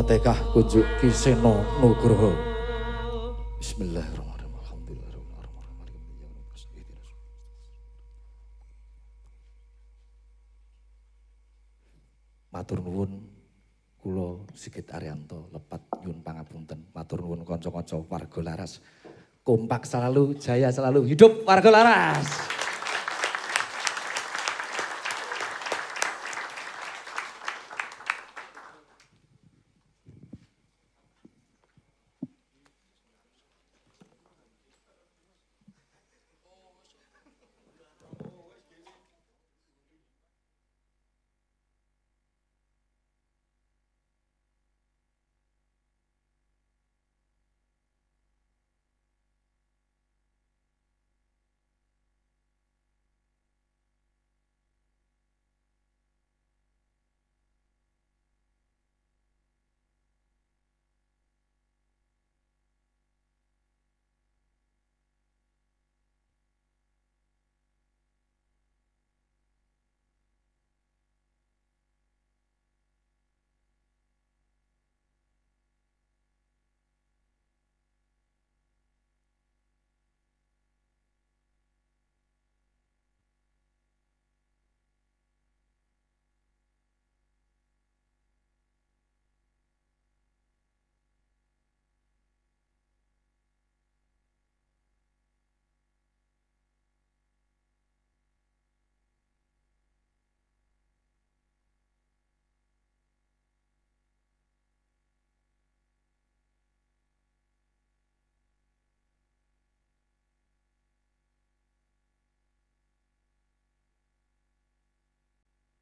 Al-Fatihah kunjuk kiseno nugroho. Bismillahirrahmanirrahim. Matur nuwun Sigit Arianto lepat nyuwun pangapunten. Matur nuwun kanca-kanca warga laras. Kompak selalu jaya selalu hidup warga laras